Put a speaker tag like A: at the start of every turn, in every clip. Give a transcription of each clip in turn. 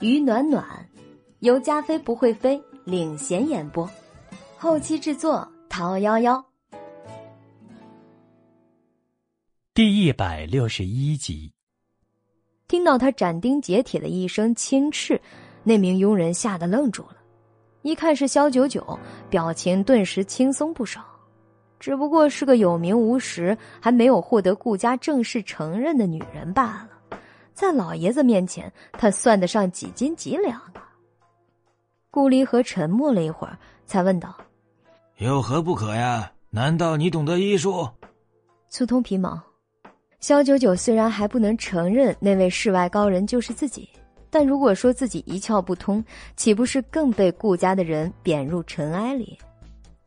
A: 于暖暖，由加菲不会飞领衔演播，后期制作陶幺幺。
B: 第一百六十一集，
A: 听到他斩钉截铁的一声轻斥，那名佣人吓得愣住了。一看是萧九九，表情顿时轻松不少。只不过是个有名无实、还没有获得顾家正式承认的女人罢了。在老爷子面前，他算得上几斤几两啊？顾离和沉默了一会儿，才问道：“
C: 有何不可呀？难道你懂得医术？”
A: 粗通皮毛。萧九九虽然还不能承认那位世外高人就是自己，但如果说自己一窍不通，岂不是更被顾家的人贬入尘埃里？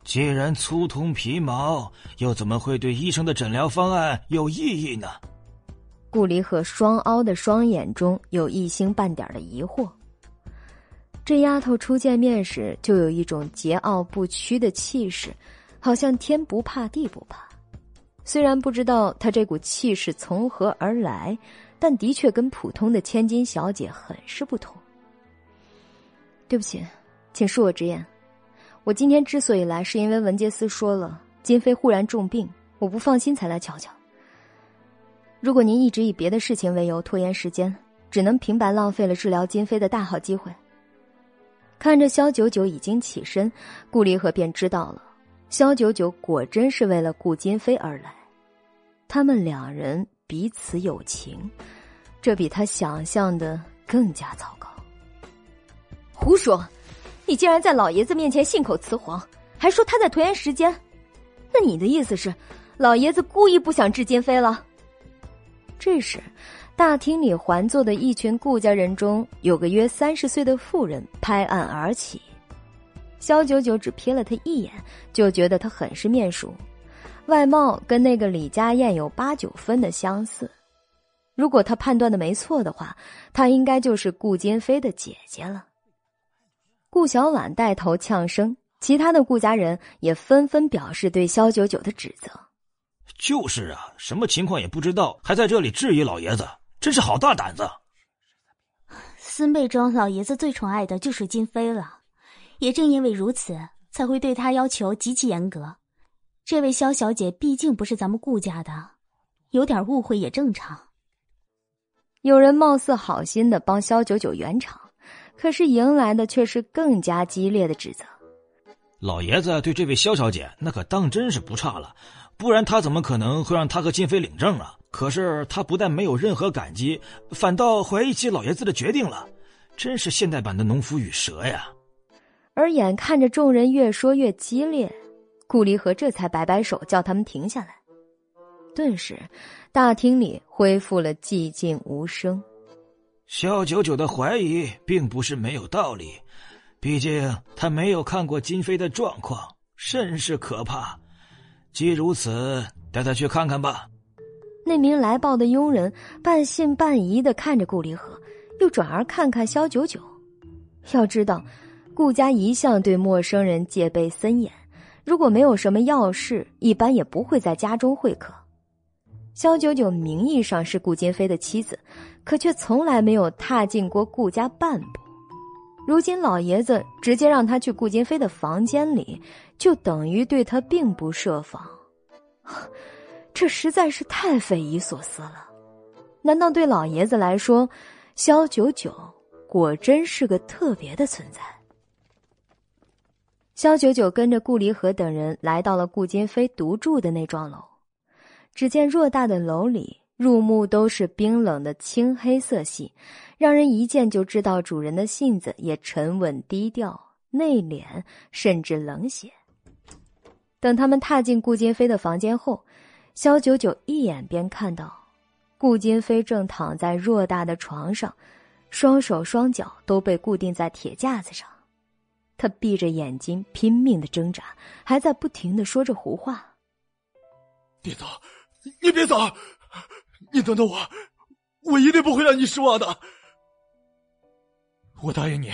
C: 既然粗通皮毛，又怎么会对医生的诊疗方案有异议呢？
A: 顾离和双凹的双眼中有一星半点的疑惑。这丫头初见面时就有一种桀骜不屈的气势，好像天不怕地不怕。虽然不知道她这股气势从何而来，但的确跟普通的千金小姐很是不同。对不起，请恕我直言，我今天之所以来，是因为文杰斯说了金飞忽然重病，我不放心才来瞧瞧。如果您一直以别的事情为由拖延时间，只能平白浪费了治疗金飞的大好机会。看着萧九九已经起身，顾离和便知道了，萧九九果真是为了顾金飞而来。他们两人彼此有情，这比他想象的更加糟糕。胡说！你竟然在老爷子面前信口雌黄，还说他在拖延时间？那你的意思是，老爷子故意不想治金飞了？这时，大厅里环坐的一群顾家人中，有个约三十岁的妇人拍案而起。萧九九只瞥了他一眼，就觉得他很是面熟，外貌跟那个李家燕有八九分的相似。如果他判断的没错的话，她应该就是顾金飞的姐姐了。顾小婉带头呛声，其他的顾家人也纷纷表示对萧九九的指责。
C: 就是啊，什么情况也不知道，还在这里质疑老爷子，真是好大胆子！
D: 孙辈中，老爷子最宠爱的就是金飞了，也正因为如此，才会对他要求极其严格。这位萧小姐毕竟不是咱们顾家的，有点误会也正常。
A: 有人貌似好心的帮萧九九圆场，可是迎来的却是更加激烈的指责。
C: 老爷子对这位萧小姐那可当真是不差了。不然他怎么可能会让他和金飞领证啊？可是他不但没有任何感激，反倒怀疑起老爷子的决定了，真是现代版的农夫与蛇呀！
A: 而眼看着众人越说越激烈，顾离和这才摆摆手叫他们停下来。顿时，大厅里恢复了寂静无声。
C: 萧九九的怀疑并不是没有道理，毕竟他没有看过金飞的状况，甚是可怕。既如此，带他去看看吧。
A: 那名来报的佣人半信半疑的看着顾离合，又转而看看萧九九。要知道，顾家一向对陌生人戒备森严，如果没有什么要事，一般也不会在家中会客。萧九九名义上是顾金飞的妻子，可却从来没有踏进过顾家半步。如今老爷子直接让他去顾金飞的房间里，就等于对他并不设防，这实在是太匪夷所思了。难道对老爷子来说，萧九九果真是个特别的存在？萧九九跟着顾离和等人来到了顾金飞独住的那幢楼，只见偌大的楼里。入目都是冰冷的青黑色系，让人一见就知道主人的性子也沉稳低调、内敛，甚至冷血。等他们踏进顾金飞的房间后，萧九九一眼便看到，顾金飞正躺在偌大的床上，双手双脚都被固定在铁架子上，他闭着眼睛拼命的挣扎，还在不停的说着胡话：“
E: 别走，你别走。”你等等我，我一定不会让你失望的。我答应你，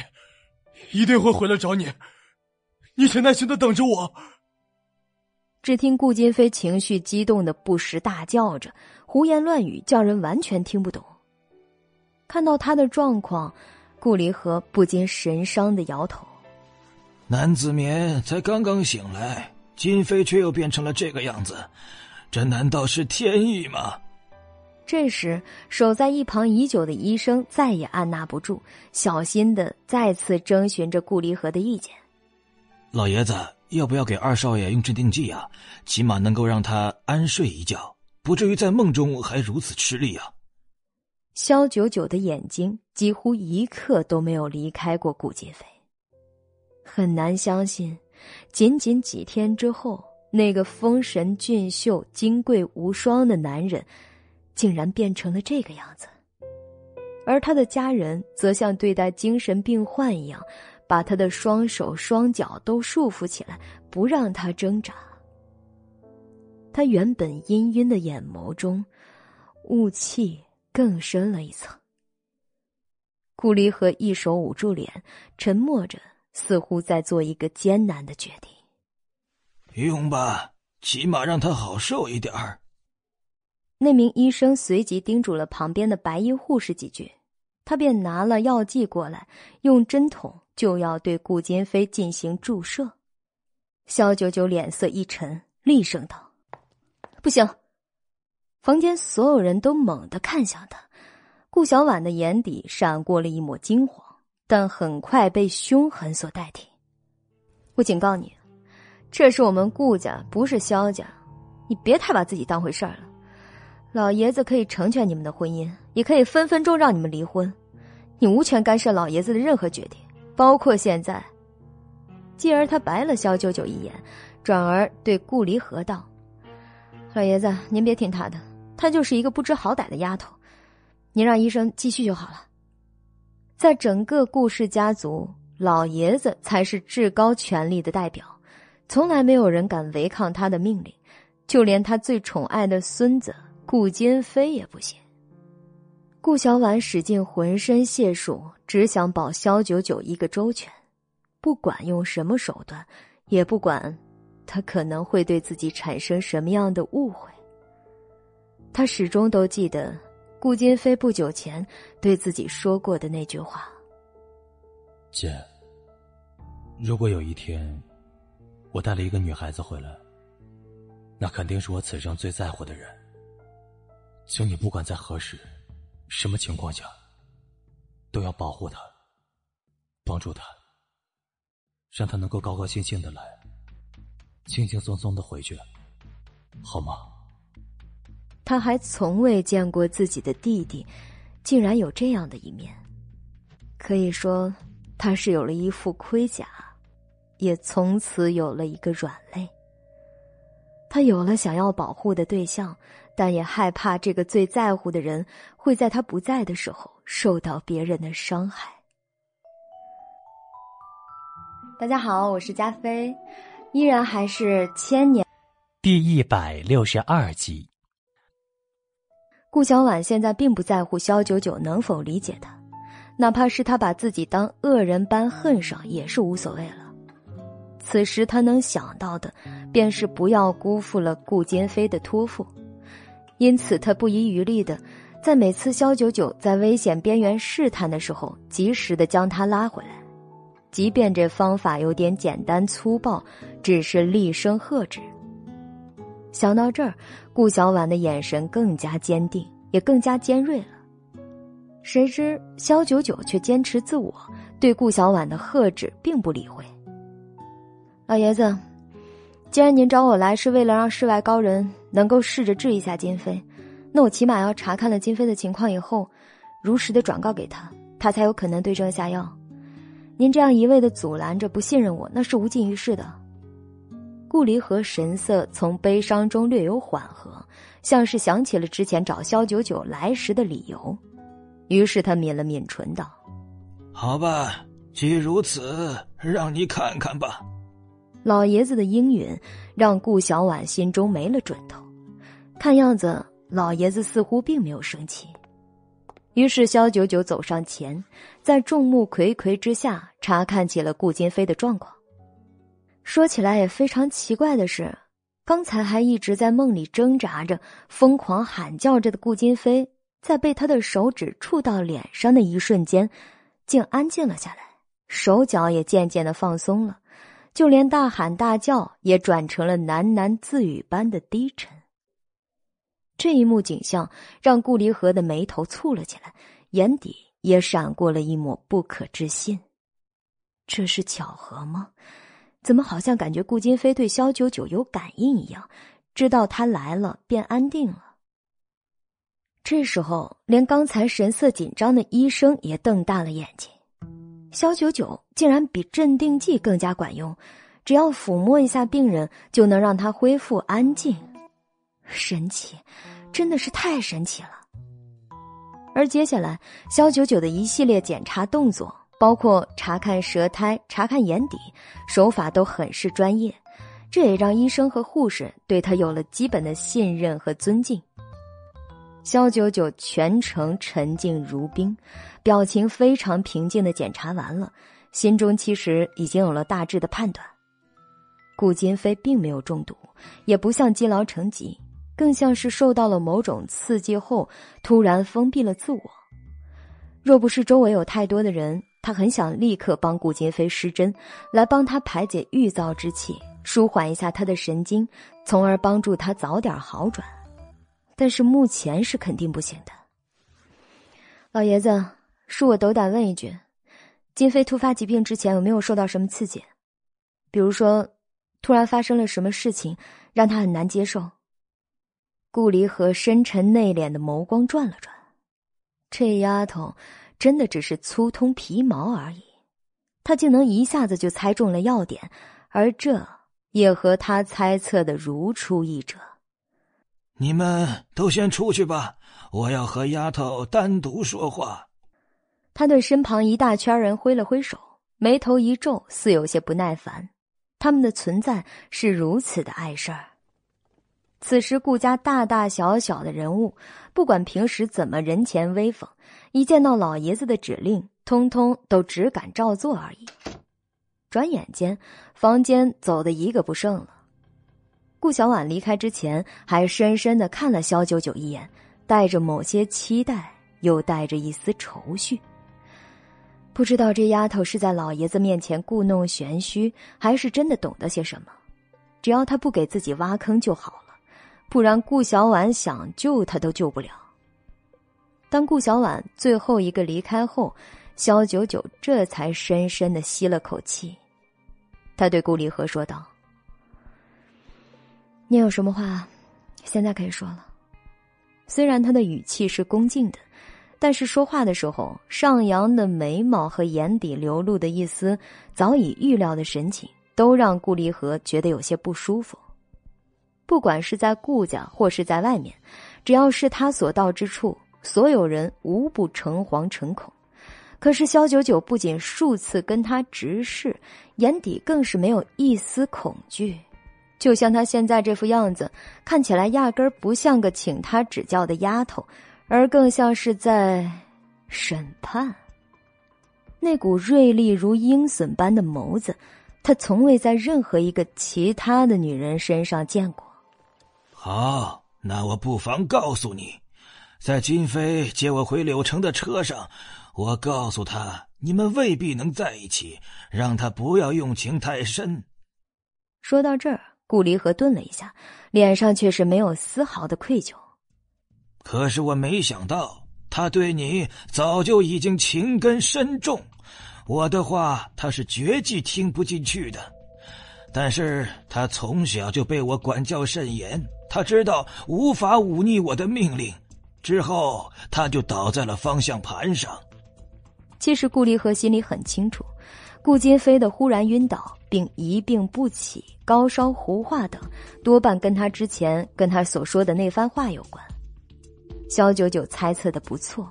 E: 一定会回来找你。你且耐心的等着我。
A: 只听顾金飞情绪激动的不时大叫着，胡言乱语，叫人完全听不懂。看到他的状况，顾离合不禁神伤的摇头。
C: 南子眠才刚刚醒来，金飞却又变成了这个样子，这难道是天意吗？
A: 这时，守在一旁已久的医生再也按捺不住，小心的再次征询着顾离合的意见。
C: 老爷子，要不要给二少爷用镇定剂啊？起码能够让他安睡一觉，不至于在梦中还如此吃力啊。
A: 萧九九的眼睛几乎一刻都没有离开过顾金飞，很难相信，仅仅几天之后，那个丰神俊秀、金贵无双的男人，竟然变成了这个样子。而他的家人则像对待精神病患一样，把他的双手双脚都束缚起来，不让他挣扎。他原本氤氲的眼眸中，雾气。更深了一层。顾离和一手捂住脸，沉默着，似乎在做一个艰难的决定。
C: 用吧，起码让他好受一点儿。
A: 那名医生随即叮嘱了旁边的白衣护士几句，他便拿了药剂过来，用针筒就要对顾金飞进行注射。肖九九脸色一沉，厉声道：“不行！”房间所有人都猛地看向他，顾小婉的眼底闪过了一抹惊慌，但很快被凶狠所代替。我警告你，这是我们顾家，不是萧家，你别太把自己当回事儿了。老爷子可以成全你们的婚姻，也可以分分钟让你们离婚，你无权干涉老爷子的任何决定，包括现在。继而，他白了萧九九一眼，转而对顾离河道：“老爷子，您别听他的。”她就是一个不知好歹的丫头，您让医生继续就好了。在整个顾氏家族，老爷子才是至高权力的代表，从来没有人敢违抗他的命令，就连他最宠爱的孙子顾金飞也不行。顾小婉使尽浑身解数，只想保萧九九一个周全，不管用什么手段，也不管他可能会对自己产生什么样的误会。他始终都记得顾金飞不久前对自己说过的那句话：“
E: 姐，如果有一天我带了一个女孩子回来，那肯定是我此生最在乎的人。请你不管在何时、什么情况下，都要保护他、帮助他，让他能够高高兴兴的来，轻轻松松的回去，好吗？”
A: 他还从未见过自己的弟弟，竟然有这样的一面。可以说，他是有了一副盔甲，也从此有了一个软肋。他有了想要保护的对象，但也害怕这个最在乎的人会在他不在的时候受到别人的伤害。大家好，我是加菲，依然还是千年
B: 第一百六十二集。
A: 顾小婉现在并不在乎萧九九能否理解他，哪怕是他把自己当恶人般恨上，也是无所谓了。此时他能想到的，便是不要辜负了顾坚飞的托付，因此他不遗余力的，在每次肖九九在危险边缘试探的时候，及时的将他拉回来，即便这方法有点简单粗暴，只是厉声喝止。想到这儿，顾小婉的眼神更加坚定，也更加尖锐了。谁知肖九九却坚持自我，对顾小婉的喝止并不理会。老爷子，既然您找我来是为了让世外高人能够试着治一下金飞，那我起码要查看了金飞的情况以后，如实的转告给他，他才有可能对症下药。您这样一味的阻拦着、不信任我，那是无济于事的。顾离和神色从悲伤中略有缓和，像是想起了之前找萧九九来时的理由，于是他抿了抿唇道：“
C: 好吧，既如此，让你看看吧。”
A: 老爷子的应允让顾小婉心中没了准头，看样子老爷子似乎并没有生气。于是萧九九走上前，在众目睽睽之下查看起了顾金飞的状况。说起来也非常奇怪的是，刚才还一直在梦里挣扎着、疯狂喊叫着的顾金飞，在被他的手指触到脸上的一瞬间，竟安静了下来，手脚也渐渐的放松了，就连大喊大叫也转成了喃喃自语般的低沉。这一幕景象让顾离河的眉头蹙了起来，眼底也闪过了一抹不可置信。这是巧合吗？怎么好像感觉顾金飞对萧九九有感应一样，知道他来了便安定了。这时候，连刚才神色紧张的医生也瞪大了眼睛。肖九九竟然比镇定剂更加管用，只要抚摸一下病人，就能让他恢复安静。神奇，真的是太神奇了。而接下来，肖九九的一系列检查动作，包括查看舌苔、查看眼底，手法都很是专业，这也让医生和护士对他有了基本的信任和尊敬。萧九九全程沉静如冰，表情非常平静的检查完了，心中其实已经有了大致的判断。顾金飞并没有中毒，也不像积劳成疾，更像是受到了某种刺激后突然封闭了自我。若不是周围有太多的人，他很想立刻帮顾金飞施针，来帮他排解郁躁之气，舒缓一下他的神经，从而帮助他早点好转。但是目前是肯定不行的。老爷子，恕我斗胆问一句：金飞突发疾病之前有没有受到什么刺激？比如说，突然发生了什么事情让他很难接受？顾离和深沉内敛的眸光转了转，这丫头真的只是粗通皮毛而已，她竟能一下子就猜中了要点，而这也和他猜测的如出一辙。
C: 你们都先出去吧，我要和丫头单独说话。
A: 他对身旁一大圈人挥了挥手，眉头一皱，似有些不耐烦。他们的存在是如此的碍事儿。此时顾家大大小小的人物，不管平时怎么人前威风，一见到老爷子的指令，通通都只敢照做而已。转眼间，房间走的一个不剩了。顾小婉离开之前，还深深的看了肖九九一眼，带着某些期待，又带着一丝愁绪。不知道这丫头是在老爷子面前故弄玄虚，还是真的懂得些什么。只要她不给自己挖坑就好了，不然顾小婉想救她都救不了。当顾小婉最后一个离开后，肖九九这才深深的吸了口气，他对顾离和说道。你有什么话，现在可以说了。虽然他的语气是恭敬的，但是说话的时候，上扬的眉毛和眼底流露的一丝早已预料的神情，都让顾离和觉得有些不舒服。不管是在顾家或是在外面，只要是他所到之处，所有人无不诚惶诚恐。可是萧九九不仅数次跟他直视，眼底更是没有一丝恐惧。就像她现在这副样子，看起来压根儿不像个请她指教的丫头，而更像是在审判。那股锐利如鹰隼般的眸子，他从未在任何一个其他的女人身上见过。
C: 好，那我不妨告诉你，在金飞接我回柳城的车上，我告诉他你们未必能在一起，让他不要用情太深。
A: 说到这儿。顾离和顿了一下，脸上却是没有丝毫的愧疚。
C: 可是我没想到，他对你早就已经情根深重，我的话他是绝技听不进去的。但是他从小就被我管教甚严，他知道无法忤逆我的命令，之后他就倒在了方向盘上。
A: 其实顾离和心里很清楚。顾金飞的忽然晕倒并一病不起、高烧胡化等，多半跟他之前跟他所说的那番话有关。萧九九猜测的不错，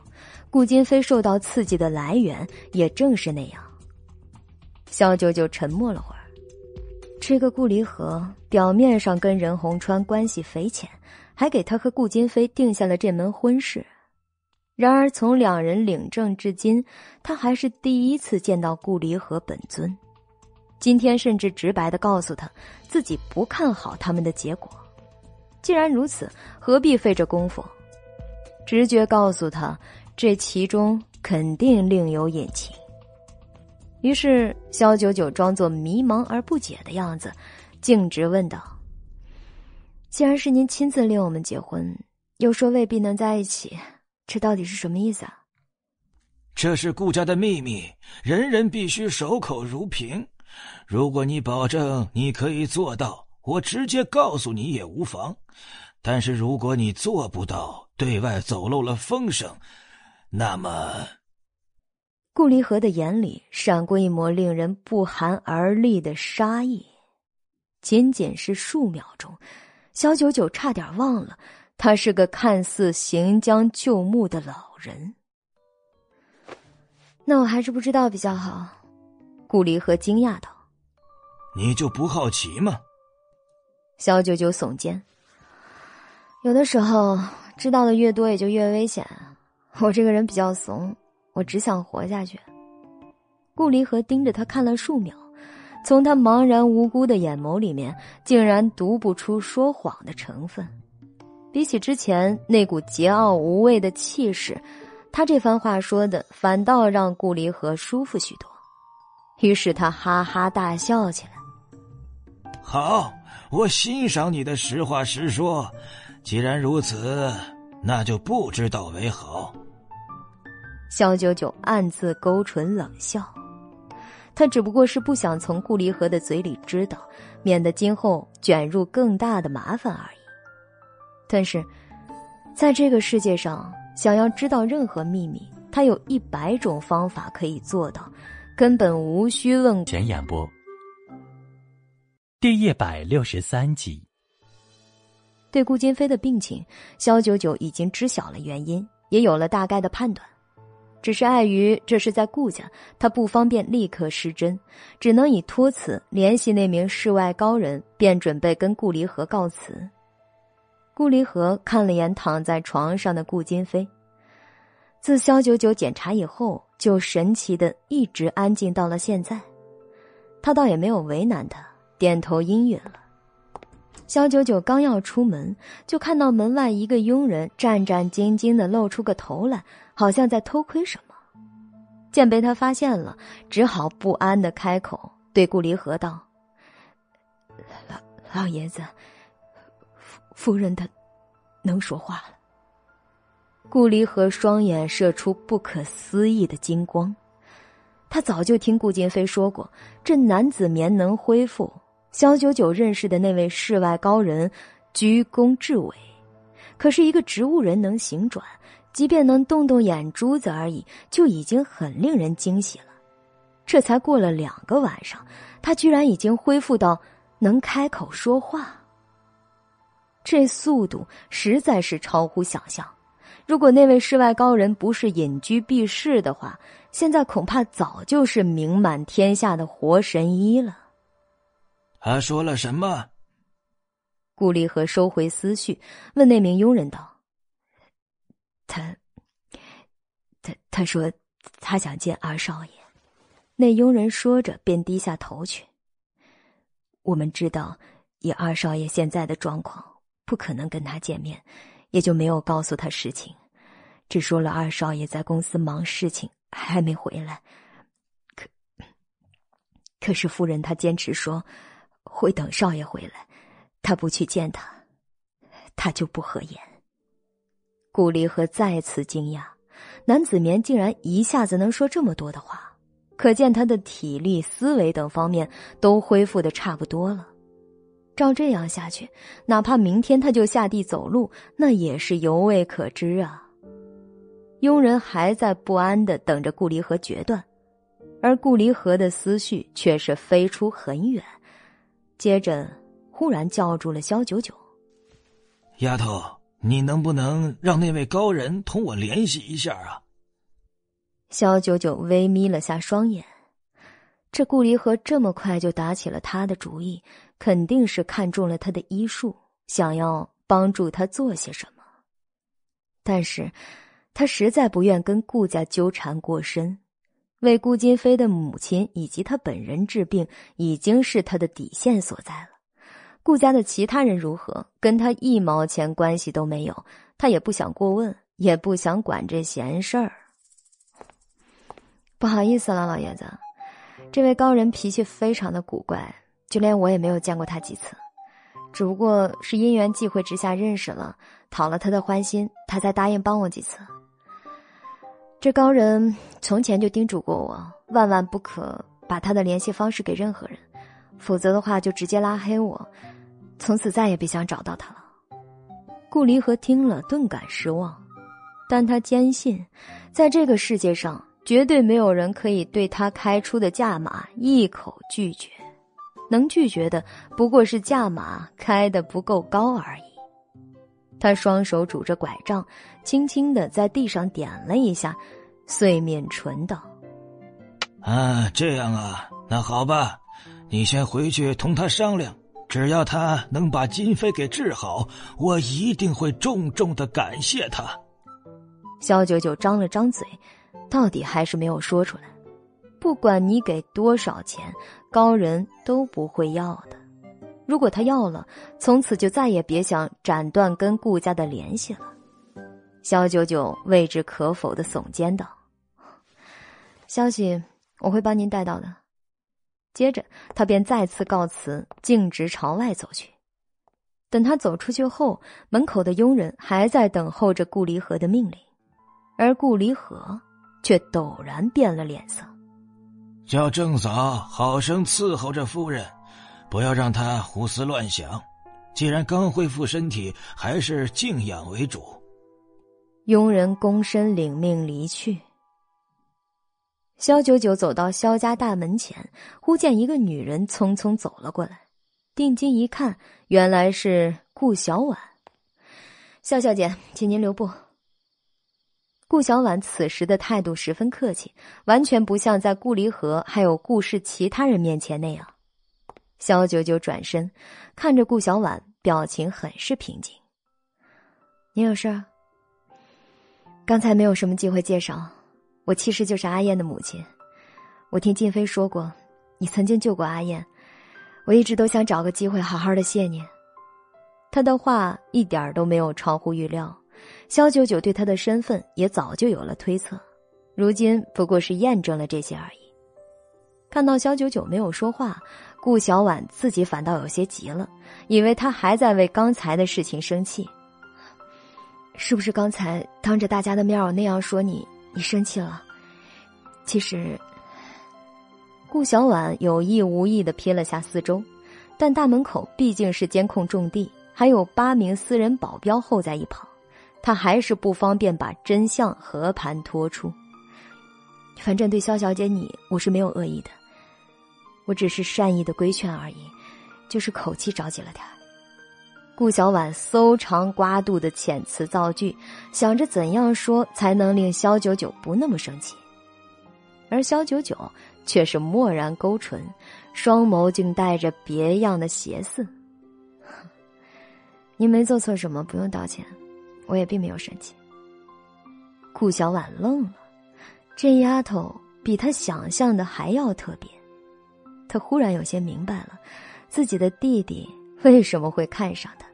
A: 顾金飞受到刺激的来源也正是那样。萧九九沉默了会儿，这个顾离河表面上跟任洪川关系匪浅，还给他和顾金飞定下了这门婚事。然而，从两人领证至今，他还是第一次见到顾离和本尊。今天甚至直白的告诉他，自己不看好他们的结果。既然如此，何必费这功夫？直觉告诉他，这其中肯定另有隐情。于是肖九九装作迷茫而不解的样子，径直问道：“既然是您亲自令我们结婚，又说未必能在一起，这到底是什么意思啊？”
C: 这是顾家的秘密，人人必须守口如瓶。如果你保证你可以做到，我直接告诉你也无妨。但是如果你做不到，对外走漏了风声，那么……
A: 顾离合的眼里闪过一抹令人不寒而栗的杀意。仅仅是数秒钟，小九九差点忘了他是个看似行将就木的老人。那我还是不知道比较好。顾离合惊讶道：“
C: 你就不好奇吗？”
A: 小九九耸肩：“有的时候知道的越多，也就越危险。我这个人比较怂，我只想活下去。”顾离合盯着他看了数秒，从他茫然无辜的眼眸里面，竟然读不出说谎的成分。比起之前那股桀骜无畏的气势。他这番话说的，反倒让顾离合舒服许多，于是他哈哈大笑起来。
C: 好，我欣赏你的实话实说。既然如此，那就不知道为好。
A: 肖九九暗自勾唇冷笑，他只不过是不想从顾离河的嘴里知道，免得今后卷入更大的麻烦而已。但是，在这个世界上。想要知道任何秘密，他有一百种方法可以做到，根本无需问。
B: 前演播，第一百六十三集。
A: 对顾金飞的病情，肖九九已经知晓了原因，也有了大概的判断，只是碍于这是在顾家，他不方便立刻施针，只能以托辞联系那名世外高人，便准备跟顾离合告辞。顾离合看了眼躺在床上的顾金飞，自肖九九检查以后，就神奇的一直安静到了现在。他倒也没有为难他，点头应允了。肖九九刚要出门，就看到门外一个佣人战战兢兢的露出个头来，好像在偷窥什么。见被他发现了，只好不安的开口对顾离合道：“老老爷子。”夫人的能说话了。顾离和双眼射出不可思议的金光，他早就听顾金飞说过，这男子棉能恢复。肖九九认识的那位世外高人，居功至伟。可是，一个植物人能行转，即便能动动眼珠子而已，就已经很令人惊喜了。这才过了两个晚上，他居然已经恢复到能开口说话。这速度实在是超乎想象。如果那位世外高人不是隐居避世的话，现在恐怕早就是名满天下的活神医了。
C: 他说了什么？
A: 顾立和收回思绪，问那名佣人道：“他，他他说他想见二少爷。”那佣人说着，便低下头去。我们知道，以二少爷现在的状况。不可能跟他见面，也就没有告诉他实情，只说了二少爷在公司忙事情，还没回来。可可是夫人她坚持说会等少爷回来，他不去见他，他就不合眼。顾离和再次惊讶，南子棉竟然一下子能说这么多的话，可见他的体力、思维等方面都恢复的差不多了。照这样下去，哪怕明天他就下地走路，那也是犹未可知啊。佣人还在不安的等着顾离合决断，而顾离合的思绪却是飞出很远，接着忽然叫住了萧九九：“
C: 丫头，你能不能让那位高人同我联系一下啊？”
A: 萧九九微眯了下双眼。这顾离合这么快就打起了他的主意，肯定是看中了他的医术，想要帮助他做些什么。但是，他实在不愿跟顾家纠缠过深，为顾金飞的母亲以及他本人治病，已经是他的底线所在了。顾家的其他人如何，跟他一毛钱关系都没有，他也不想过问，也不想管这闲事儿。不好意思了，老爷子。这位高人脾气非常的古怪，就连我也没有见过他几次，只不过是因缘际会之下认识了，讨了他的欢心，他才答应帮我几次。这高人从前就叮嘱过我，万万不可把他的联系方式给任何人，否则的话就直接拉黑我，从此再也别想找到他了。顾离和听了，顿感失望，但他坚信，在这个世界上，绝对没有人可以对他开出的价码一口拒绝，能拒绝的不过是价码开的不够高而已。他双手拄着拐杖，轻轻的在地上点了一下，碎面唇道：“
C: 啊，这样啊，那好吧，你先回去同他商量。”只要他能把金飞给治好，我一定会重重的感谢他。
A: 肖九九张了张嘴，到底还是没有说出来。不管你给多少钱，高人都不会要的。如果他要了，从此就再也别想斩断跟顾家的联系了。萧九九未置可否的耸肩道：“消息我会帮您带到的。”接着，他便再次告辞，径直朝外走去。等他走出去后，门口的佣人还在等候着顾离合的命令，而顾离合却陡然变了脸色：“
C: 叫郑嫂好生伺候着夫人，不要让她胡思乱想。既然刚恢复身体，还是静养为主。”
A: 佣人躬身领命离去。肖九九走到肖家大门前，忽见一个女人匆匆走了过来，定睛一看，原来是顾小婉。肖小姐，请您留步。顾小婉此时的态度十分客气，完全不像在顾离河还有顾氏其他人面前那样。肖九九转身看着顾小婉，表情很是平静。你有事儿？刚才没有什么机会介绍。我其实就是阿燕的母亲，我听静飞说过，你曾经救过阿燕，我一直都想找个机会好好的谢你。他的话一点都没有超乎预料，肖九九对他的身份也早就有了推测，如今不过是验证了这些而已。看到肖九九没有说话，顾小婉自己反倒有些急了，以为他还在为刚才的事情生气，是不是刚才当着大家的面那样说你？你生气了。其实，顾小婉有意无意的瞥了下四周，但大门口毕竟是监控重地，还有八名私人保镖候在一旁，他还是不方便把真相和盘托出。反正对肖小姐你，我是没有恶意的，我只是善意的规劝而已，就是口气着急了点。顾小婉搜肠刮肚的遣词造句，想着怎样说才能令萧九九不那么生气，而萧九九却是默然勾唇，双眸竟带着别样的邪肆。您没做错什么，不用道歉，我也并没有生气。顾小婉愣了，这丫头比她想象的还要特别，她忽然有些明白了，自己的弟弟。为什么会看上她？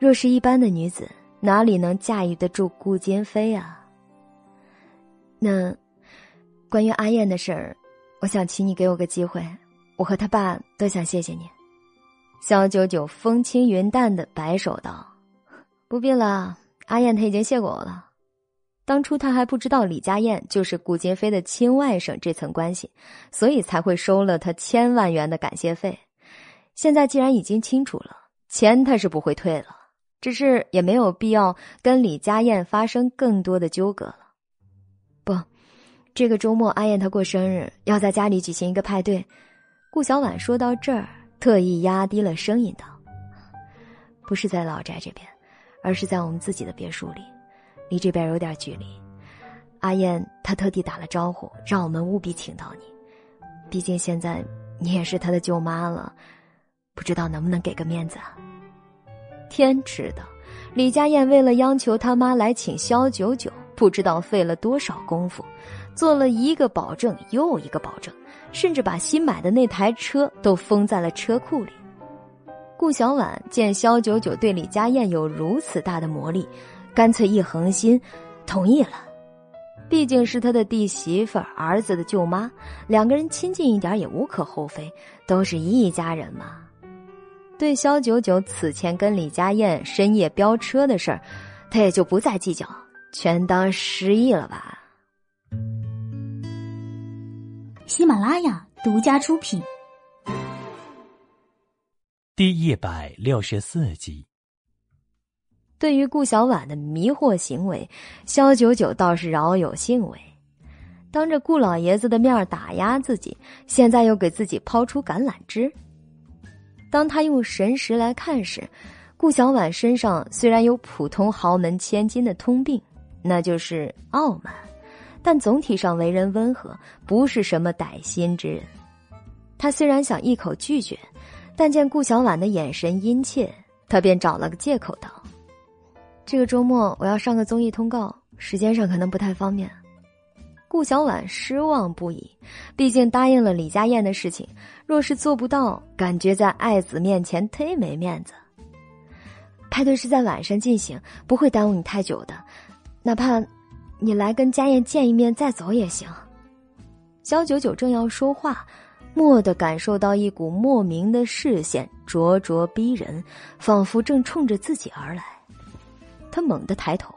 A: 若是一般的女子，哪里能驾驭得住顾坚飞啊？那关于阿燕的事儿，我想请你给我个机会，我和他爸都想谢谢你。肖九九风轻云淡的摆手道：“不必了，阿燕他已经谢过我了。当初他还不知道李佳燕就是顾坚飞的亲外甥这层关系，所以才会收了他千万元的感谢费。”现在既然已经清楚了，钱他是不会退了，只是也没有必要跟李佳燕发生更多的纠葛了。不，这个周末阿燕她过生日，要在家里举行一个派对。顾小婉说到这儿，特意压低了声音道：“不是在老宅这边，而是在我们自己的别墅里，离这边有点距离。阿燕她特地打了招呼，让我们务必请到你。毕竟现在你也是她的舅妈了。”不知道能不能给个面子啊？天知道，李佳燕为了央求他妈来请萧九九，不知道费了多少功夫，做了一个保证又一个保证，甚至把新买的那台车都封在了车库里。顾小婉见萧九九对李家燕有如此大的魔力，干脆一横心，同意了。毕竟是他的弟媳妇儿、儿子的舅妈，两个人亲近一点也无可厚非，都是一家人嘛。对肖九九此前跟李家燕深夜飙车的事儿，他也就不再计较，全当失忆了吧。
D: 喜马拉雅独家出品，
B: 第一百六十四集。
A: 对于顾小婉的迷惑行为，肖九九倒是饶有兴味。当着顾老爷子的面打压自己，现在又给自己抛出橄榄枝。当他用神识来看时，顾小婉身上虽然有普通豪门千金的通病，那就是傲慢，但总体上为人温和，不是什么歹心之人。他虽然想一口拒绝，但见顾小婉的眼神殷切，他便找了个借口道：“这个周末我要上个综艺通告，时间上可能不太方便。”顾小婉失望不已，毕竟答应了李家燕的事情，若是做不到，感觉在爱子面前忒没面子。派对是在晚上进行，不会耽误你太久的，哪怕你来跟家燕见一面再走也行。肖九九正要说话，蓦地感受到一股莫名的视线灼灼逼人，仿佛正冲着自己而来。他猛地抬头。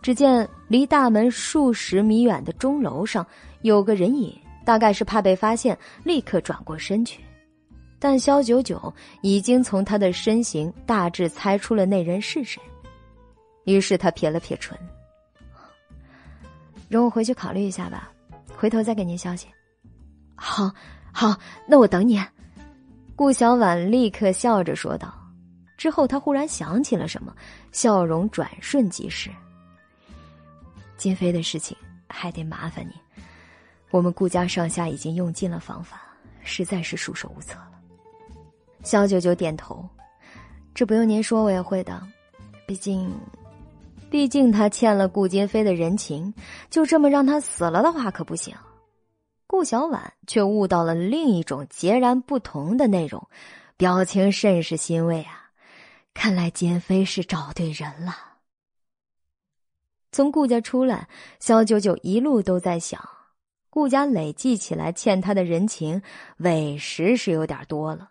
A: 只见离大门数十米远的钟楼上有个人影，大概是怕被发现，立刻转过身去。但肖九九已经从他的身形大致猜出了那人是谁，于是他撇了撇唇：“容我回去考虑一下吧，回头再给您消息。”“好，好，那我等你。”顾小婉立刻笑着说道。之后，他忽然想起了什么，笑容转瞬即逝。金飞的事情还得麻烦你，我们顾家上下已经用尽了方法，实在是束手无策了。肖九九点头，这不用您说，我也会的。毕竟，毕竟他欠了顾金飞的人情，就这么让他死了的话可不行。顾小婉却悟到了另一种截然不同的内容，表情甚是欣慰啊！看来金飞是找对人了。从顾家出来，肖九九一路都在想，顾家累计起来欠他的人情，委实是有点多了。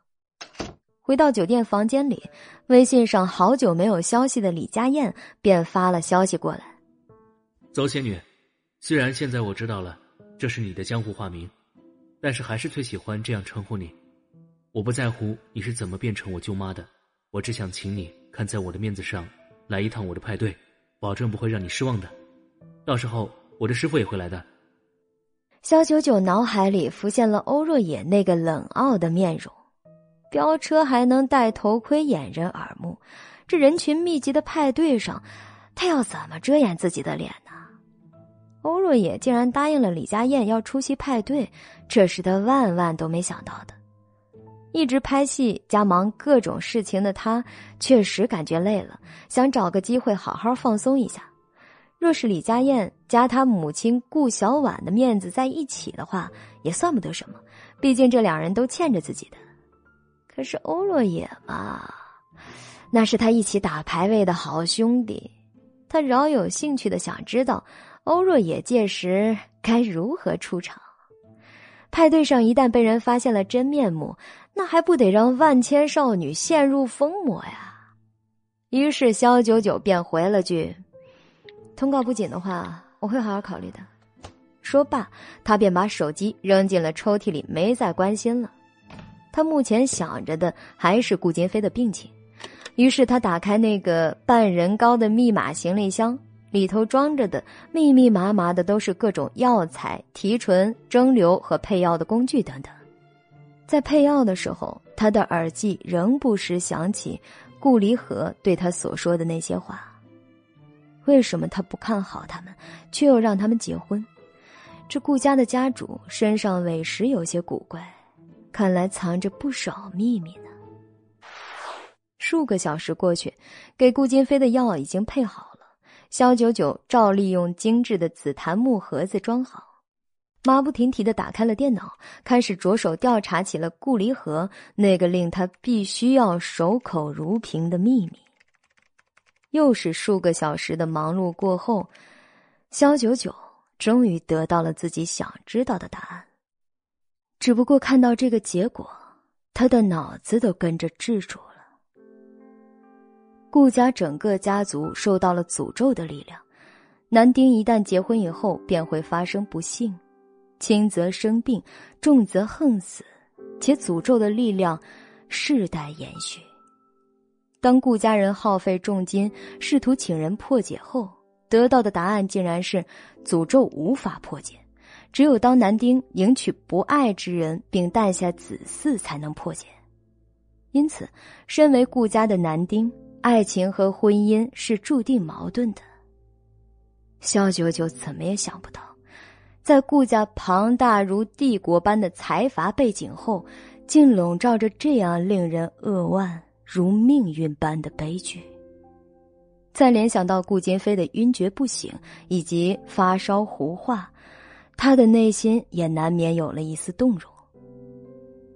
A: 回到酒店房间里，微信上好久没有消息的李佳燕便发了消息过来：“
F: 邹仙女，虽然现在我知道了这是你的江湖化名，但是还是最喜欢这样称呼你。我不在乎你是怎么变成我舅妈的，我只想请你看在我的面子上，来一趟我的派对。”保证不会让你失望的，到时候我的师傅也会来的。
A: 肖九九脑海里浮现了欧若野那个冷傲的面容，飙车还能戴头盔掩人耳目，这人群密集的派对上，他要怎么遮掩自己的脸？欧若野竟然答应了李家燕要出席派对，这是他万万都没想到的。一直拍戏加忙各种事情的他，确实感觉累了，想找个机会好好放松一下。若是李家燕加他母亲顾小婉的面子在一起的话，也算不得什么，毕竟这两人都欠着自己的。可是欧若野嘛，那是他一起打排位的好兄弟，他饶有兴趣的想知道欧若野届时该如何出场。派对上一旦被人发现了真面目。那还不得让万千少女陷入疯魔呀！于是肖九九便回了句：“通告不紧的话，我会好好考虑的。”说罢，他便把手机扔进了抽屉里，没再关心了。他目前想着的还是顾金飞的病情，于是他打开那个半人高的密码行李箱，里头装着的密密麻麻的都是各种药材、提纯、蒸馏和配药的工具等等。在配药的时候，他的耳际仍不时响起顾离合对他所说的那些话。为什么他不看好他们，却又让他们结婚？这顾家的家主身上委实有些古怪，看来藏着不少秘密呢。数个小时过去，给顾金飞的药已经配好了，肖九九照例用精致的紫檀木盒子装好。马不停蹄的打开了电脑，开始着手调查起了顾离合那个令他必须要守口如瓶的秘密。又是数个小时的忙碌过后，肖九九终于得到了自己想知道的答案。只不过看到这个结果，他的脑子都跟着滞住。顾家整个家族受到了诅咒的力量，男丁一旦结婚以后便会发生不幸，轻则生病，重则横死，且诅咒的力量世代延续。当顾家人耗费重金试图请人破解后，得到的答案竟然是诅咒无法破解，只有当男丁迎娶不爱之人并诞下子嗣才能破解。因此，身为顾家的男丁，爱情和婚姻是注定矛盾的。萧九九怎么也想不到，在顾家庞大如帝国般的财阀背景后，竟笼罩着这样令人扼腕如命运般的悲剧。再联想到顾金飞的晕厥不醒以及发烧胡话，他的内心也难免有了一丝动容。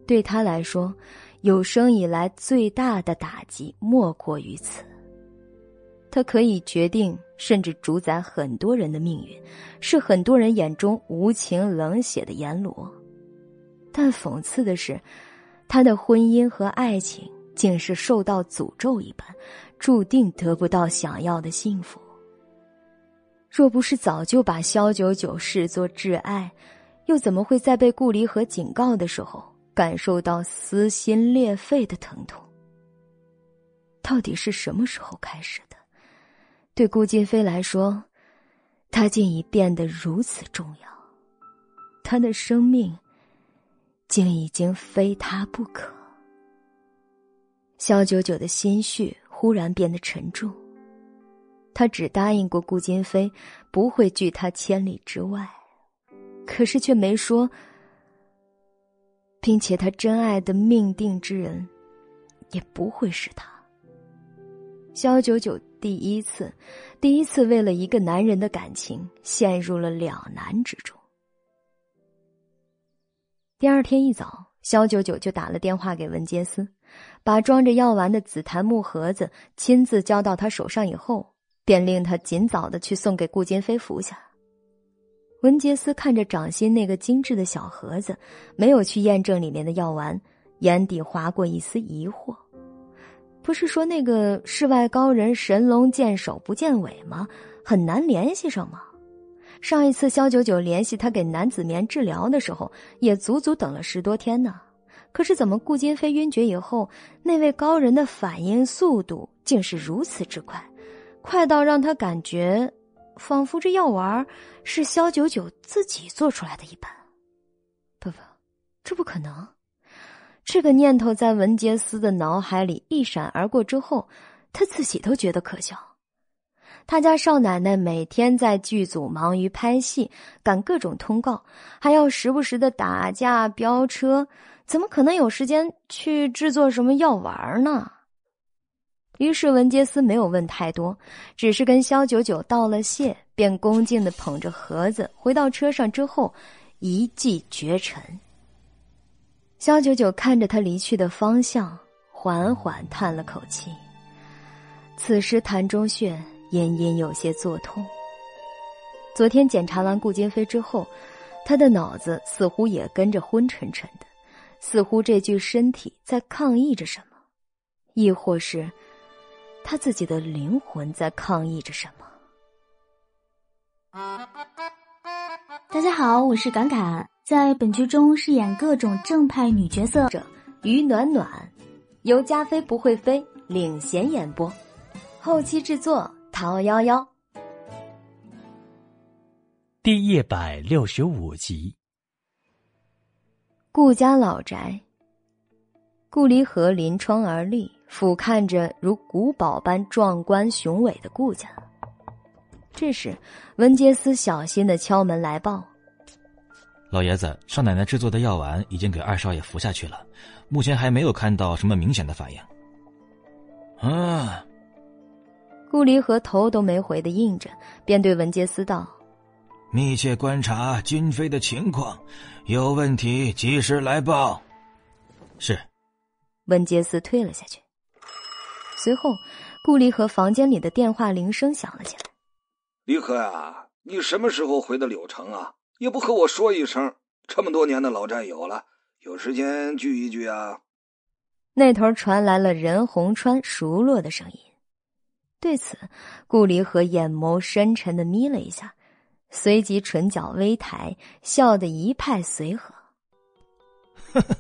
A: 对他来说，有生以来最大的打击莫过于此。他可以决定甚至主宰很多人的命运，是很多人眼中无情冷血的阎罗。但讽刺的是，他的婚姻和爱情竟是受到诅咒一般。注定得不到想要的幸福。若不是早就把萧九九视作挚爱，又怎么会在被顾离和警告的时候感受到撕心裂肺的疼痛？到底是什么时候开始的？对顾金飞来说，他竟已变得如此重要，他的生命竟已经非他不可。萧九九的心绪。忽然变得沉重。他只答应过顾金飞不会拒他千里之外，可是却没说，并且他真爱的命定之人也不会是他。萧九九第一次，第一次为了一个男人的感情陷入了两难之中。第二天一早，萧九九就打了电话给文杰斯。把装着药丸的紫檀木盒子亲自交到他手上以后，便令他尽早的去送给顾金飞服下。文杰斯看着掌心那个精致的小盒子，没有去验证里面的药丸，眼底划过一丝疑惑。不是说那个世外高人神龙见首不见尾吗？很难联系上吗？上一次肖九九联系他给男子棉治疗的时候，也足足等了十多天呢。可是，怎么顾金飞晕厥以后，那位高人的反应速度竟是如此之快，快到让他感觉，仿佛这药丸是萧九九自己做出来的一般。不不，这不可能！这个念头在文杰斯的脑海里一闪而过之后，他自己都觉得可笑。他家少奶奶每天在剧组忙于拍戏，赶各种通告，还要时不时的打架飙车。怎么可能有时间去制作什么药丸呢？于是文杰斯没有问太多，只是跟肖九九道了谢，便恭敬的捧着盒子回到车上。之后一骑绝尘。肖九九看着他离去的方向，缓缓叹了口气。此时谭中穴隐隐有些作痛。昨天检查完顾金飞之后，他的脑子似乎也跟着昏沉沉的。似乎这具身体在抗议着什么，亦或是他自己的灵魂在抗议着什么。
D: 大家好，我是侃侃，在本剧中饰演各种正派女角色
A: 者于暖暖，由加菲不会飞领衔演播，后期制作陶夭夭。
B: 第一百六十五集。
A: 顾家老宅，顾离河临窗而立，俯瞰着如古堡般壮观雄伟的顾家。这时，文杰斯小心的敲门来报：“
C: 老爷子，少奶奶制作的药丸已经给二少爷服下去了，目前还没有看到什么明显的反应。”啊！
A: 顾离和头都没回的应着，便对文杰斯道。
C: 密切观察金飞的情况，有问题及时来报。是。
A: 文杰斯退了下去。随后，顾离和房间里的电话铃声响了起来。
G: 离合啊，你什么时候回的柳城啊？也不和我说一声。这么多年的老战友了，有时间聚一聚啊。
A: 那头传来了任洪川熟络的声音。对此，顾离和眼眸深沉的眯了一下，随即唇角微抬，笑得一派随和。
C: 呵呵，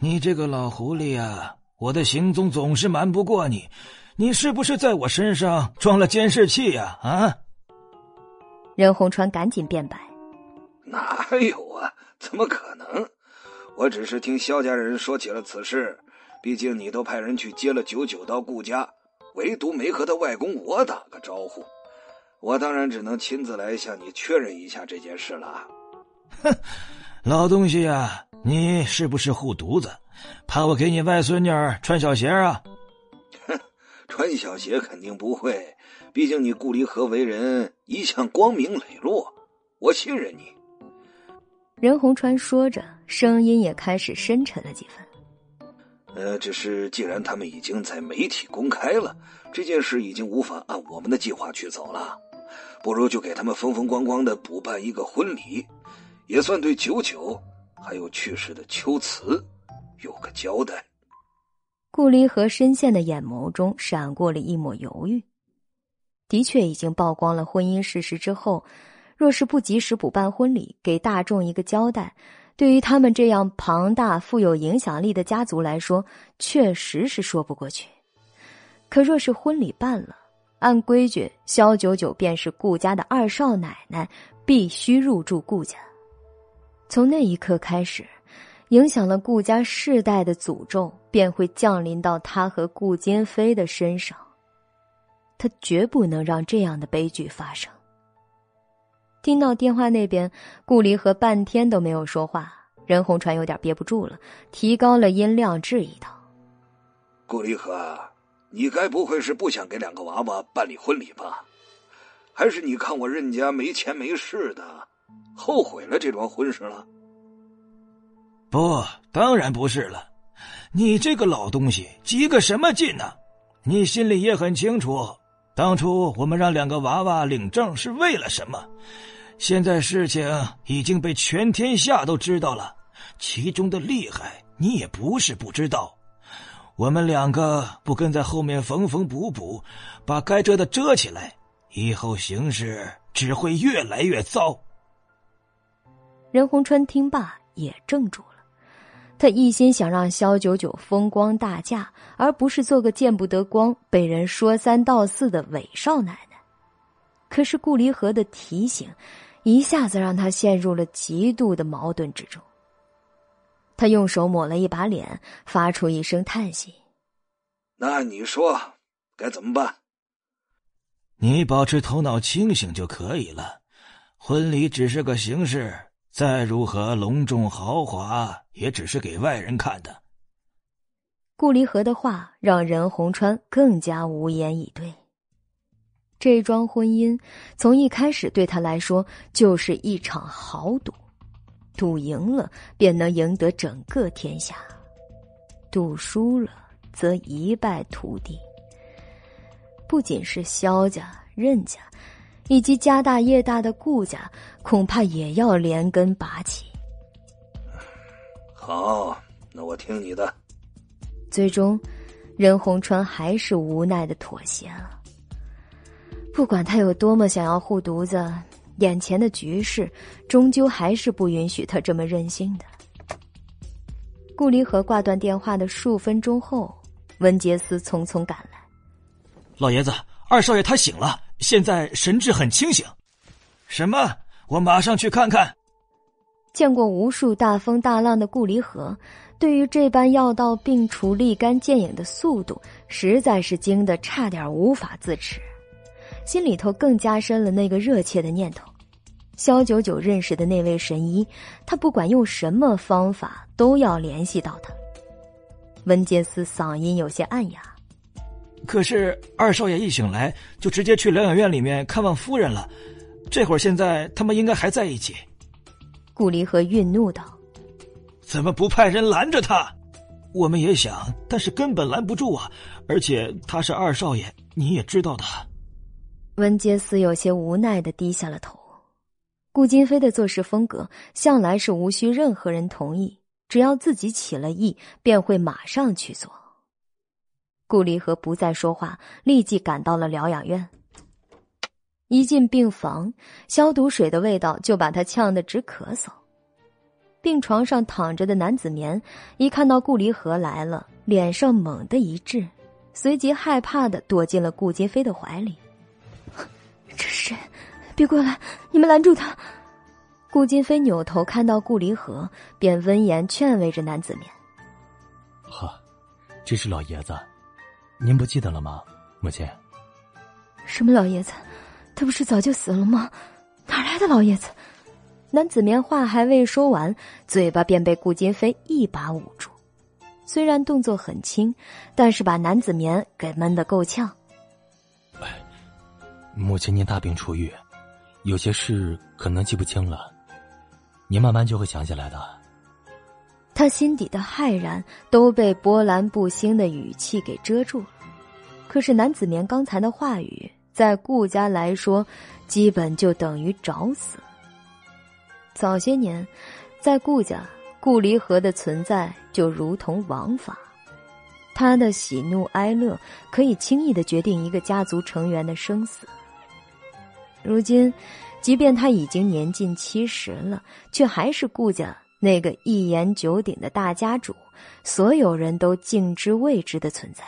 C: 你这个老狐狸呀，我的行踪总是瞒不过你。你是不是在我身上装了监视器呀？啊！
A: 任洪川赶紧辩白：“
G: 哪有啊？怎么可能？我只是听萧家人说起了此事。毕竟你都派人去接了九九到顾家，唯独没和他外公我打个招呼。我当然只能亲自来向你确认一下这件事了。”
C: 哼，老东西呀，你是不是护犊子？怕我给你外孙女穿小鞋啊？
G: 哼穿小鞋肯定不会，毕竟你顾离和为人一向光明磊落，我信任你。
A: 任洪川说着，声音也开始深沉了几分。
G: 呃，只是既然他们已经在媒体公开了这件事，已经无法按我们的计划去走了，不如就给他们风风光光的补办一个婚礼，也算对九九还有去世的秋瓷有个交代。
A: 顾离和深陷的眼眸中闪过了一抹犹豫。的确，已经曝光了婚姻事实之后，若是不及时补办婚礼，给大众一个交代，对于他们这样庞大、富有影响力的家族来说，确实是说不过去。可若是婚礼办了，按规矩，萧九九便是顾家的二少奶奶，必须入住顾家。从那一刻开始。影响了顾家世代的诅咒便会降临到他和顾金飞的身上。他绝不能让这样的悲剧发生。听到电话那边，顾离和半天都没有说话，任红川有点憋不住了，提高了音量质疑道：“
G: 顾离和，你该不会是不想给两个娃娃办理婚礼吧？还是你看我任家没钱没势的，后悔了这桩婚事了？”
C: 不，当然不是了。你这个老东西，急个什么劲呢？你心里也很清楚，当初我们让两个娃娃领证是为了什么。现在事情已经被全天下都知道了，其中的厉害你也不是不知道。我们两个不跟在后面缝缝补补，把该遮的遮起来，以后形势只会越来越糟。
A: 任洪川听罢也怔住了。他一心想让萧九九风光大嫁，而不是做个见不得光、被人说三道四的伪少奶奶。可是顾离河的提醒，一下子让他陷入了极度的矛盾之中。他用手抹了一把脸，发出一声叹息：“
G: 那你说该怎么办？”
C: 你保持头脑清醒就可以了。婚礼只是个形式。再如何隆重豪华，也只是给外人看的。
A: 顾离河的话让任洪川更加无言以对。这桩婚姻从一开始对他来说就是一场豪赌，赌赢了便能赢得整个天下，赌输了则一败涂地。不仅是萧家、任家。以及家大业大的顾家，恐怕也要连根拔起。
G: 好，那我听你的。
A: 最终，任洪川还是无奈的妥协了。不管他有多么想要护犊子，眼前的局势终究还是不允许他这么任性的。顾离和挂断电话的数分钟后，文杰斯匆匆赶来。
C: 老爷子，二少爷他醒了。现在神志很清醒，什么？我马上去看看。
A: 见过无数大风大浪的顾离河，对于这般药到病除、立竿见影的速度，实在是惊得差点无法自持，心里头更加深了那个热切的念头：萧九九认识的那位神医，他不管用什么方法，都要联系到他。温杰斯嗓音有些暗哑。
C: 可是二少爷一醒来就直接去疗养院里面看望夫人了，这会儿现在他们应该还在一起。
A: 顾离和愠怒道：“
C: 怎么不派人拦着他？我们也想，但是根本拦不住啊！而且他是二少爷，你也知道的。”
A: 温杰斯有些无奈的低下了头。顾金飞的做事风格向来是无需任何人同意，只要自己起了意，便会马上去做。顾离和不再说话，立即赶到了疗养院。一进病房，消毒水的味道就把他呛得直咳嗽。病床上躺着的男子棉一看到顾离和来了，脸上猛地一滞，随即害怕的躲进了顾金飞的怀里。这是谁？别过来！你们拦住他！顾金飞扭头看到顾离和，便温言劝慰着男子棉：“
E: 哈，这是老爷子，您不记得了吗，母亲？”
A: 什么老爷子？他不是早就死了吗？哪来的老爷子？男子棉话还未说完，嘴巴便被顾金飞一把捂住。虽然动作很轻，但是把男子棉给闷得够呛。
E: 母亲，您大病初愈，有些事可能记不清了，您慢慢就会想起来的。
A: 他心底的骇然都被波澜不兴的语气给遮住了。可是男子棉刚才的话语。在顾家来说，基本就等于找死。早些年，在顾家，顾离合的存在就如同王法，他的喜怒哀乐可以轻易的决定一个家族成员的生死。如今，即便他已经年近七十了，却还是顾家那个一言九鼎的大家主，所有人都敬之畏之的存在。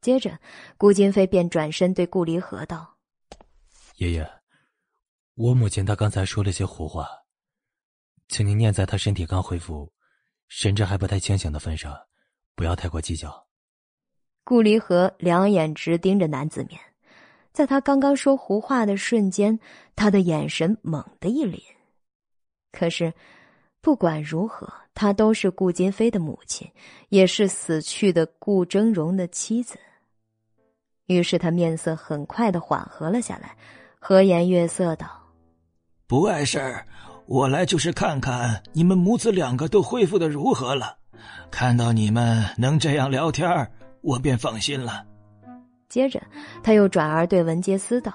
A: 接着，顾金飞便转身对顾离合道：“
E: 爷爷，我母亲她刚才说了些胡话，请您念在她身体刚恢复、神志还不太清醒的份上，不要太过计较。”
A: 顾离合两眼直盯着男子面，在他刚刚说胡话的瞬间，他的眼神猛地一凛。可是，不管如何，她都是顾金飞的母亲，也是死去的顾峥嵘的妻子。于是他面色很快的缓和了下来，和颜悦色道：“
C: 不碍事儿，我来就是看看你们母子两个都恢复的如何了。看到你们能这样聊天，我便放心了。”
A: 接着他又转而对文杰斯道：“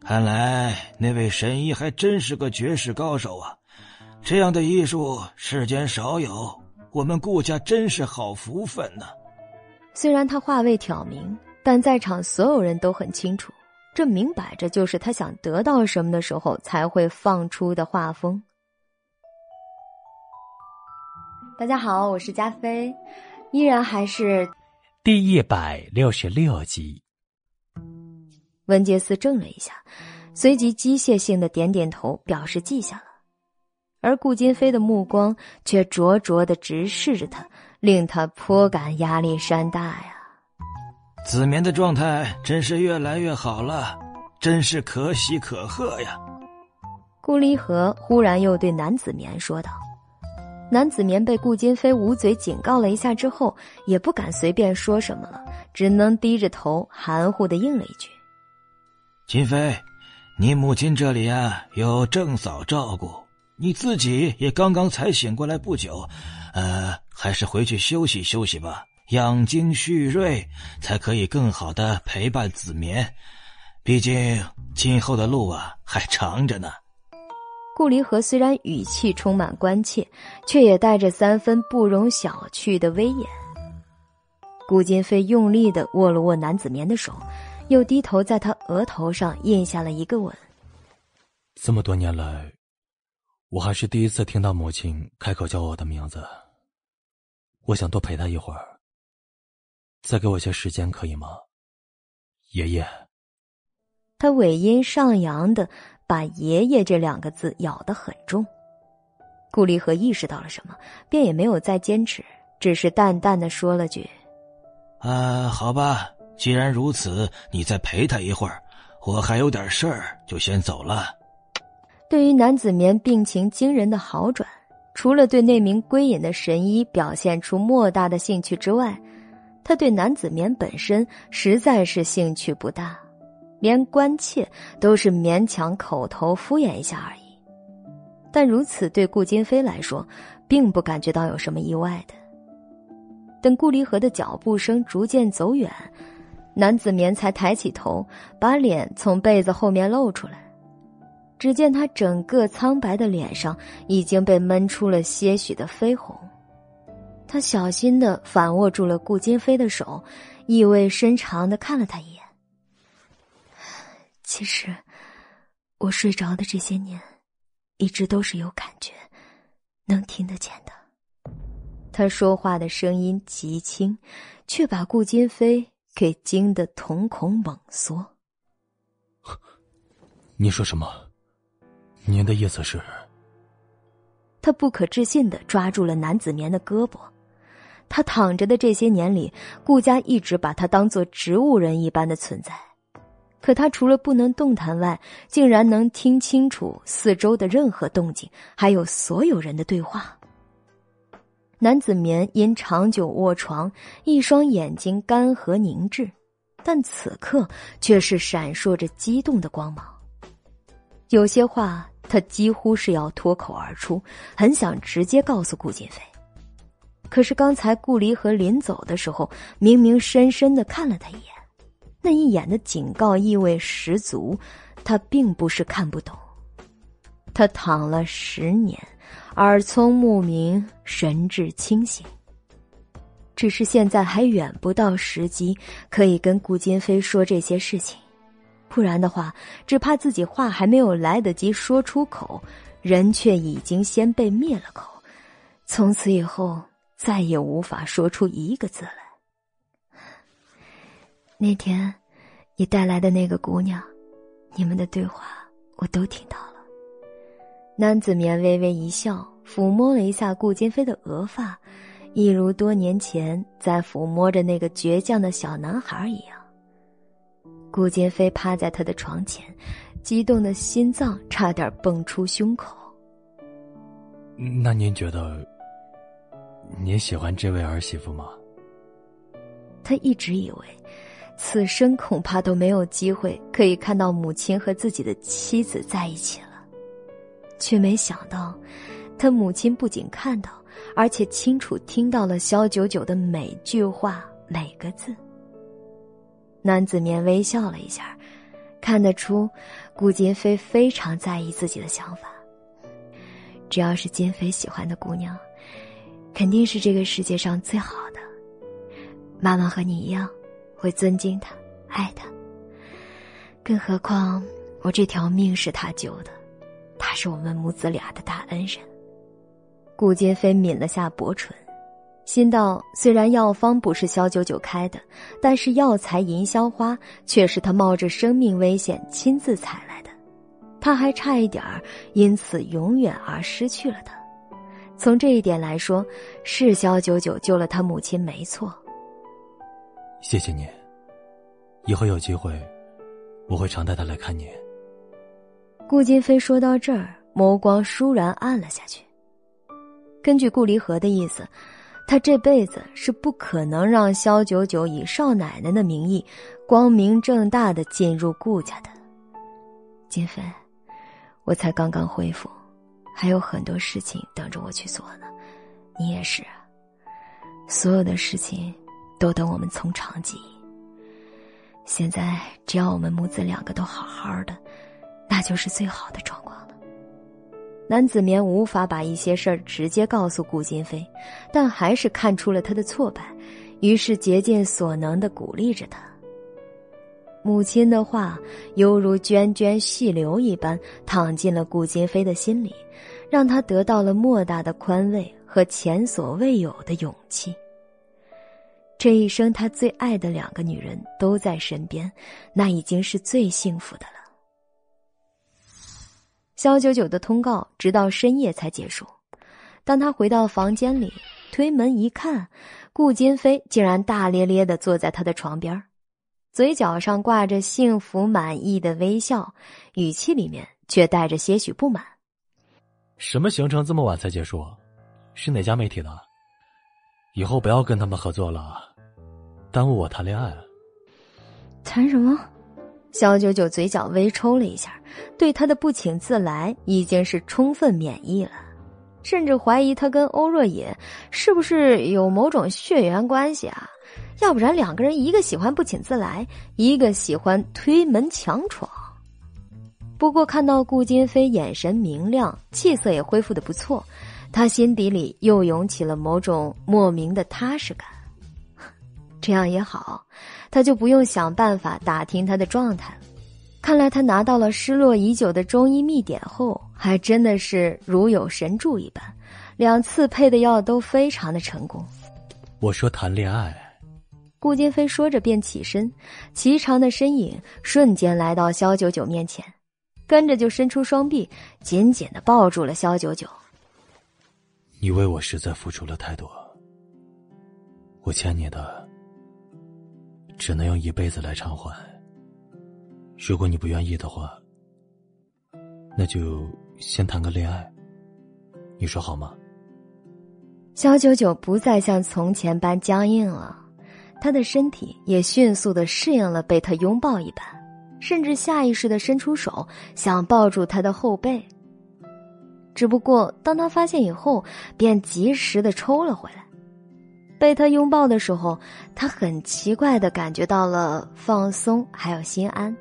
C: 看来那位神医还真是个绝世高手啊！这样的医术世间少有，我们顾家真是好福分呢。”
A: 虽然他话未挑明。但在场所有人都很清楚，这明摆着就是他想得到什么的时候才会放出的画风。大家好，我是加菲，依然还是
B: 第一百六十六集。
A: 文杰斯怔了一下，随即机械性的点点头，表示记下了。而顾金飞的目光却灼灼的直视着他，令他颇感压力山大呀。
C: 子棉的状态真是越来越好了，真是可喜可贺呀！
A: 顾离和忽然又对南子棉说道：“南子棉被顾金飞捂嘴警告了一下之后，也不敢随便说什么了，只能低着头含糊的应了一句：‘
C: 金飞，你母亲这里啊有郑嫂照顾，你自己也刚刚才醒过来不久，呃，还是回去休息休息吧。’”养精蓄锐，才可以更好的陪伴子棉。毕竟今后的路啊还长着呢。
A: 顾离合虽然语气充满关切，却也带着三分不容小觑的威严。顾金飞用力的握了握男子棉的手，又低头在他额头上印下了一个吻。
E: 这么多年来，我还是第一次听到母亲开口叫我的名字。我想多陪她一会儿。再给我些时间，可以吗，爷爷？
A: 他尾音上扬的把“爷爷”这两个字咬得很重。顾离和意识到了什么，便也没有再坚持，只是淡淡的说了句：“
C: 啊，好吧，既然如此，你再陪他一会儿，我还有点事儿，就先走了。”
A: 对于男子棉病情惊人的好转，除了对那名归隐的神医表现出莫大的兴趣之外，他对男子棉本身实在是兴趣不大，连关切都是勉强口头敷衍一下而已。但如此对顾金飞来说，并不感觉到有什么意外的。等顾离合的脚步声逐渐走远，男子棉才抬起头，把脸从被子后面露出来。只见他整个苍白的脸上已经被闷出了些许的绯红。他小心的反握住了顾金飞的手，意味深长的看了他一眼。其实，我睡着的这些年，一直都是有感觉，能听得见的。他说话的声音极轻，却把顾金飞给惊得瞳孔猛缩。
E: 你说什么？您的意思是？
A: 他不可置信的抓住了男子棉的胳膊。他躺着的这些年里，顾家一直把他当做植物人一般的存在。可他除了不能动弹外，竟然能听清楚四周的任何动静，还有所有人的对话。男子棉因长久卧床，一双眼睛干涸凝滞，但此刻却是闪烁着激动的光芒。有些话他几乎是要脱口而出，很想直接告诉顾锦飞。可是刚才顾离和临走的时候，明明深深的看了他一眼，那一眼的警告意味十足。他并不是看不懂。他躺了十年，耳聪目明，神志清醒。只是现在还远不到时机，可以跟顾金飞说这些事情。不然的话，只怕自己话还没有来得及说出口，人却已经先被灭了口。从此以后。再也无法说出一个字来。那天，你带来的那个姑娘，你们的对话我都听到了。南子棉微微一笑，抚摸了一下顾金飞的额发，一如多年前在抚摸着那个倔强的小男孩一样。顾金飞趴在他的床前，激动的心脏差点蹦出胸口。
E: 那您觉得？您喜欢这位儿媳妇吗？
A: 他一直以为，此生恐怕都没有机会可以看到母亲和自己的妻子在一起了，却没想到，他母亲不仅看到，而且清楚听到了萧九九的每句话每个字。男子面微笑了一下，看得出，顾金飞非常在意自己的想法。只要是金飞喜欢的姑娘。肯定是这个世界上最好的。妈妈和你一样，会尊敬他，爱他。更何况我这条命是他救的，他是我们母子俩的大恩人。顾金飞抿了下薄唇，心道：虽然药方不是萧九九开的，但是药材银销花却是他冒着生命危险亲自采来的，他还差一点儿因此永远而失去了他。从这一点来说，是萧九九救了他母亲，没错。
E: 谢谢您，以后有机会，我会常带他来看您。
A: 顾金飞说到这儿，眸光倏然暗了下去。根据顾离合的意思，他这辈子是不可能让萧九九以少奶奶的名义，光明正大的进入顾家的。金飞，我才刚刚恢复。还有很多事情等着我去做呢，你也是。所有的事情都等我们从长计议。现在只要我们母子两个都好好的，那就是最好的状况了。南子棉无法把一些事儿直接告诉顾金飞，但还是看出了他的挫败，于是竭尽所能的鼓励着他。母亲的话犹如涓涓细流一般淌进了顾金飞的心里，让他得到了莫大的宽慰和前所未有的勇气。这一生，他最爱的两个女人都在身边，那已经是最幸福的。肖九九的通告直到深夜才结束。当他回到房间里，推门一看，顾金飞竟然大咧咧的坐在他的床边嘴角上挂着幸福满意的微笑，语气里面却带着些许不满。
E: 什么行程这么晚才结束？是哪家媒体的？以后不要跟他们合作了，耽误我谈恋爱。
A: 谈什么？肖九九嘴角微抽了一下，对他的不请自来已经是充分免疫了，甚至怀疑他跟欧若野是不是有某种血缘关系啊？要不然两个人一个喜欢不请自来，一个喜欢推门强闯。不过看到顾金飞眼神明亮，气色也恢复的不错，他心底里又涌起了某种莫名的踏实感。这样也好，他就不用想办法打听他的状态了。看来他拿到了失落已久的中医秘典后，还真的是如有神助一般，两次配的药都非常的成功。
E: 我说谈恋爱。
A: 顾金飞说着便起身，颀长的身影瞬间来到萧九九面前，跟着就伸出双臂，紧紧的抱住了萧九九。
E: 你为我实在付出了太多，我欠你的，只能用一辈子来偿还。如果你不愿意的话，那就先谈个恋爱，你说好吗？
A: 肖九九不再像从前般僵硬了。他的身体也迅速的适应了被他拥抱一般，甚至下意识的伸出手想抱住他的后背。只不过当他发现以后，便及时的抽了回来。被他拥抱的时候，他很奇怪的感觉到了放松还有心安。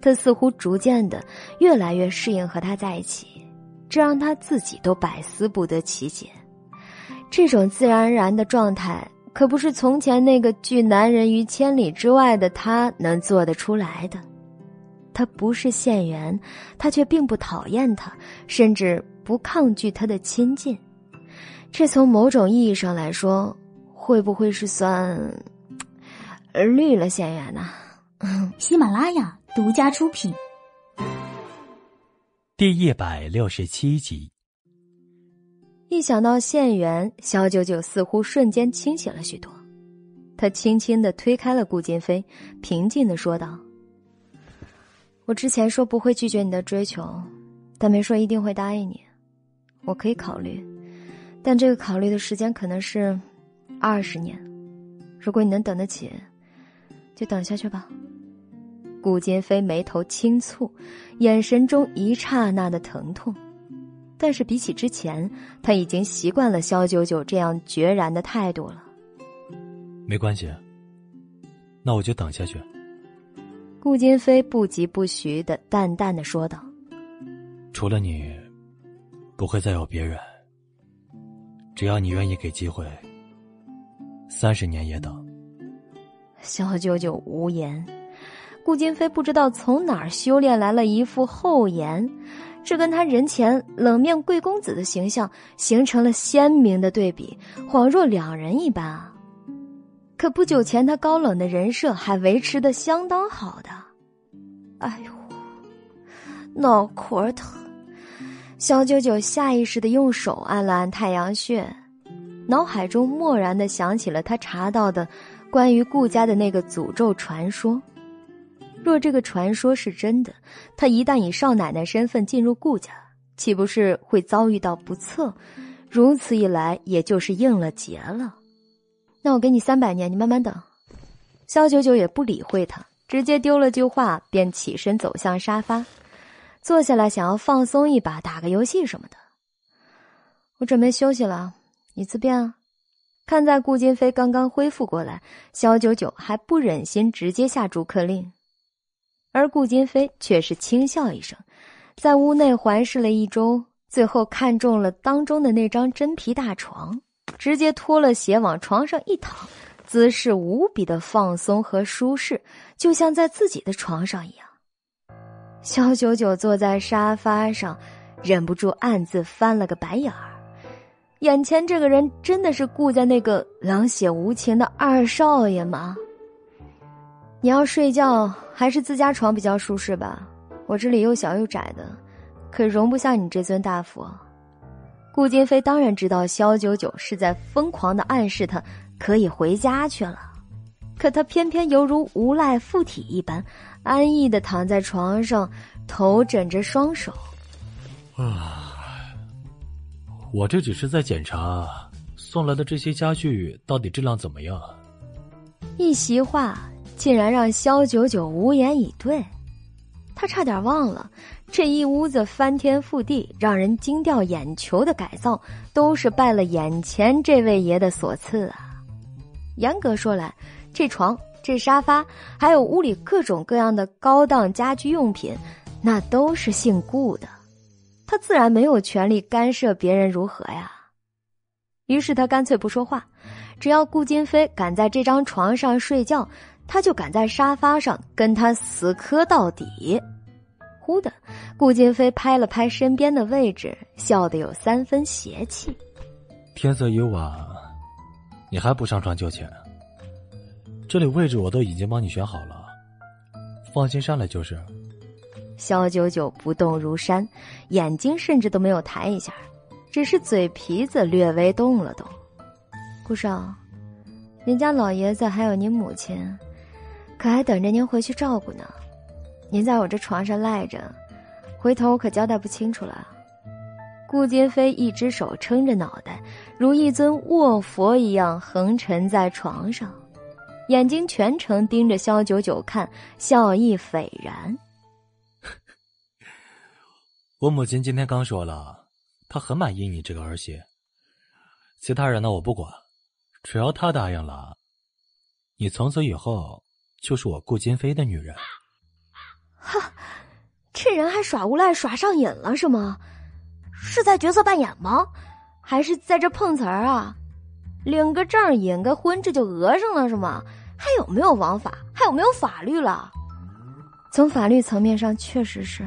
A: 他似乎逐渐的越来越适应和他在一起，这让他自己都百思不得其解。这种自然而然的状态。可不是从前那个拒男人于千里之外的他能做得出来的。他不是县元，他却并不讨厌他，甚至不抗拒他的亲近。这从某种意义上来说，会不会是算绿了县元呢？
D: 喜马拉雅独家出品，
B: 第一百六十七集。
A: 一想到县园，小九九似乎瞬间清醒了许多。他轻轻的推开了顾金飞，平静的说道：“我之前说不会拒绝你的追求，但没说一定会答应你。我可以考虑，但这个考虑的时间可能是二十年。如果你能等得起，就等下去吧。”顾金飞眉头轻蹙，眼神中一刹那的疼痛。但是比起之前，他已经习惯了萧九九这样决然的态度了。
E: 没关系，那我就等下去。
A: 顾金飞不疾不徐的淡淡的说道：“
E: 除了你，不会再有别人。只要你愿意给机会，三十年也等。”
A: 小九九无言。顾金飞不知道从哪儿修炼来了一副厚颜。这跟他人前冷面贵公子的形象形成了鲜明的对比，恍若两人一般啊！可不久前他高冷的人设还维持的相当好的。哎呦，脑壳疼！萧九九下意识的用手按了按太阳穴，脑海中蓦然的想起了他查到的关于顾家的那个诅咒传说。若这个传说是真的，他一旦以少奶奶身份进入顾家，岂不是会遭遇到不测？如此一来，也就是应了劫了。那我给你三百年，你慢慢等。肖九九也不理会他，直接丢了句话，便起身走向沙发，坐下来想要放松一把，打个游戏什么的。我准备休息了，你自便啊。看在顾金飞刚刚恢复过来，肖九九还不忍心直接下逐客令。而顾金飞却是轻笑一声，在屋内环视了一周，最后看中了当中的那张真皮大床，直接脱了鞋往床上一躺，姿势无比的放松和舒适，就像在自己的床上一样。肖九九坐在沙发上，忍不住暗自翻了个白眼儿，眼前这个人真的是顾家那个冷血无情的二少爷吗？你要睡觉还是自家床比较舒适吧？我这里又小又窄的，可容不下你这尊大佛。顾金飞当然知道萧九九是在疯狂的暗示他可以回家去了，可他偏偏犹如无赖附体一般，安逸的躺在床上，头枕着双手。
E: 啊，我这只是在检查送来的这些家具到底质量怎么样。
A: 一席话。竟然让萧九九无言以对，他差点忘了，这一屋子翻天覆地、让人惊掉眼球的改造，都是拜了眼前这位爷的所赐啊！严格说来，这床、这沙发，还有屋里各种各样的高档家居用品，那都是姓顾的，他自然没有权利干涉别人如何呀。于是他干脆不说话，只要顾金飞敢在这张床上睡觉，他就敢在沙发上跟他死磕到底。忽的，顾金飞拍了拍身边的位置，笑得有三分邪气。
E: 天色已晚，你还不上床就寝？这里位置我都已经帮你选好了，放心上来就是。
A: 肖九九不动如山，眼睛甚至都没有抬一下。只是嘴皮子略微动了动，顾少，您家老爷子还有您母亲，可还等着您回去照顾呢。您在我这床上赖着，回头可交代不清楚了。顾金飞一只手撑着脑袋，如一尊卧佛一样横沉在床上，眼睛全程盯着萧九九看，笑意斐然。
E: 我母亲今天刚说了。她很满意你这个儿媳，其他人呢我不管，只要她答应了，你从此以后就是我顾金飞的女人。
A: 哈，这人还耍无赖耍上瘾了是吗？是在角色扮演吗？还是在这碰瓷儿啊？领个证引个婚这就讹上了是吗？还有没有王法？还有没有法律了？从法律层面上确实是。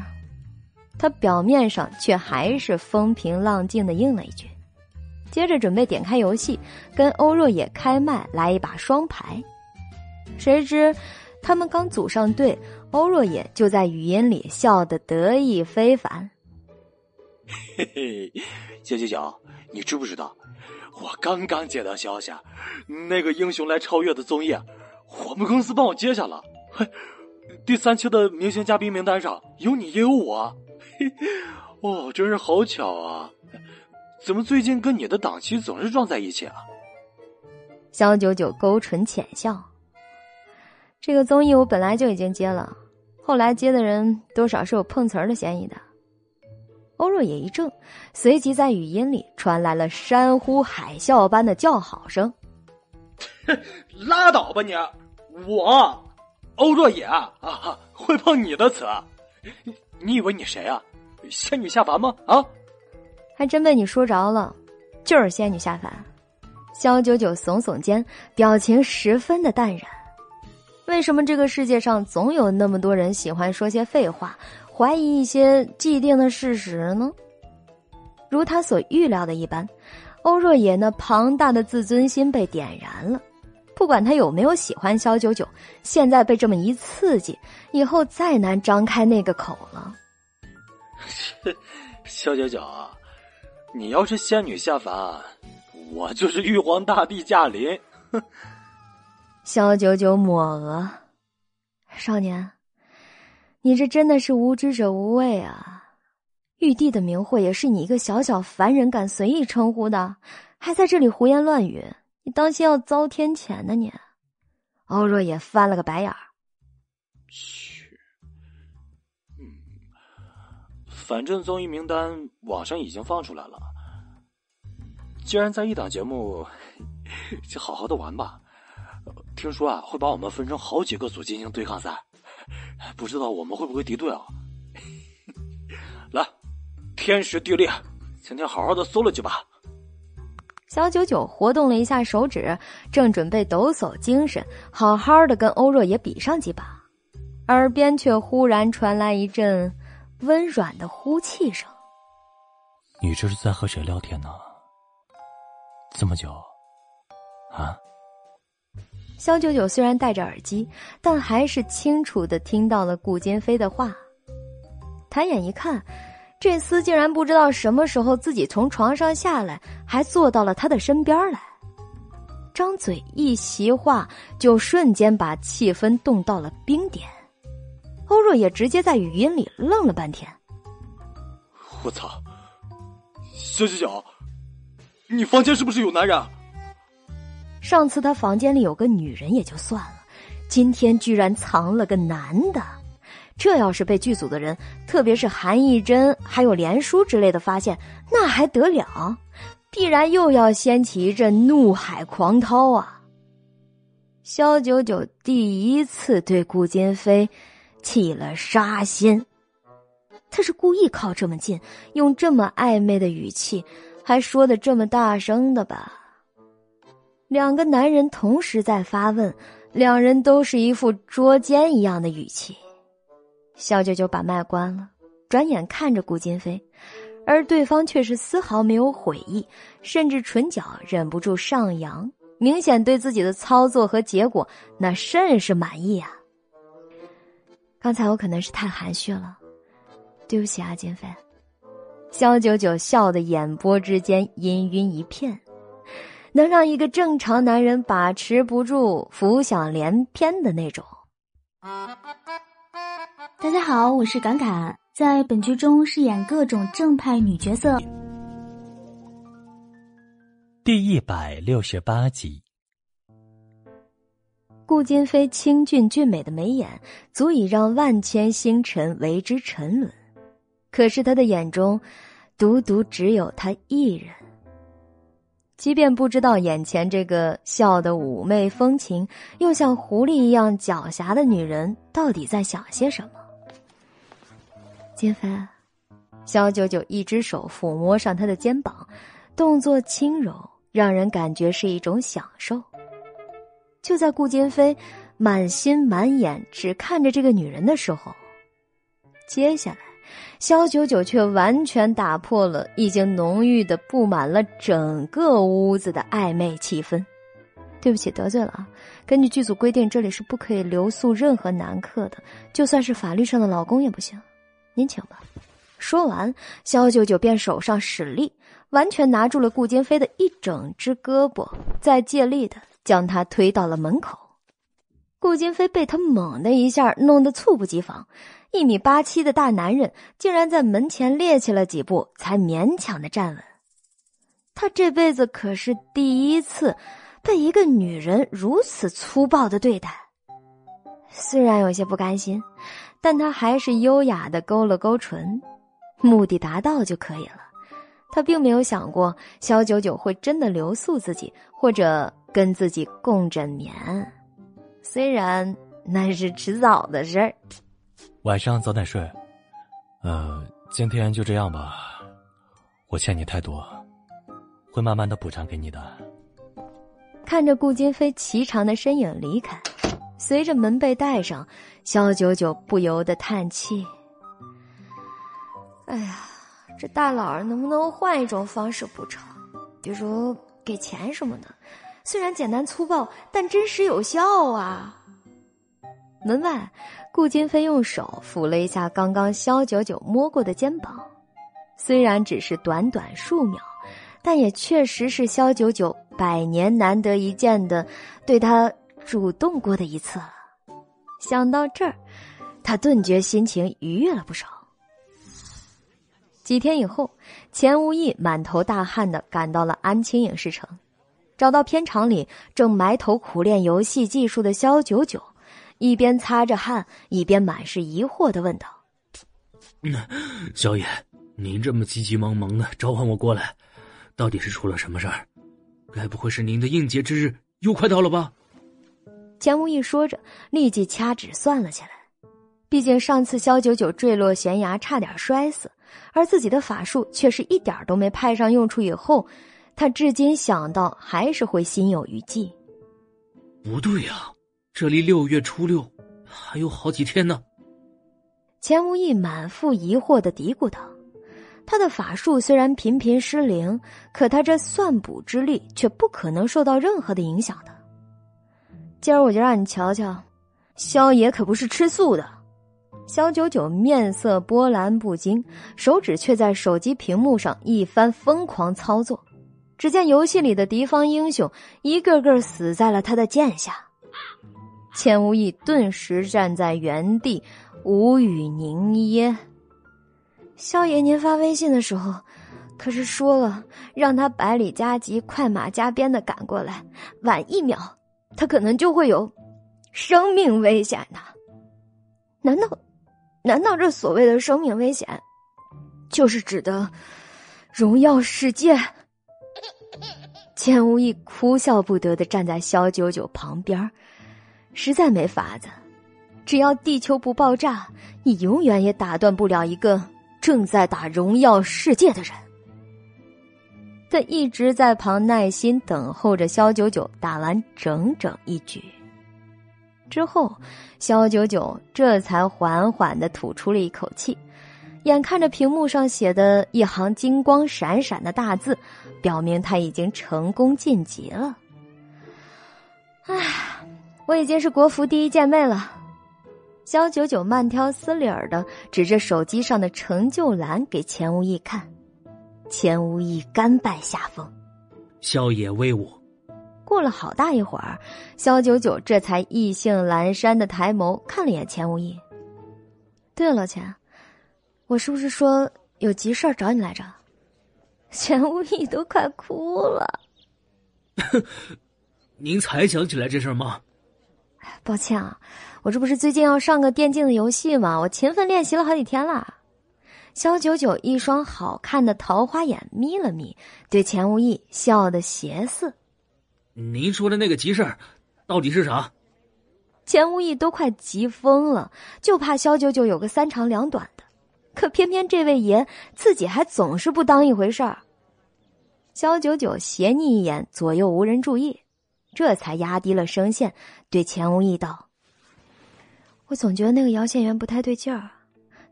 A: 他表面上却还是风平浪静的应了一句，接着准备点开游戏，跟欧若野开麦来一把双排。谁知他们刚组上队，欧若野就在语音里笑得得意非凡。
H: 嘿嘿，小九九，你知不知道？我刚刚接到消息，那个英雄来超越的综艺，我们公司帮我接下了。嘿，第三期的明星嘉宾名单上有你，也有我。哦，真是好巧啊！怎么最近跟你的档期总是撞在一起啊？
A: 肖九九勾唇浅笑。这个综艺我本来就已经接了，后来接的人多少是有碰瓷儿的嫌疑的。欧若野一怔，随即在语音里传来了山呼海啸般的叫好声：“
H: 拉倒吧你！我欧若野啊，会碰你的瓷？你以为你谁啊？”仙女下凡吗？啊，
A: 还真被你说着了，就是仙女下凡。萧九九耸耸肩，表情十分的淡然。为什么这个世界上总有那么多人喜欢说些废话，怀疑一些既定的事实呢？如他所预料的一般，欧若野那庞大的自尊心被点燃了。不管他有没有喜欢肖九九，现在被这么一刺激，以后再难张开那个口了。
H: 肖九九，你要是仙女下凡，我就是玉皇大帝驾临。
A: 肖九九抹额，少年，你这真的是无知者无畏啊！玉帝的名讳也是你一个小小凡人敢随意称呼的，还在这里胡言乱语，你当心要遭天谴呢！你，欧若也翻了个白眼儿。
H: 反正综艺名单网上已经放出来了，既然在一档节目，就好好的玩吧。听说啊，会把我们分成好几个组进行对抗赛，不知道我们会不会敌对啊？来，天时地利，今天好好的搜了几把。
A: 小九九活动了一下手指，正准备抖擞精神，好好的跟欧若野比上几把，耳边却忽然传来一阵。温软的呼气声。
E: 你这是在和谁聊天呢？这么久，啊？
A: 肖九九虽然戴着耳机，但还是清楚的听到了顾金飞的话。抬眼一看，这厮竟然不知道什么时候自己从床上下来，还坐到了他的身边来。张嘴一席话，就瞬间把气氛冻到了冰点。欧若也直接在语音里愣了半天。
H: 我操！小九九，你房间是不是有男人？
A: 上次他房间里有个女人也就算了，今天居然藏了个男的。这要是被剧组的人，特别是韩艺珍还有连叔之类的发现，那还得了？必然又要掀起一阵怒海狂涛啊！肖九九第一次对顾金飞。起了杀心。他是故意靠这么近，用这么暧昧的语气，还说的这么大声的吧？两个男人同时在发问，两人都是一副捉奸一样的语气。肖九九把麦关了，转眼看着顾金飞，而对方却是丝毫没有悔意，甚至唇角忍不住上扬，明显对自己的操作和结果那甚是满意啊。刚才我可能是太含蓄了。对不起啊，金飞。肖九九笑得眼波之间氤氲一片，能让一个正常男人把持不住，浮想联翩的那种。
D: 大家好，我是侃侃，在本剧中饰演各种正派女角色。
B: 第一百六十八集。
A: 顾金飞清俊俊美的眉眼，足以让万千星辰为之沉沦。可是他的眼中，独独只有他一人。即便不知道眼前这个笑得妩媚风情，又像狐狸一样狡黠的女人，到底在想些什么？金飞，肖九九一只手抚摸上他的肩膀，动作轻柔，让人感觉是一种享受。就在顾金飞满心满眼只看着这个女人的时候，接下来。肖九九却完全打破了已经浓郁的布满了整个屋子的暧昧气氛。对不起，得罪了啊！根据剧组规定，这里是不可以留宿任何男客的，就算是法律上的老公也不行。您请吧。说完，肖九九便手上使力，完全拿住了顾金飞的一整只胳膊，再借力的将他推到了门口。顾金飞被他猛的一下弄得猝不及防。一米八七的大男人竟然在门前趔趄了几步，才勉强的站稳。他这辈子可是第一次被一个女人如此粗暴的对待，虽然有些不甘心，但他还是优雅的勾了勾唇，目的达到就可以了。他并没有想过肖九九会真的留宿自己，或者跟自己共枕眠，虽然那是迟早的事儿。
E: 晚上早点睡，呃，今天就这样吧。我欠你太多，会慢慢的补偿给你的。
A: 看着顾金飞颀长的身影离开，随着门被带上，肖九九不由得叹气：“哎呀，这大老儿能不能换一种方式补偿？比如给钱什么的，虽然简单粗暴，但真实有效啊。”门外。顾金飞用手抚了一下刚刚肖九九摸过的肩膀，虽然只是短短数秒，但也确实是肖九九百年难得一见的对他主动过的一次了。想到这儿，他顿觉心情愉悦了不少。几天以后，钱无义满头大汗的赶到了安青影视城，找到片场里正埋头苦练游戏技术的肖九九。一边擦着汗，一边满是疑惑的问道：“
F: 小野，您这么急急忙忙的召唤我过来，到底是出了什么事儿？该不会是您的应劫之日又快到了吧？”
A: 钱无义说着，立即掐指算了起来。毕竟上次萧九九坠落悬崖，差点摔死，而自己的法术却是一点都没派上用处。以后，他至今想到还是会心有余悸。
F: 不对呀。这离六月初六还有好几天呢。
A: 钱无义满腹疑惑的嘀咕道：“他的法术虽然频频失灵，可他这算卜之力却不可能受到任何的影响的。今儿我就让你瞧瞧，萧爷可不是吃素的。”萧九九面色波澜不惊，手指却在手机屏幕上一番疯狂操作。只见游戏里的敌方英雄一个个死在了他的剑下。钱无义顿时站在原地，无语凝噎。萧爷，您发微信的时候，可是说了让他百里加急、快马加鞭的赶过来，晚一秒，他可能就会有生命危险的。难道，难道这所谓的生命危险，就是指的荣耀世界？钱无义哭笑不得的站在萧九九旁边。实在没法子，只要地球不爆炸，你永远也打断不了一个正在打荣耀世界的人。他一直在旁耐心等候着肖九九打完整整一局。之后，肖九九这才缓缓的吐出了一口气，眼看着屏幕上写的一行金光闪闪的大字，表明他已经成功晋级了。唉，我已经是国服第一剑妹了。萧九九慢条斯理儿的指着手机上的成就栏给钱无意看，钱无意甘拜下风。
F: 萧野威武。
A: 过了好大一会儿，萧九九这才意兴阑珊的抬眸看了一眼钱无意。对了，钱，我是不是说有急事找你来着？钱无意都快哭了。
F: 您才想起来这事吗？
A: 抱歉啊，我这不是最近要上个电竞的游戏吗？我勤奋练习了好几天了。肖九九一双好看的桃花眼眯了眯，对钱无义笑得邪肆。
F: 您说的那个急事儿，到底是啥？
A: 钱无义都快急疯了，就怕肖九九有个三长两短的，可偏偏这位爷自己还总是不当一回事儿。肖九九斜睨一眼，左右无人注意，这才压低了声线对钱无义道：“我总觉得那个姚县元不太对劲儿，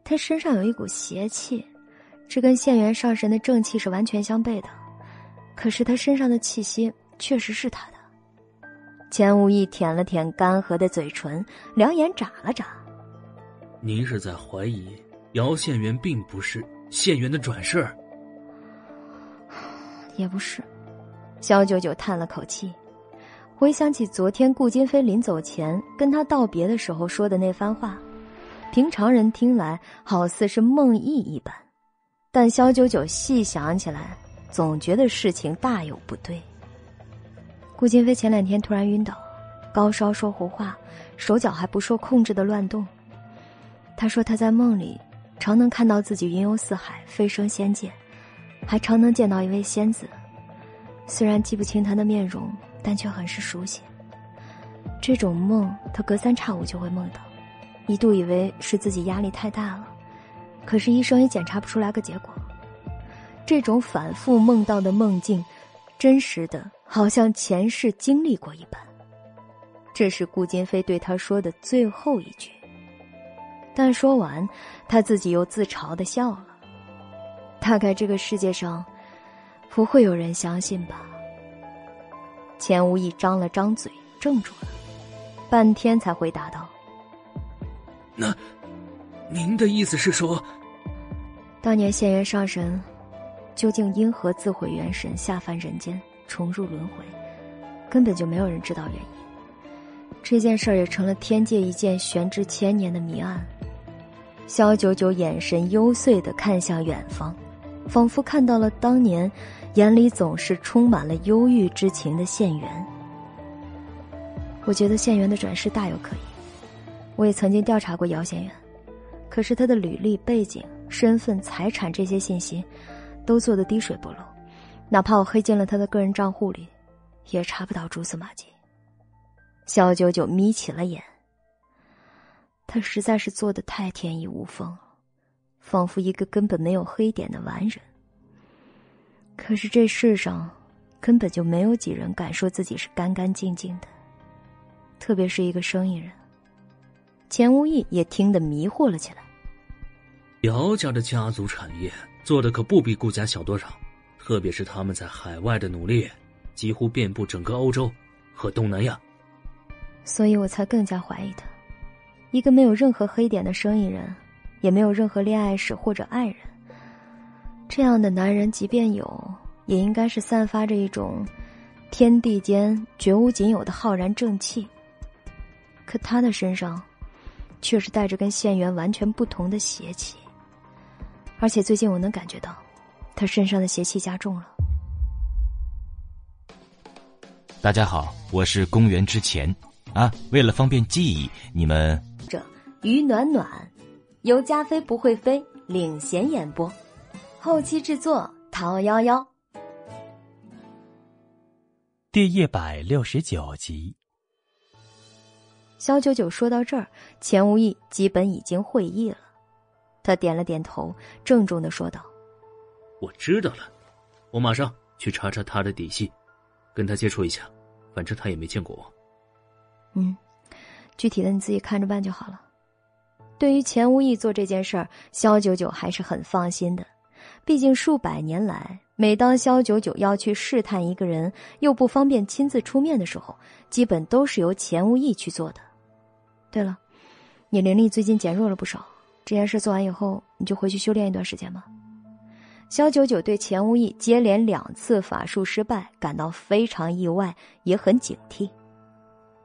A: 他身上有一股邪气，这跟县元上神的正气是完全相悖的。可是他身上的气息……”确实是他的。钱无义舔了舔干涸的嘴唇，两眼眨了眨。
F: 您是在怀疑姚县元并不是县元的转世？
A: 也不是。萧九九叹了口气，回想起昨天顾金飞临走前跟他道别的时候说的那番话，平常人听来好似是梦呓一般，但肖九九细想起来，总觉得事情大有不对。顾金飞前两天突然晕倒，高烧说胡话，手脚还不受控制的乱动。他说他在梦里常能看到自己云游四海，飞升仙界，还常能见到一位仙子。虽然记不清她的面容，但却很是熟悉。这种梦他隔三差五就会梦到，一度以为是自己压力太大了，可是医生也检查不出来个结果。这种反复梦到的梦境，真实的。好像前世经历过一般。这是顾金飞对他说的最后一句。但说完，他自己又自嘲的笑了。大概这个世界上，不会有人相信吧？钱无意张了张嘴，怔住了，半天才回答道：“
F: 那，您的意思是说，
A: 当年仙元上神，究竟因何自毁元神，下凡人间？”重入轮回，根本就没有人知道原因。这件事儿也成了天界一件悬至千年的谜案。萧九九眼神幽邃的看向远方，仿佛看到了当年眼里总是充满了忧郁之情的县元。我觉得县元的转世大有可疑。我也曾经调查过姚县元，可是他的履历、背景、身份、财产这些信息，都做得滴水不漏。哪怕我黑进了他的个人账户里，也查不到蛛丝马迹。肖九九眯起了眼，他实在是做的太天衣无缝，仿佛一个根本没有黑点的完人。可是这世上，根本就没有几人敢说自己是干干净净的，特别是一个生意人。钱无义也听得迷惑了起来。
F: 姚家的家族产业做的可不比顾家小多少。特别是他们在海外的努力，几乎遍布整个欧洲和东南亚，
A: 所以我才更加怀疑他。一个没有任何黑点的生意人，也没有任何恋爱史或者爱人，这样的男人，即便有，也应该是散发着一种天地间绝无仅有的浩然正气。可他的身上，却是带着跟县元完全不同的邪气，而且最近我能感觉到。他身上的邪气加重了。
C: 大家好，我是公元之前啊，为了方便记忆，你们
A: 这于暖暖由加菲不会飞领衔演播，后期制作陶夭夭。
B: 第一百六十九集，
A: 肖九九说到这儿，钱无意基本已经会意了。他点了点头，郑重的说道：“
F: 我知道了，我马上去查查他的底细，跟他接触一下。反正他也没见过我。”
A: 嗯，具体的你自己看着办就好了。对于钱无意做这件事儿，肖九九还是很放心的。毕竟数百年来，每当肖九九要去试探一个人，又不方便亲自出面的时候，基本都是由钱无义去做的。对了，你灵力最近减弱了不少，这件事做完以后，你就回去修炼一段时间吧。肖九九对钱无义接连两次法术失败感到非常意外，也很警惕。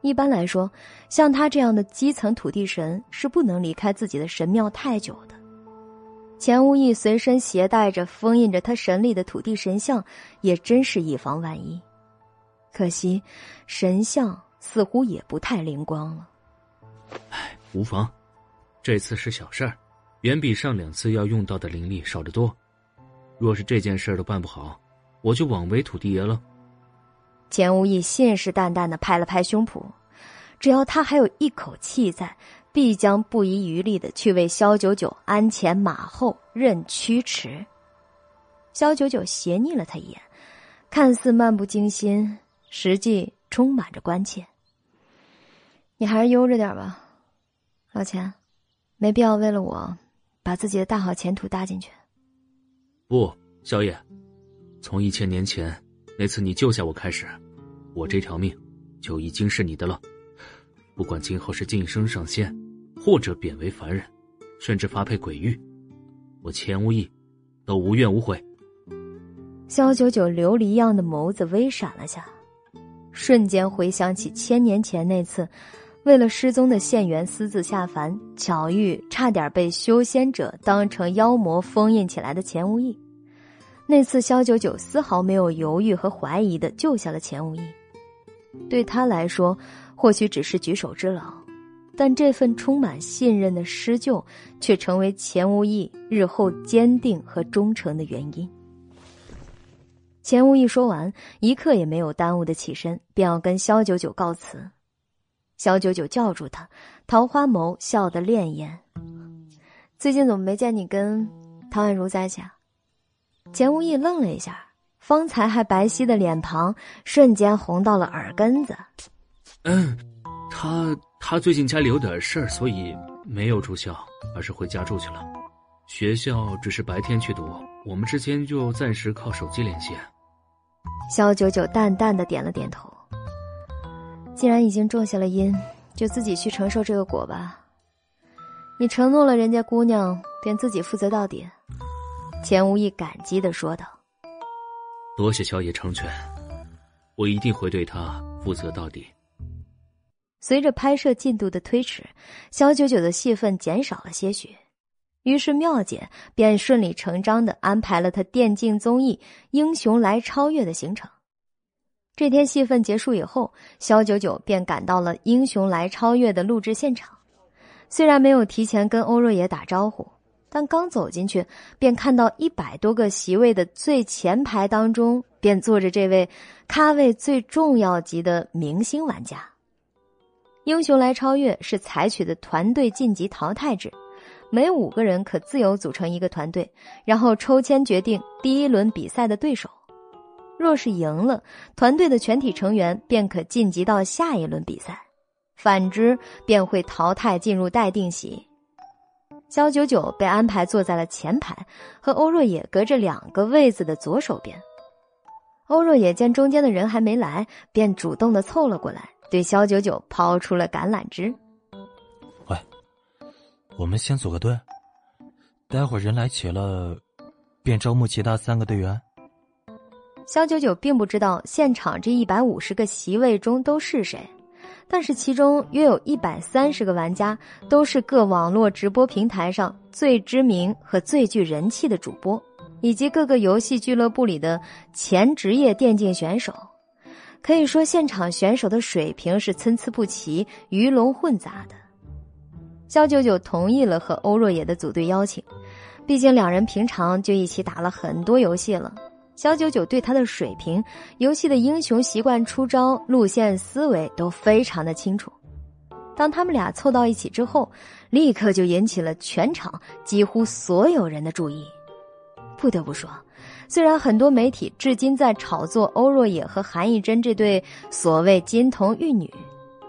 A: 一般来说，像他这样的基层土地神是不能离开自己的神庙太久的。钱无义随身携带着封印着他神力的土地神像，也真是以防万一。可惜，神像似乎也不太灵光了。
F: 唉，无妨，这次是小事儿，远比上两次要用到的灵力少得多。若是这件事都办不好，我就枉为土地爷了。
A: 钱无义信誓旦旦的拍了拍胸脯，只要他还有一口气在，必将不遗余力的去为萧九九鞍前马后任驱驰。萧九九斜睨了他一眼，看似漫不经心，实际充满着关切。你还是悠着点吧，老钱，没必要为了我，把自己的大好前途搭进去。
F: 不，小野，从一千年前那次你救下我开始。我这条命就已经是你的了，不管今后是晋升上仙，或者贬为凡人，甚至发配鬼域，我钱无义都无怨无悔。
A: 萧九九琉璃一样的眸子微闪了下，瞬间回想起千年前那次，为了失踪的县员私自下凡，巧遇差点被修仙者当成妖魔封印起来的钱无义。那次萧九九丝毫没有犹豫和怀疑的救下了钱无义。对他来说，或许只是举手之劳，但这份充满信任的施救，却成为钱无义日后坚定和忠诚的原因。钱无义说完，一刻也没有耽误的起身，便要跟萧九九告辞。萧九九叫住他，桃花眸笑得潋滟：“最近怎么没见你跟唐宛如在一起啊？”钱无义愣了一下。方才还白皙的脸庞瞬间红到了耳根子。
F: 嗯，他他最近家里有点事儿，所以没有住校，而是回家住去了。学校只是白天去读，我们之间就暂时靠手机联系。
A: 肖九九淡淡的点了点头。既然已经种下了因，就自己去承受这个果吧。你承诺了人家姑娘，便自己负责到底。钱无意感激的说道。
F: 多谢萧野成全，我一定会对他负责到底。
A: 随着拍摄进度的推迟，肖九九的戏份减少了些许，于是妙姐便顺理成章的安排了他电竞综艺《英雄来超越》的行程。这天戏份结束以后，肖九九便赶到了《英雄来超越》的录制现场，虽然没有提前跟欧若野打招呼。但刚走进去，便看到一百多个席位的最前排当中，便坐着这位咖位最重要级的明星玩家。英雄来超越是采取的团队晋级淘汰制，每五个人可自由组成一个团队，然后抽签决定第一轮比赛的对手。若是赢了，团队的全体成员便可晋级到下一轮比赛；反之，便会淘汰进入待定席。肖九九被安排坐在了前排，和欧若野隔着两个位子的左手边。欧若野见中间的人还没来，便主动的凑了过来，对肖九九抛出了橄榄枝：“
E: 喂，我们先组个队，待会儿人来齐了，便招募其他三个队员。”
A: 肖九九并不知道现场这一百五十个席位中都是谁。但是其中约有一百三十个玩家都是各网络直播平台上最知名和最具人气的主播，以及各个游戏俱乐部里的前职业电竞选手。可以说，现场选手的水平是参差不齐、鱼龙混杂的。肖九九同意了和欧若野的组队邀请，毕竟两人平常就一起打了很多游戏了。肖九九对他的水平、游戏的英雄习惯、出招路线、思维都非常的清楚。当他们俩凑到一起之后，立刻就引起了全场几乎所有人的注意。不得不说，虽然很多媒体至今在炒作欧若野和韩艺珍这对所谓金童玉女，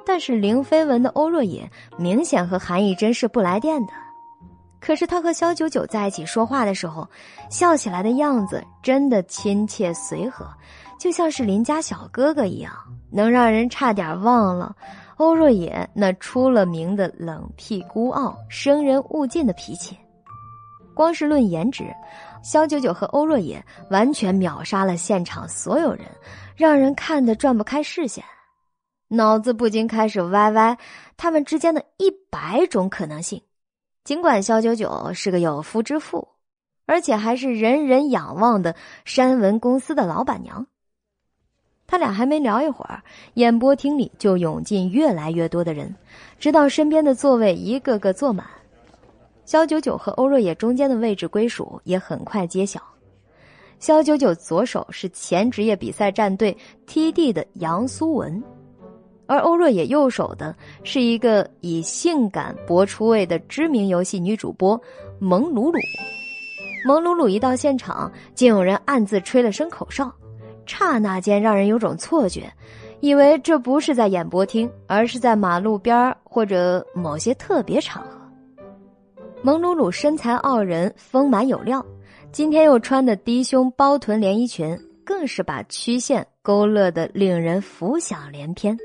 A: 但是零绯闻的欧若野明显和韩艺珍是不来电的。可是他和肖九九在一起说话的时候，笑起来的样子真的亲切随和，就像是邻家小哥哥一样，能让人差点忘了。欧若野那出了名的冷僻孤傲、生人勿近的脾气，光是论颜值，肖九九和欧若野完全秒杀了现场所有人，让人看得转不开视线，脑子不禁开始歪歪。他们之间的一百种可能性，尽管肖九九是个有夫之妇，而且还是人人仰望的山文公司的老板娘。他俩还没聊一会儿，演播厅里就涌进越来越多的人，直到身边的座位一个个坐满。肖九九和欧若野中间的位置归属也很快揭晓。肖九九左手是前职业比赛战队 TD 的杨苏文，而欧若野右手的是一个以性感博出位的知名游戏女主播蒙鲁鲁。蒙鲁鲁一到现场，竟有人暗自吹了声口哨。刹那间，让人有种错觉，以为这不是在演播厅，而是在马路边或者某些特别场合。蒙鲁鲁身材傲人，丰满有料，今天又穿的低胸包臀连衣裙，更是把曲线勾勒的令人浮想联翩。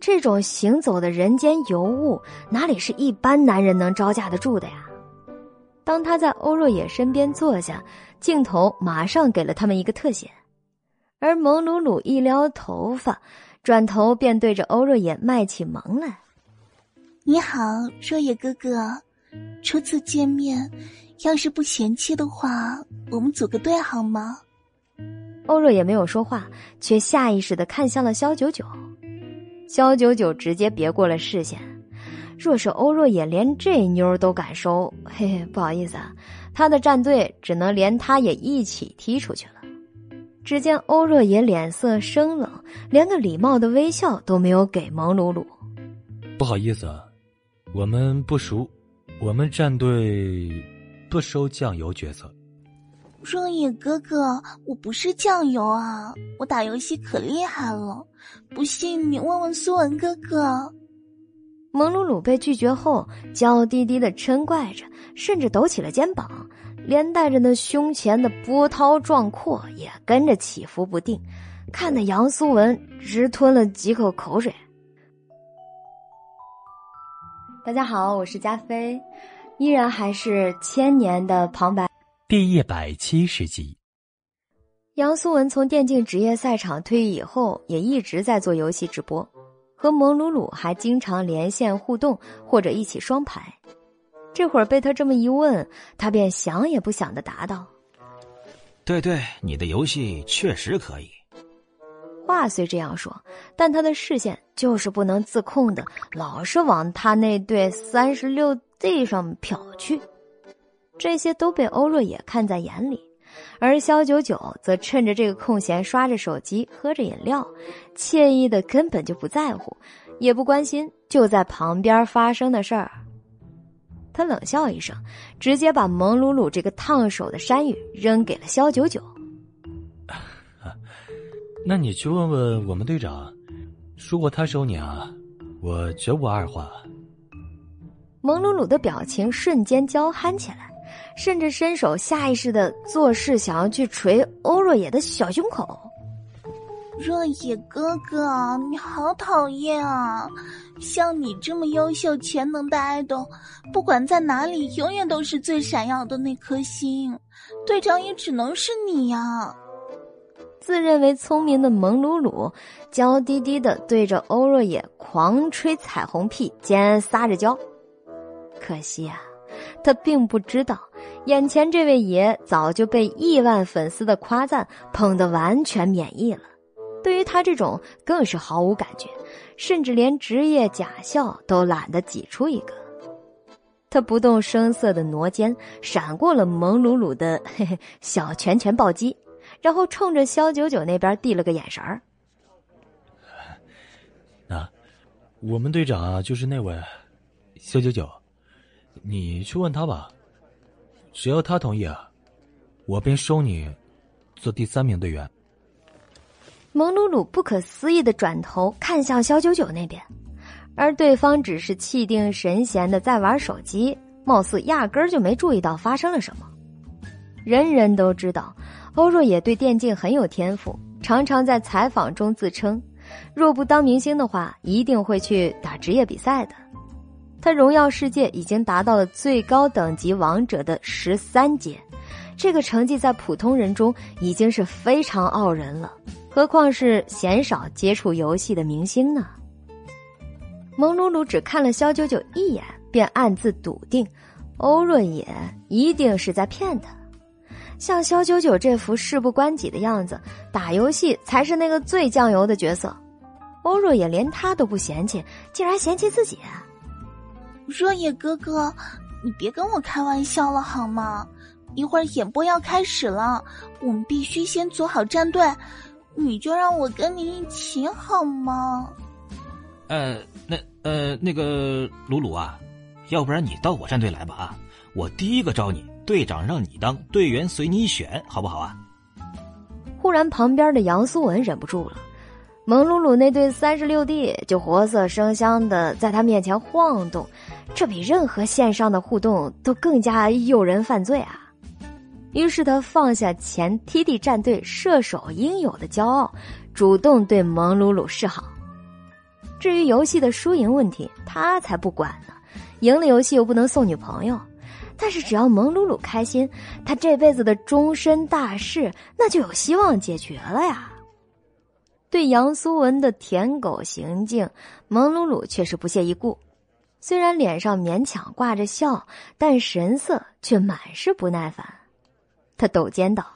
A: 这种行走的人间尤物，哪里是一般男人能招架得住的呀？当他在欧若野身边坐下，镜头马上给了他们一个特写。而蒙鲁鲁一撩头发，转头便对着欧若野卖起萌来：“
I: 你好，若野哥哥，初次见面，要是不嫌弃的话，我们组个队好吗？”
A: 欧若野没有说话，却下意识的看向了肖九九。肖九九直接别过了视线。若是欧若野连这妞都敢收，嘿嘿，不好意思啊，他的战队只能连他也一起踢出去了。只见欧若野脸色生冷，连个礼貌的微笑都没有给蒙鲁鲁。
E: 不好意思，我们不熟，我们战队不收酱油角色。
I: 若野哥哥，我不是酱油啊，我打游戏可厉害了，不信你问问苏文哥哥。
A: 蒙鲁鲁被拒绝后，娇滴滴的嗔怪着，甚至抖起了肩膀。连带着那胸前的波涛壮阔也跟着起伏不定，看得杨苏文直吞了几口口水。大家好，我是加菲，依然还是千年的旁白。
B: 第一百七十集，
A: 杨苏文从电竞职业赛场退役以后，也一直在做游戏直播，和蒙鲁鲁还经常连线互动或者一起双排。这会儿被他这么一问，他便想也不想的答道：“
C: 对对，你的游戏确实可以。”
A: 话虽这样说，但他的视线就是不能自控的，老是往他那对三十六 D 上瞟去。这些都被欧若野看在眼里，而肖九九则趁着这个空闲刷着手机，喝着饮料，惬意的根本就不在乎，也不关心就在旁边发生的事儿。他冷笑一声，直接把蒙鲁鲁这个烫手的山芋扔给了肖九九。
E: 那你去问问我们队长，如果他收你啊，我绝无二话。
A: 蒙鲁鲁的表情瞬间娇憨起来，甚至伸手下意识的做事，想要去捶欧若野的小胸口。
I: 若野哥哥，你好讨厌啊！像你这么优秀、全能的爱豆，不管在哪里，永远都是最闪耀的那颗星。队长也只能是你呀！
A: 自认为聪明的蒙鲁鲁，娇滴滴的对着欧若野狂吹彩虹屁，兼撒着娇。可惜啊，他并不知道，眼前这位爷早就被亿万粉丝的夸赞捧得完全免疫了。对于他这种，更是毫无感觉，甚至连职业假笑都懒得挤出一个。他不动声色的挪肩，闪过了蒙鲁鲁的嘿嘿小拳拳暴击，然后冲着肖九九那边递了个眼神儿。
E: 那，我们队长啊，就是那位肖九九，你去问他吧。只要他同意啊，我便收你做第三名队员。
A: 蒙鲁鲁不可思议的转头看向肖九九那边，而对方只是气定神闲的在玩手机，貌似压根儿就没注意到发生了什么。人人都知道，欧若野对电竞很有天赋，常常在采访中自称，若不当明星的话，一定会去打职业比赛的。他荣耀世界已经达到了最高等级王者的十三阶，这个成绩在普通人中已经是非常傲人了，何况是鲜少接触游戏的明星呢？蒙鲁鲁只看了肖九九一眼，便暗自笃定，欧若野一定是在骗他。像肖九九这副事不关己的样子，打游戏才是那个最酱油的角色。欧若也连他都不嫌弃，竟然嫌弃自己。
I: 若野哥哥，你别跟我开玩笑了好吗？一会儿演播要开始了，我们必须先组好战队。你就让我跟你一起好吗？
C: 呃，那呃那个鲁鲁啊，要不然你到我战队来吧啊！我第一个招你，队长让你当，队员随你选，好不好啊？
A: 忽然，旁边的杨苏文忍不住了。蒙鲁鲁那对三十六 D 就活色生香的在他面前晃动，这比任何线上的互动都更加诱人犯罪啊！于是他放下前 TD 战队射手应有的骄傲，主动对蒙鲁鲁示好。至于游戏的输赢问题，他才不管呢。赢了游戏又不能送女朋友，但是只要蒙鲁鲁开心，他这辈子的终身大事那就有希望解决了呀。对杨苏文的舔狗行径，蒙鲁鲁却是不屑一顾。虽然脸上勉强挂着笑，但神色却满是不耐烦。他抖肩道：“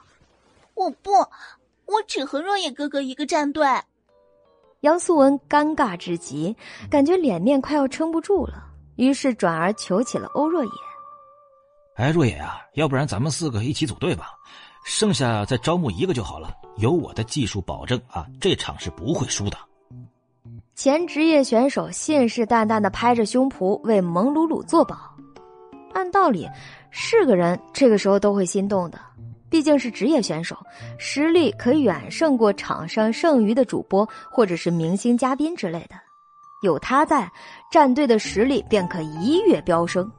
I: 我不，我只和若野哥哥一个战队。”
A: 杨苏文尴尬至极，感觉脸面快要撑不住了，于是转而求起了欧若野：“
C: 哎，若野啊，要不然咱们四个一起组队吧。”剩下再招募一个就好了，有我的技术保证啊，这场是不会输的。
A: 前职业选手信誓旦旦的拍着胸脯为蒙鲁鲁作保，按道理是个人这个时候都会心动的，毕竟是职业选手，实力可远胜过场上剩余的主播或者是明星嘉宾之类的，有他在，战队的实力便可一跃飙升。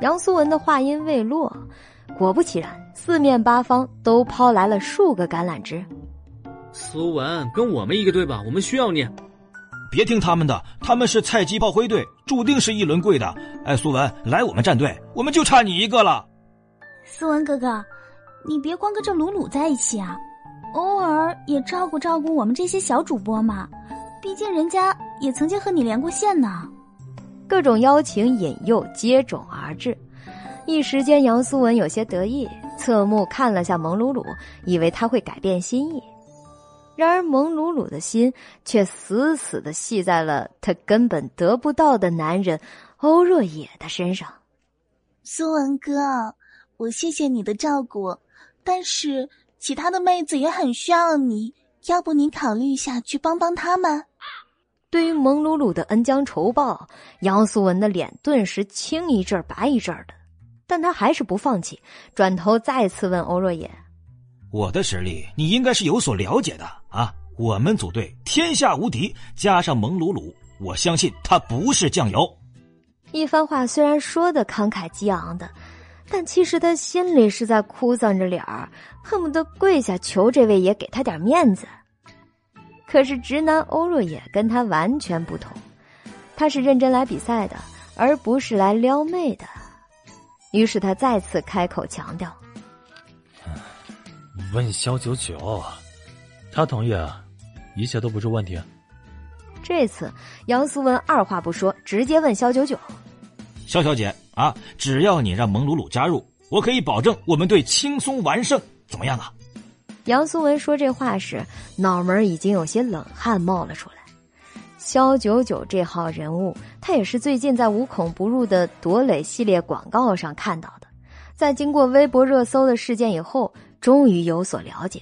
A: 杨苏文的话音未落。果不其然，四面八方都抛来了数个橄榄枝。
F: 苏文，跟我们一个队吧，我们需要你。
C: 别听他们的，他们是菜鸡炮灰队，注定是一轮跪的。哎，苏文，来我们战队，我们就差你一个了。
D: 苏文哥哥，你别光跟这鲁鲁在一起啊，偶尔也照顾照顾我们这些小主播嘛。毕竟人家也曾经和你连过线呢。
A: 各种邀请引诱接踵而至。一时间，杨苏文有些得意，侧目看了下蒙鲁鲁，以为他会改变心意。然而，蒙鲁鲁的心却死死的系在了他根本得不到的男人欧若野的身上。
I: 苏文哥，我谢谢你的照顾，但是其他的妹子也很需要你，要不你考虑一下去帮帮他们？
A: 对于蒙鲁鲁的恩将仇报，杨苏文的脸顿时青一阵白一阵的。但他还是不放弃，转头再次问欧若野：“
C: 我的实力你应该是有所了解的啊！我们组队天下无敌，加上蒙鲁鲁，我相信他不是酱油。”
A: 一番话虽然说的慷慨激昂的，但其实他心里是在哭丧着脸儿，恨不得跪下求这位爷给他点面子。可是直男欧若野跟他完全不同，他是认真来比赛的，而不是来撩妹的。于是他再次开口强调：“
E: 问肖九九，他同意，啊一切都不是问题。”
A: 这次杨苏文二话不说，直接问肖九九：“
C: 肖小姐啊，只要你让蒙鲁鲁加入，我可以保证我们队轻松完胜，怎么样啊？”
A: 杨苏文说这话时，脑门已经有些冷汗冒了出来。肖九九这号人物，他也是最近在无孔不入的夺磊系列广告上看到的，在经过微博热搜的事件以后，终于有所了解。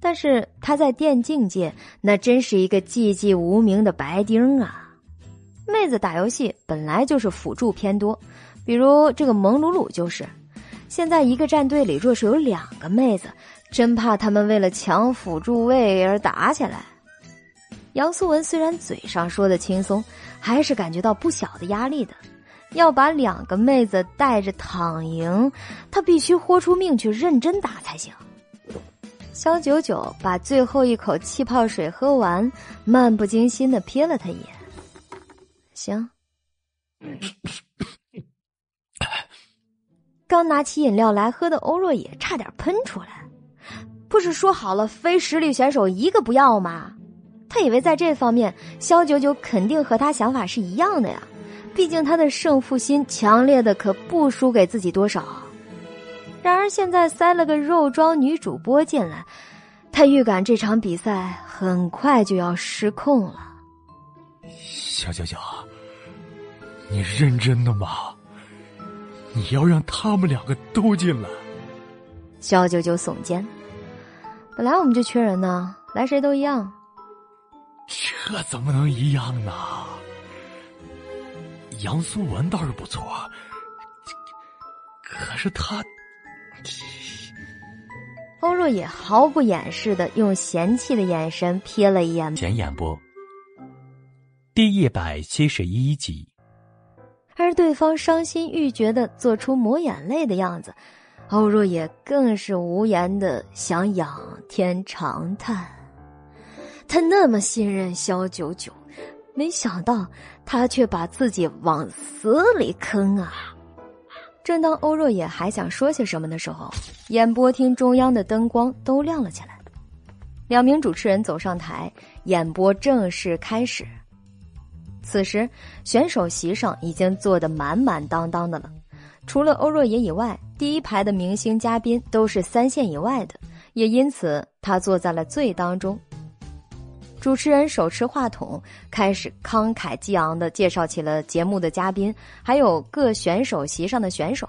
A: 但是他在电竞界那真是一个寂寂无名的白丁啊！妹子打游戏本来就是辅助偏多，比如这个蒙鲁鲁就是。现在一个战队里若是有两个妹子，真怕他们为了抢辅助位而打起来。杨素文虽然嘴上说的轻松，还是感觉到不小的压力的。要把两个妹子带着躺赢，他必须豁出命去认真打才行。肖九九把最后一口气泡水喝完，漫不经心的瞥了他一眼。行。刚拿起饮料来喝的欧若野差点喷出来，不是说好了非实力选手一个不要吗？他以为在这方面肖九九肯定和他想法是一样的呀。毕竟他的胜负心强烈的可不输给自己多少，然而现在塞了个肉装女主播进来，他预感这场比赛很快就要失控了。
E: 小九九，你认真的吗？你要让他们两个都进来？
A: 肖九九耸肩，本来我们就缺人呢，来谁都一样。
E: 这怎么能一样呢？杨素文倒是不错，可是他……
A: 欧若野毫不掩饰的用嫌弃的眼神瞥了一眼
B: 前演播，第一百七十一集。
A: 而对方伤心欲绝的做出抹眼泪的样子，欧若野更是无言的想仰天长叹。他那么信任萧九九。没想到他却把自己往死里坑啊！正当欧若野还想说些什么的时候，演播厅中央的灯光都亮了起来，两名主持人走上台，演播正式开始。此时选手席上已经坐得满满当当的了，除了欧若野以外，第一排的明星嘉宾都是三线以外的，也因此他坐在了最当中。主持人手持话筒，开始慷慨激昂的介绍起了节目的嘉宾，还有各选手席上的选手。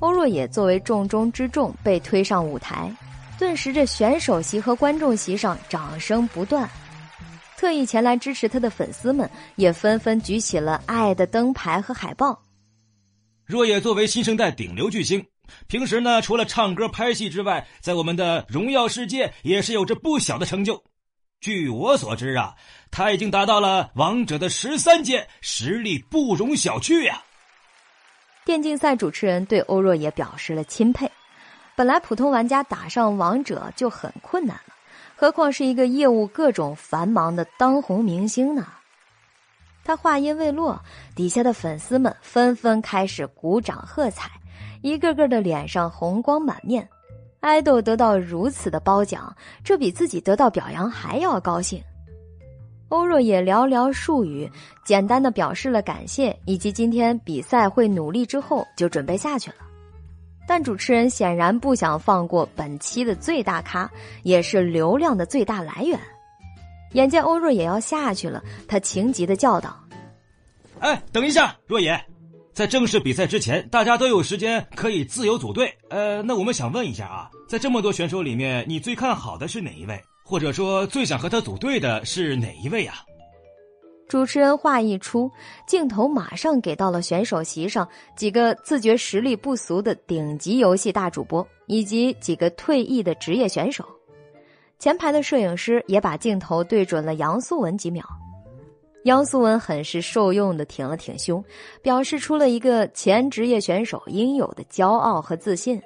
A: 欧若野作为重中之重被推上舞台，顿时这选手席和观众席上掌声不断。特意前来支持他的粉丝们也纷纷举起了爱的灯牌和海报。
C: 若野作为新生代顶流巨星，平时呢除了唱歌拍戏之外，在我们的荣耀世界也是有着不小的成就。据我所知啊，他已经达到了王者的十三阶，实力不容小觑呀。
A: 电竞赛主持人对欧若野表示了钦佩。本来普通玩家打上王者就很困难了，何况是一个业务各种繁忙的当红明星呢？他话音未落，底下的粉丝们纷纷开始鼓掌喝彩，一个个的脸上红光满面。爱豆得到如此的褒奖，这比自己得到表扬还要高兴。欧若也寥寥数语，简单的表示了感谢以及今天比赛会努力之后，就准备下去了。但主持人显然不想放过本期的最大咖，也是流量的最大来源。眼见欧若也要下去了，他情急的叫道：“
C: 哎，等一下，若野。”在正式比赛之前，大家都有时间可以自由组队。呃，那我们想问一下啊，在这么多选手里面，你最看好的是哪一位？或者说最想和他组队的是哪一位啊？
A: 主持人话一出，镜头马上给到了选手席上几个自觉实力不俗的顶级游戏大主播，以及几个退役的职业选手。前排的摄影师也把镜头对准了杨素文几秒。杨素文很是受用的挺了挺胸，表示出了一个前职业选手应有的骄傲和自信。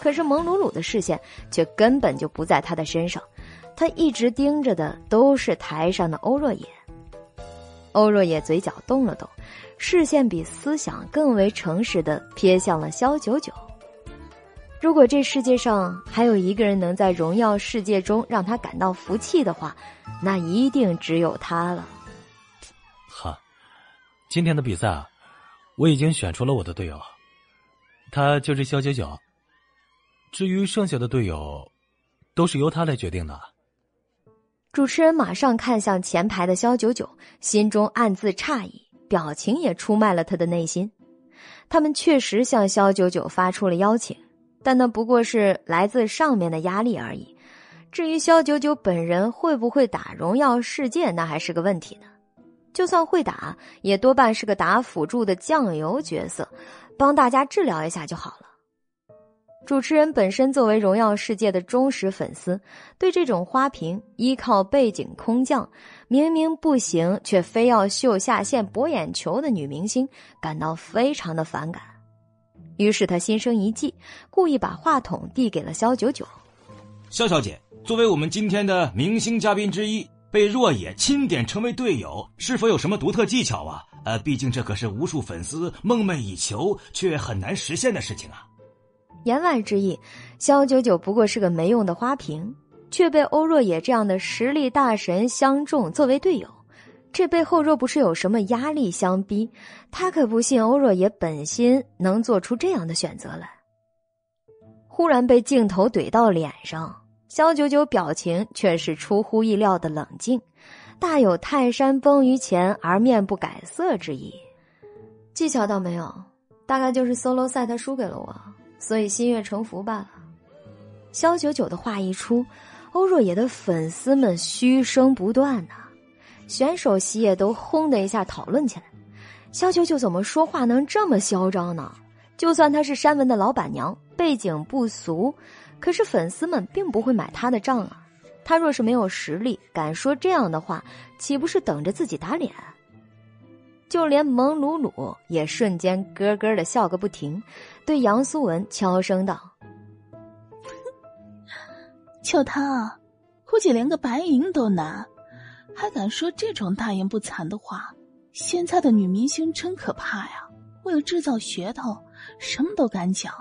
A: 可是蒙鲁鲁的视线却根本就不在他的身上，他一直盯着的都是台上的欧若野。欧若野嘴角动了动，视线比思想更为诚实的瞥向了萧九九。如果这世界上还有一个人能在荣耀世界中让他感到服气的话，那一定只有他了。
E: 哈，今天的比赛啊，我已经选出了我的队友，他就是肖九九。至于剩下的队友，都是由他来决定的。
A: 主持人马上看向前排的肖九九，心中暗自诧异，表情也出卖了他的内心。他们确实向肖九九发出了邀请，但那不过是来自上面的压力而已。至于肖九九本人会不会打荣耀世界，那还是个问题呢。就算会打，也多半是个打辅助的酱油角色，帮大家治疗一下就好了。主持人本身作为荣耀世界的忠实粉丝，对这种花瓶依靠背景空降，明明不行却非要秀下限博眼球的女明星感到非常的反感。于是他心生一计，故意把话筒递给了肖九九。
C: 肖小姐，作为我们今天的明星嘉宾之一。被若野钦点成为队友，是否有什么独特技巧啊？呃，毕竟这可是无数粉丝梦寐以求却很难实现的事情啊。
A: 言外之意，肖九九不过是个没用的花瓶，却被欧若野这样的实力大神相中作为队友。这背后若不是有什么压力相逼，他可不信欧若野本心能做出这样的选择来。忽然被镜头怼到脸上。肖九九表情却是出乎意料的冷静，大有泰山崩于前而面不改色之意。技巧倒没有，大概就是 solo 赛他输给了我，所以心悦诚服罢了。肖九九的话一出，欧若野的粉丝们嘘声不断呐，选手席也都轰的一下讨论起来。肖九九怎么说话能这么嚣张呢？就算她是山文的老板娘，背景不俗。可是粉丝们并不会买她的账啊！她若是没有实力，敢说这样的话，岂不是等着自己打脸？就连蒙鲁鲁也瞬间咯咯的笑个不停，对杨苏文悄声道：“
I: 就他，估计连个白银都难，还敢说这种大言不惭的话。现在的女明星真可怕呀！为了制造噱头，什么都敢讲。”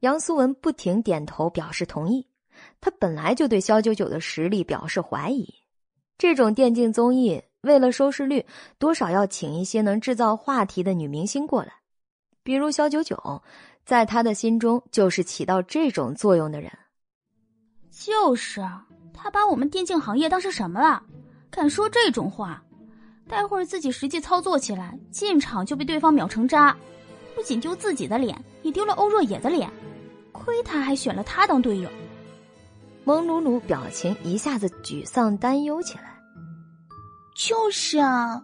A: 杨苏文不停点头表示同意，他本来就对肖九九的实力表示怀疑。这种电竞综艺为了收视率，多少要请一些能制造话题的女明星过来，比如肖九九，在他的心中就是起到这种作用的人。
D: 就是他把我们电竞行业当成什么了？敢说这种话，待会儿自己实际操作起来，进场就被对方秒成渣，不仅丢自己的脸，也丢了欧若野的脸。亏他还选了他当队友，
A: 蒙鲁鲁表情一下子沮丧担忧起来。
I: 就是啊，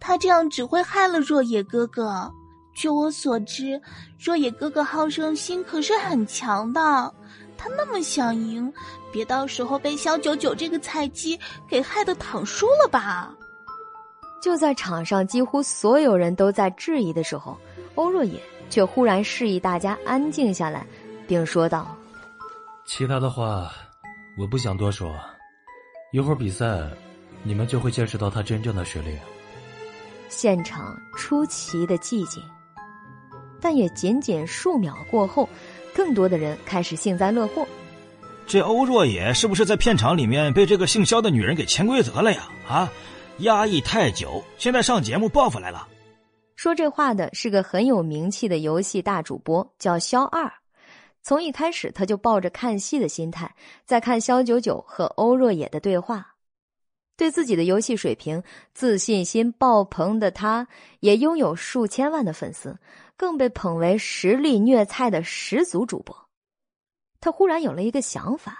I: 他这样只会害了若野哥哥。据我所知，若野哥哥好胜心可是很强的，他那么想赢，别到时候被小九九这个菜鸡给害得躺输了吧？
A: 就在场上几乎所有人都在质疑的时候，欧若野却忽然示意大家安静下来。并说道：“
E: 其他的话，我不想多说。一会儿比赛，你们就会见识到他真正的实力。”
A: 现场出奇的寂静，但也仅仅数秒过后，更多的人开始幸灾乐祸。
C: 这欧若野是不是在片场里面被这个姓肖的女人给潜规则了呀？啊，压抑太久，现在上节目报复来了。
A: 说这话的是个很有名气的游戏大主播，叫肖二。从一开始，他就抱着看戏的心态在看肖九九和欧若野的对话。对自己的游戏水平自信心爆棚的他，也拥有数千万的粉丝，更被捧为实力虐菜的十足主播。他忽然有了一个想法：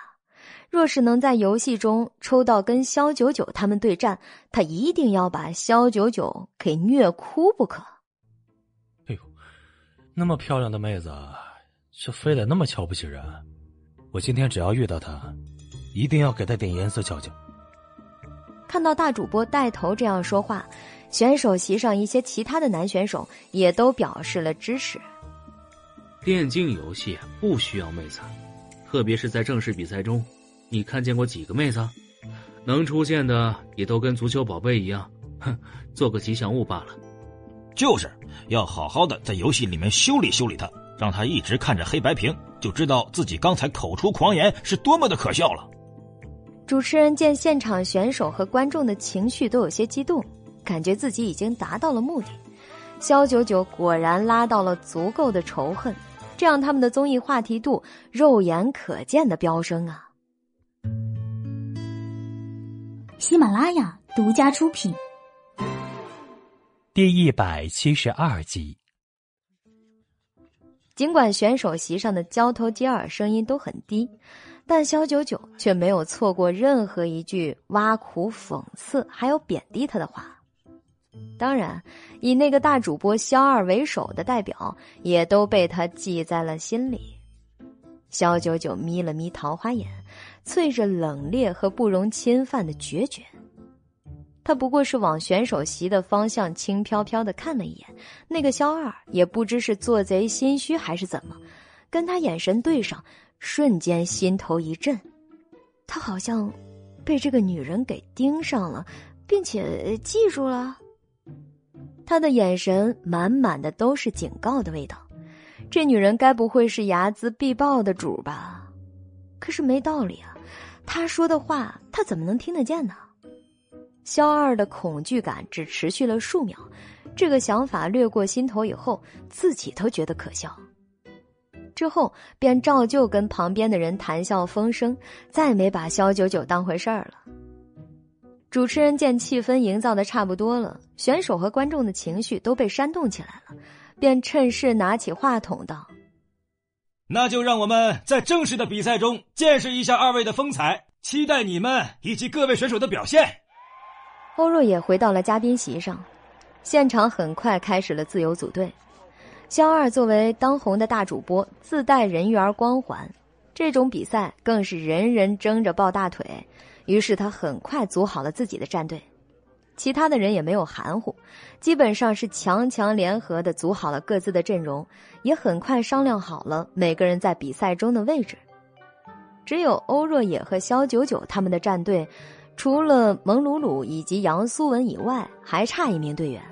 A: 若是能在游戏中抽到跟肖九九他们对战，他一定要把肖九九给虐哭不可。
E: 哎呦，那么漂亮的妹子！却非得那么瞧不起人？我今天只要遇到他，一定要给他点颜色瞧瞧。
A: 看到大主播带头这样说话，选手席上一些其他的男选手也都表示了支持。
F: 电竞游戏不需要妹子，特别是在正式比赛中，你看见过几个妹子？能出现的也都跟足球宝贝一样，哼，做个吉祥物罢了。
C: 就是要好好的在游戏里面修理修理他。让他一直看着黑白屏，就知道自己刚才口出狂言是多么的可笑了。
A: 主持人见现场选手和观众的情绪都有些激动，感觉自己已经达到了目的。肖九九果然拉到了足够的仇恨，这样他们的综艺话题度肉眼可见的飙升啊！
D: 喜马拉雅独家出品，
B: 第一百七十二集。
A: 尽管选手席上的交头接耳声音都很低，但肖九九却没有错过任何一句挖苦、讽刺，还有贬低他的话。当然，以那个大主播肖二为首的代表也都被他记在了心里。肖九九眯了眯桃花眼，淬着冷冽和不容侵犯的决绝。他不过是往选手席的方向轻飘飘的看了一眼，那个肖二也不知是做贼心虚还是怎么，跟他眼神对上，瞬间心头一震，他好像被这个女人给盯上了，并且记住了。他的眼神满满的都是警告的味道，这女人该不会是睚眦必报的主吧？可是没道理啊，他说的话他怎么能听得见呢？肖二的恐惧感只持续了数秒，这个想法掠过心头以后，自己都觉得可笑。之后便照旧跟旁边的人谈笑风生，再没把肖九九当回事儿了。主持人见气氛营造的差不多了，选手和观众的情绪都被煽动起来了，便趁势拿起话筒道：“
C: 那就让我们在正式的比赛中见识一下二位的风采，期待你们以及各位选手的表现。”
A: 欧若也回到了嘉宾席上，现场很快开始了自由组队。肖二作为当红的大主播，自带人缘光环，这种比赛更是人人争着抱大腿。于是他很快组好了自己的战队，其他的人也没有含糊，基本上是强强联合的组好了各自的阵容，也很快商量好了每个人在比赛中的位置。只有欧若野和肖九九他们的战队。除了蒙鲁鲁以及杨苏文以外，还差一名队员。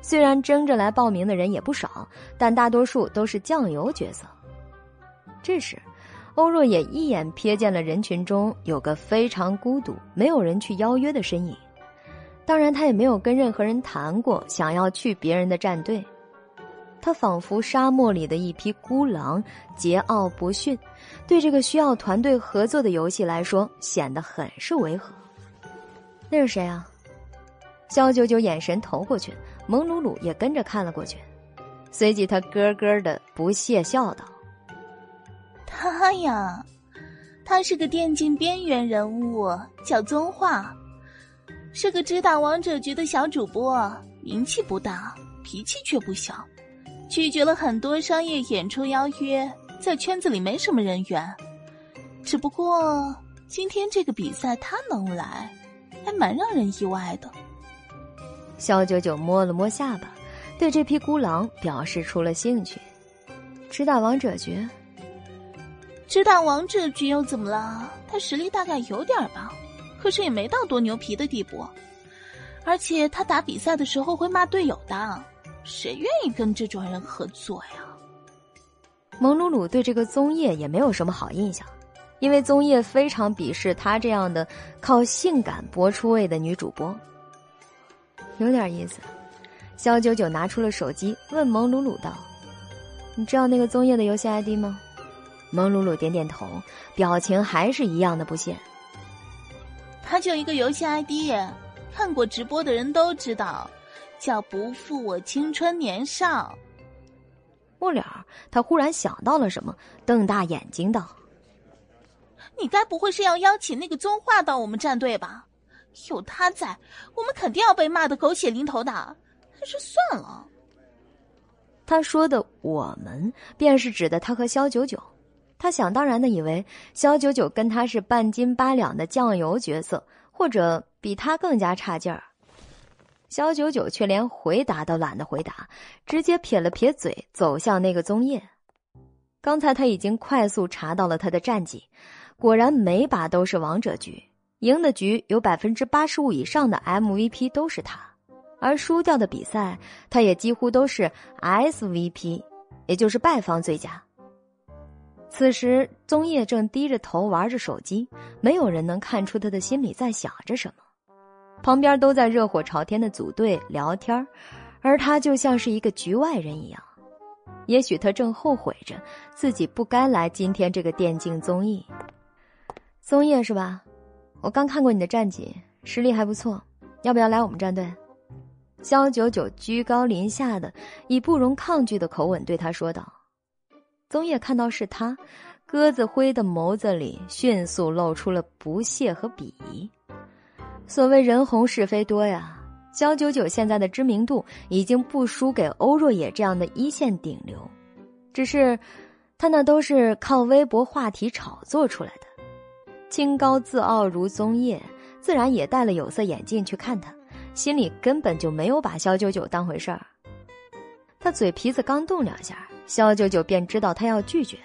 A: 虽然争着来报名的人也不少，但大多数都是酱油角色。这时，欧若也一眼瞥见了人群中有个非常孤独、没有人去邀约的身影。当然，他也没有跟任何人谈过想要去别人的战队。他仿佛沙漠里的一匹孤狼，桀骜不驯，对这个需要团队合作的游戏来说，显得很是违和。那是谁啊？肖九九眼神投过去，蒙鲁鲁也跟着看了过去，随即他咯咯的不屑笑道：“
I: 他呀，他是个电竞边缘人物，叫宗化，是个只打王者局的小主播，名气不大，脾气却不小。”拒绝了很多商业演出邀约，在圈子里没什么人缘。只不过今天这个比赛他能来，还蛮让人意外的。
A: 肖九九摸了摸下巴，对这匹孤狼表示出了兴趣。只打王者局？
I: 只打王者局又怎么了？他实力大概有点吧，可是也没到多牛皮的地步。而且他打比赛的时候会骂队友的。谁愿意跟这种人合作呀？
A: 蒙鲁鲁对这个宗业也没有什么好印象，因为宗业非常鄙视他这样的靠性感博出位的女主播。有点意思，肖九九拿出了手机问蒙鲁鲁道：“你知道那个宗业的游戏 ID 吗？”蒙鲁鲁点点头，表情还是一样的不屑。
I: 他就一个游戏 ID，看过直播的人都知道。叫不负我青春年少。
A: 末了，他忽然想到了什么，瞪大眼睛道：“
I: 你该不会是要邀请那个宗化到我们战队吧？有他在，我们肯定要被骂的狗血淋头的。还是算了。”
A: 他说的“我们”便是指的他和肖九九。他想当然的以为肖九九跟他是半斤八两的酱油角色，或者比他更加差劲儿。肖九九却连回答都懒得回答，直接撇了撇嘴，走向那个宗叶。刚才他已经快速查到了他的战绩，果然每把都是王者局，赢的局有百分之八十五以上的 MVP 都是他，而输掉的比赛，他也几乎都是 SVP，也就是败方最佳。此时，宗叶正低着头玩着手机，没有人能看出他的心里在想着什么。旁边都在热火朝天的组队聊天而他就像是一个局外人一样。也许他正后悔着自己不该来今天这个电竞综艺。综艺是吧？我刚看过你的战绩，实力还不错，要不要来我们战队？肖九九居高临下的以不容抗拒的口吻对他说道。宗叶看到是他，鸽子灰的眸子里迅速露出了不屑和鄙夷。所谓人红是非多呀，肖九九现在的知名度已经不输给欧若野这样的一线顶流，只是他那都是靠微博话题炒作出来的。清高自傲如宗叶，自然也戴了有色眼镜去看他，心里根本就没有把肖九九当回事儿。他嘴皮子刚动两下，肖九九便知道他要拒绝，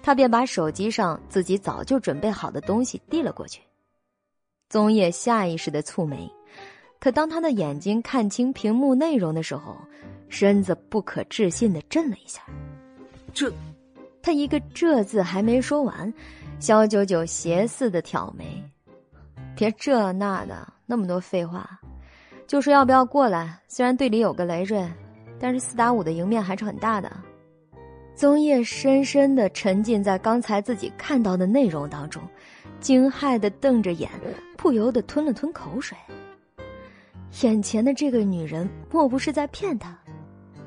A: 他便把手机上自己早就准备好的东西递了过去。宗叶下意识的蹙眉。可当他的眼睛看清屏幕内容的时候，身子不可置信的震了一下。
F: 这，
A: 他一个“这”字还没说完，肖九九斜似的挑眉：“别这那的，那么多废话，就说要不要过来？虽然队里有个累赘，但是四打五的赢面还是很大的。”宗叶深深的沉浸在刚才自己看到的内容当中，惊骇的瞪着眼，不由得吞了吞口水。眼前的这个女人莫不是在骗他？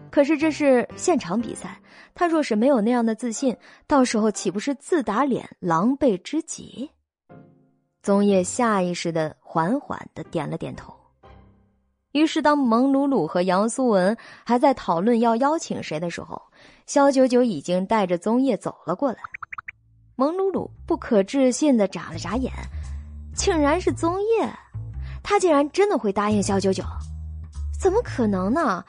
A: 可是这是现场比赛，他若是没有那样的自信，到时候岂不是自打脸、狼狈之极？宗叶下意识的缓缓的点了点头。于是，当蒙鲁鲁和杨苏文还在讨论要邀请谁的时候，肖九九已经带着宗叶走了过来。蒙鲁鲁不可置信的眨了眨眼，竟然是宗叶。他竟然真的会答应肖九九？怎么可能呢？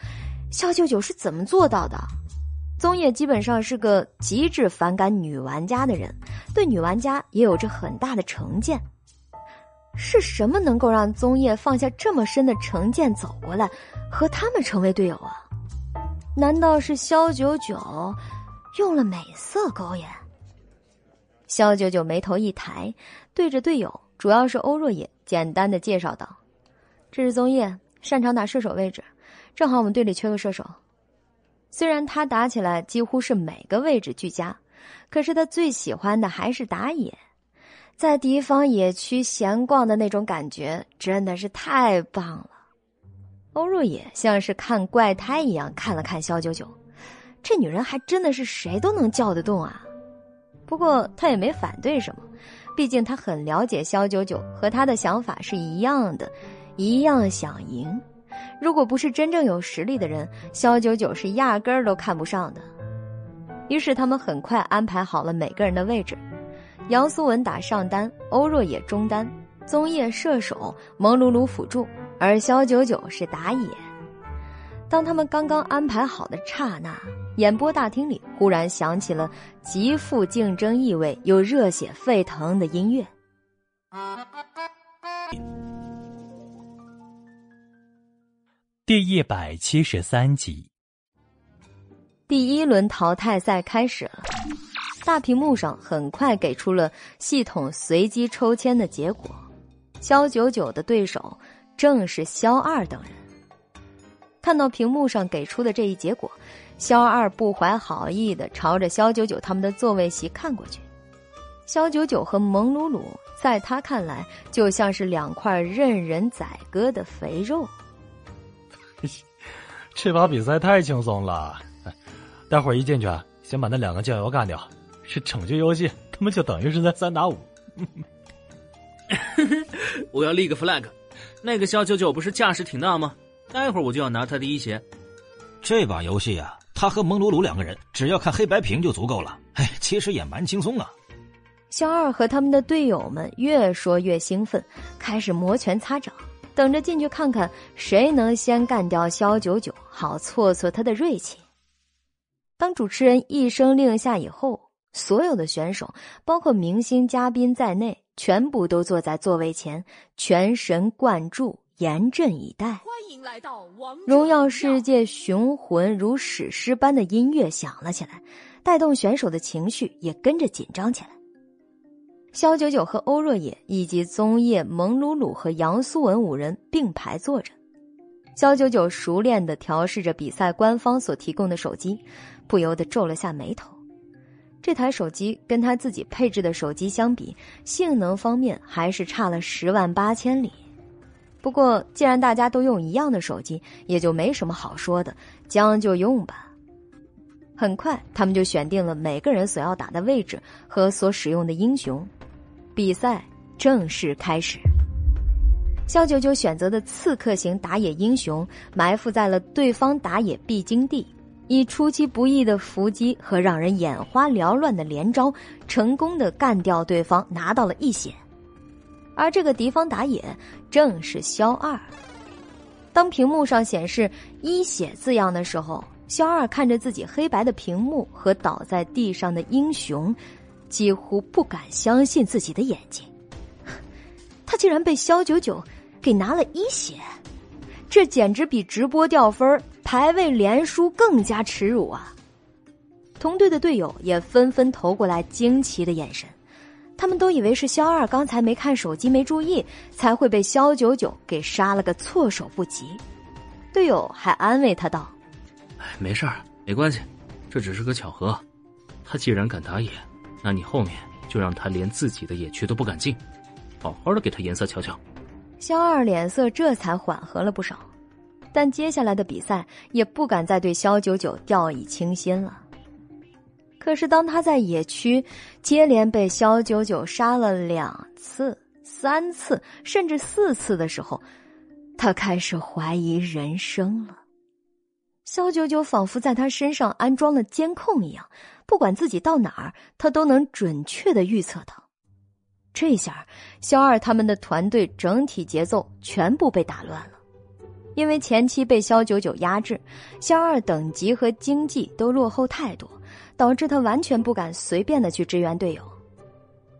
A: 肖九九是怎么做到的？宗野基本上是个极致反感女玩家的人，对女玩家也有着很大的成见。是什么能够让宗野放下这么深的成见走过来，和他们成为队友啊？难道是肖九九用了美色勾引？肖九九眉头一抬，对着队友。主要是欧若野简单的介绍道：“这是宗叶，擅长打射手位置，正好我们队里缺个射手。虽然他打起来几乎是每个位置俱佳，可是他最喜欢的还是打野，在敌方野区闲逛的那种感觉真的是太棒了。”欧若野像是看怪胎一样看了看肖九九，这女人还真的是谁都能叫得动啊。不过他也没反对什么。毕竟他很了解肖九九，和他的想法是一样的，一样想赢。如果不是真正有实力的人，肖九九是压根儿都看不上的。于是他们很快安排好了每个人的位置：杨苏文打上单，欧若野中单，宗叶射手，蒙鲁鲁辅助，而肖九九是打野。当他们刚刚安排好的刹那，演播大厅里忽然响起了极富竞争意味又热血沸腾的音乐。
B: 第一百七十三集，
A: 第一轮淘汰赛开始了。大屏幕上很快给出了系统随机抽签的结果，肖九九的对手正是肖二等人。看到屏幕上给出的这一结果，肖二不怀好意的朝着肖九九他们的座位席看过去。肖九九和蒙鲁鲁在他看来就像是两块任人宰割的肥肉。
E: 这把比赛太轻松了，待会儿一进去，先把那两个酱油干掉。是整局游戏，他们就等于是在三打五。
F: 我要立个 flag，那个肖九九不是架势挺大吗？待会儿我就要拿他的一血。
C: 这把游戏啊，他和蒙鲁鲁两个人只要看黑白屏就足够了。哎，其实也蛮轻松啊。
A: 肖二和他们的队友们越说越兴奋，开始摩拳擦掌，等着进去看看谁能先干掉肖九九，好挫挫他的锐气。当主持人一声令下以后，所有的选手，包括明星嘉宾在内，全部都坐在座位前，全神贯注。严阵以待。欢迎来到荣耀世界雄浑如史诗般的音乐响了起来，带动选手的情绪也跟着紧张起来。肖九九和欧若野以及宗叶、蒙鲁鲁和杨苏文五人并排坐着。肖九九熟练的调试着比赛官方所提供的手机，不由得皱了下眉头。这台手机跟他自己配置的手机相比，性能方面还是差了十万八千里。不过，既然大家都用一样的手机，也就没什么好说的，将就用吧。很快，他们就选定了每个人所要打的位置和所使用的英雄，比赛正式开始。肖九九选择的刺客型打野英雄埋伏在了对方打野必经地，以出其不意的伏击和让人眼花缭乱的连招，成功的干掉对方，拿到了一血。而这个敌方打野正是肖二。当屏幕上显示“一血”字样的时候，肖二看着自己黑白的屏幕和倒在地上的英雄，几乎不敢相信自己的眼睛。他竟然被肖九九。给拿了一血，这简直比直播掉分、排位连输更加耻辱啊！同队的队友也纷纷投过来惊奇的眼神，他们都以为是肖二刚才没看手机没注意，才会被肖九九给杀了个措手不及。队友还安慰他道：“
F: 哎，没事儿，没关系，这只是个巧合。他既然敢打野，那你后面就让他连自己的野区都不敢进，好好的给他颜色瞧瞧。”
A: 肖二脸色这才缓和了不少，但接下来的比赛也不敢再对肖九九掉以轻心了。可是当他在野区接连被肖九九杀了两次、三次，甚至四次的时候，他开始怀疑人生了。肖九九仿佛在他身上安装了监控一样，不管自己到哪儿，他都能准确的预测到。这下，肖二他们的团队整体节奏全部被打乱了，因为前期被肖九九压制，肖二等级和经济都落后太多，导致他完全不敢随便的去支援队友。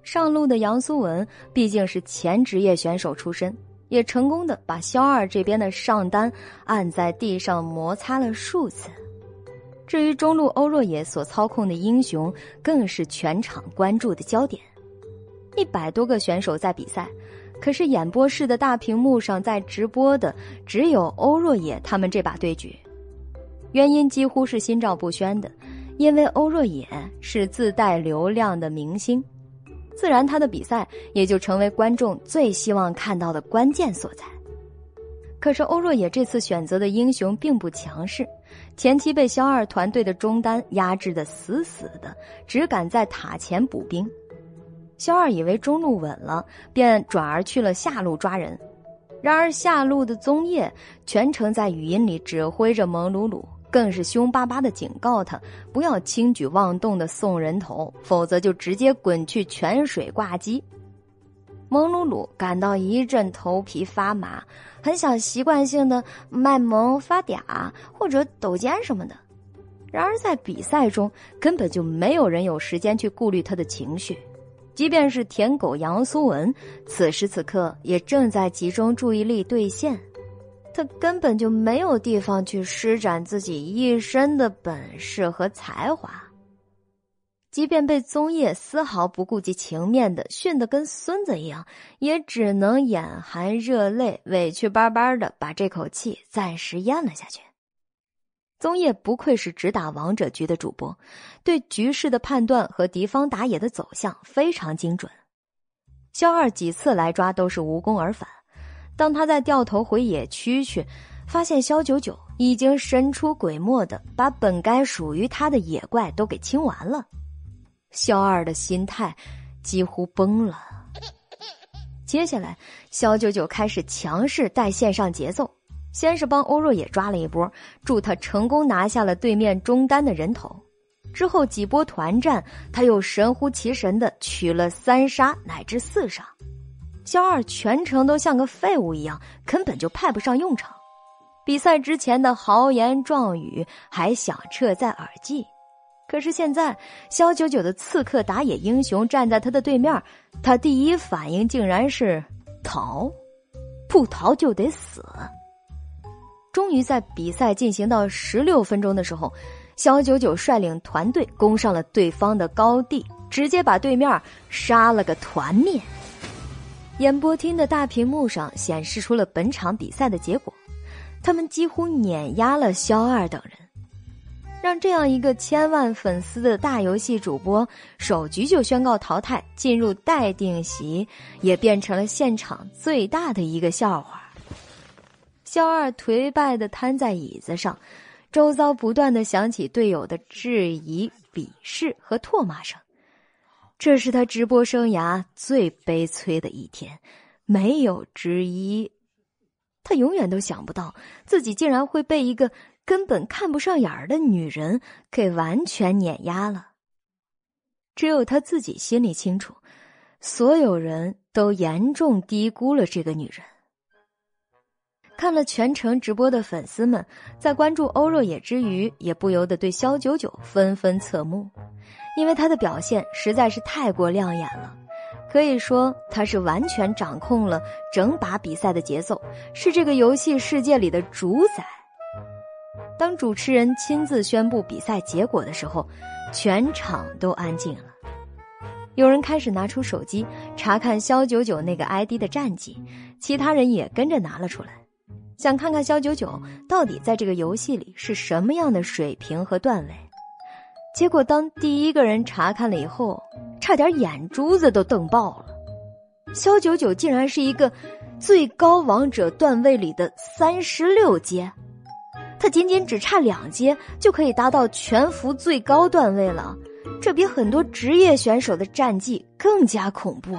A: 上路的杨苏文毕竟是前职业选手出身，也成功的把肖二这边的上单按在地上摩擦了数次。至于中路欧若野所操控的英雄，更是全场关注的焦点。一百多个选手在比赛，可是演播室的大屏幕上在直播的只有欧若野他们这把对局，原因几乎是心照不宣的，因为欧若野是自带流量的明星，自然他的比赛也就成为观众最希望看到的关键所在。可是欧若野这次选择的英雄并不强势，前期被肖二团队的中单压制的死死的，只敢在塔前补兵。肖二以为中路稳了，便转而去了下路抓人。然而下路的宗业全程在语音里指挥着蒙鲁鲁，更是凶巴巴的警告他不要轻举妄动的送人头，否则就直接滚去泉水挂机。蒙鲁鲁感到一阵头皮发麻，很想习惯性的卖萌发嗲或者抖肩什么的。然而在比赛中，根本就没有人有时间去顾虑他的情绪。即便是舔狗杨苏文，此时此刻也正在集中注意力兑现，他根本就没有地方去施展自己一身的本事和才华。即便被宗业丝毫不顾及情面的训得跟孙子一样，也只能眼含热泪，委屈巴巴的把这口气暂时咽了下去。宗业不愧是只打王者局的主播，对局势的判断和敌方打野的走向非常精准。肖二几次来抓都是无功而返，当他在掉头回野区去，发现肖九九已经神出鬼没的把本该属于他的野怪都给清完了，肖二的心态几乎崩了。接下来，肖九九开始强势带线上节奏。先是帮欧若野抓了一波，助他成功拿下了对面中单的人头。之后几波团战，他又神乎其神的取了三杀乃至四杀。肖二全程都像个废物一样，根本就派不上用场。比赛之前的豪言壮语还响彻在耳际，可是现在肖九九的刺客打野英雄站在他的对面，他第一反应竟然是逃，不逃就得死。终于在比赛进行到十六分钟的时候，肖九九率领团队攻上了对方的高地，直接把对面杀了个团灭。演播厅的大屏幕上显示出了本场比赛的结果，他们几乎碾压了肖二等人，让这样一个千万粉丝的大游戏主播首局就宣告淘汰，进入待定席，也变成了现场最大的一个笑话。肖二颓败的瘫在椅子上，周遭不断的响起队友的质疑、鄙视和唾骂声。这是他直播生涯最悲催的一天，没有之一，他永远都想不到自己竟然会被一个根本看不上眼儿的女人给完全碾压了。只有他自己心里清楚，所有人都严重低估了这个女人。看了全程直播的粉丝们，在关注欧若野之余，也不由得对肖九九纷纷侧目，因为他的表现实在是太过亮眼了。可以说，他是完全掌控了整把比赛的节奏，是这个游戏世界里的主宰。当主持人亲自宣布比赛结果的时候，全场都安静了。有人开始拿出手机查看肖九九那个 ID 的战绩，其他人也跟着拿了出来。想看看肖九九到底在这个游戏里是什么样的水平和段位，结果当第一个人查看了以后，差点眼珠子都瞪爆了。肖九九竟然是一个最高王者段位里的三十六阶，他仅仅只差两阶就可以达到全服最高段位了，这比很多职业选手的战绩更加恐怖。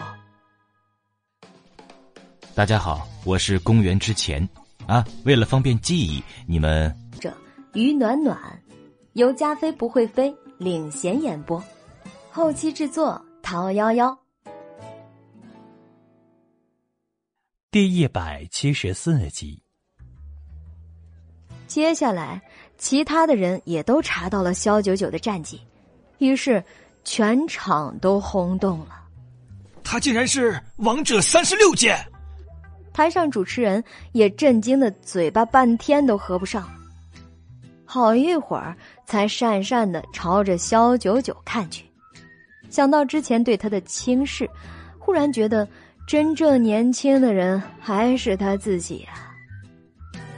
C: 大家好，我是公元之前。啊，为了方便记忆，你们
A: 这于暖暖由加菲不会飞领衔演播，后期制作陶幺幺。
B: 第一百七十四集。
A: 接下来，其他的人也都查到了肖九九的战绩，于是全场都轰动了。
C: 他竟然是王者三十六阶！
A: 台上主持人也震惊的嘴巴半天都合不上，好一会儿才讪讪的朝着肖九九看去。想到之前对他的轻视，忽然觉得真正年轻的人还是他自己啊！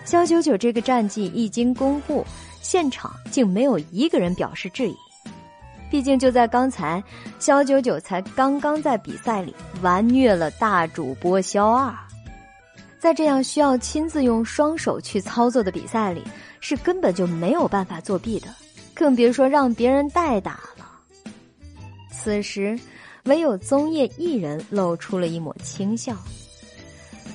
A: 肖九九这个战绩一经公布，现场竟没有一个人表示质疑。毕竟就在刚才，肖九九才刚刚在比赛里完虐了大主播肖二。在这样需要亲自用双手去操作的比赛里，是根本就没有办法作弊的，更别说让别人代打了。此时，唯有宗业一人露出了一抹轻笑，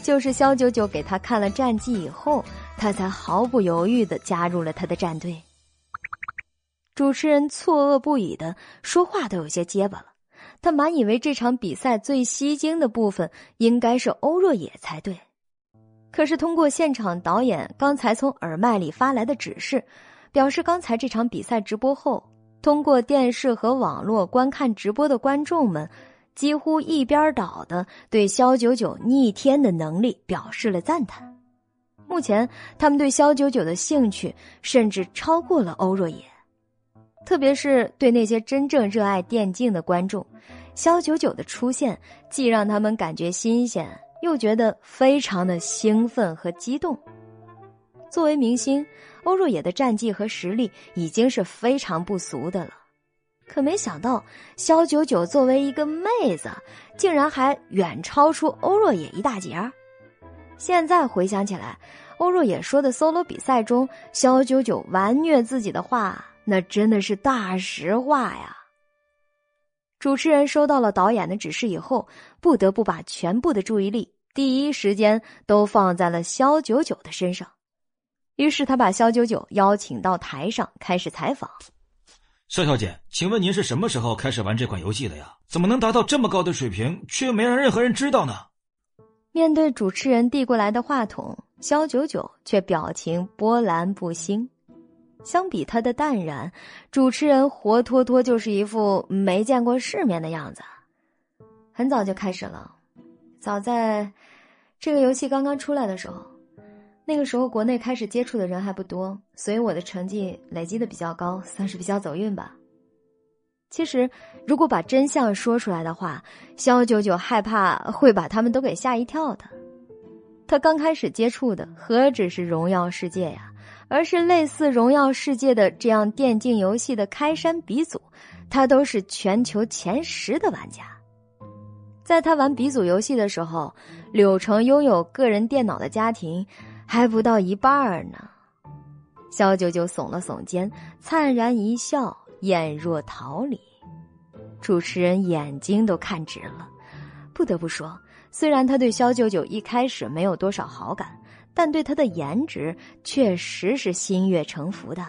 A: 就是肖九九给他看了战绩以后，他才毫不犹豫的加入了他的战队。主持人错愕不已的说话都有些结巴了，他满以为这场比赛最吸睛的部分应该是欧若野才对。可是，通过现场导演刚才从耳麦里发来的指示，表示刚才这场比赛直播后，通过电视和网络观看直播的观众们，几乎一边倒的对肖九九逆天的能力表示了赞叹。目前，他们对肖九九的兴趣甚至超过了欧若野，特别是对那些真正热爱电竞的观众，肖九九的出现既让他们感觉新鲜。又觉得非常的兴奋和激动。作为明星，欧若野的战绩和实力已经是非常不俗的了，可没想到肖九九作为一个妹子，竟然还远超出欧若野一大截儿。现在回想起来，欧若野说的 solo 比赛中肖九九完虐自己的话，那真的是大实话呀。主持人收到了导演的指示以后，不得不把全部的注意力第一时间都放在了肖九九的身上。于是他把肖九九邀请到台上，开始采访。
C: 肖小姐，请问您是什么时候开始玩这款游戏的呀？怎么能达到这么高的水平，却又没让任何人知道呢？
A: 面对主持人递过来的话筒，肖九九却表情波澜不兴。相比他的淡然，主持人活脱脱就是一副没见过世面的样子。很早就开始了，早在这个游戏刚刚出来的时候，那个时候国内开始接触的人还不多，所以我的成绩累积的比较高，算是比较走运吧。其实，如果把真相说出来的话，肖九九害怕会把他们都给吓一跳的。他刚开始接触的何止是荣耀世界呀！而是类似《荣耀世界》的这样电竞游戏的开山鼻祖，他都是全球前十的玩家。在他玩鼻祖游戏的时候，柳城拥有个人电脑的家庭还不到一半呢。肖九九耸了耸肩，灿然一笑，眼若桃李。主持人眼睛都看直了。不得不说，虽然他对肖九九一开始没有多少好感。但对他的颜值确实是心悦诚服的。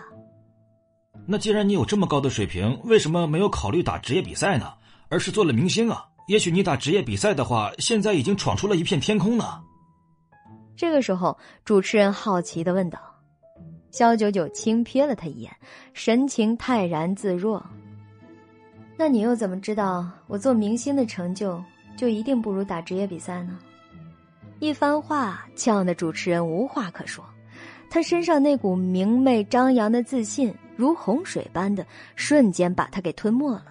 C: 那既然你有这么高的水平，为什么没有考虑打职业比赛呢？而是做了明星啊？也许你打职业比赛的话，现在已经闯出了一片天空呢。
A: 这个时候，主持人好奇的问道：“肖九九轻瞥了他一眼，神情泰然自若。那你又怎么知道我做明星的成就就一定不如打职业比赛呢？”一番话呛得主持人无话可说，他身上那股明媚张扬的自信，如洪水般的瞬间把他给吞没了。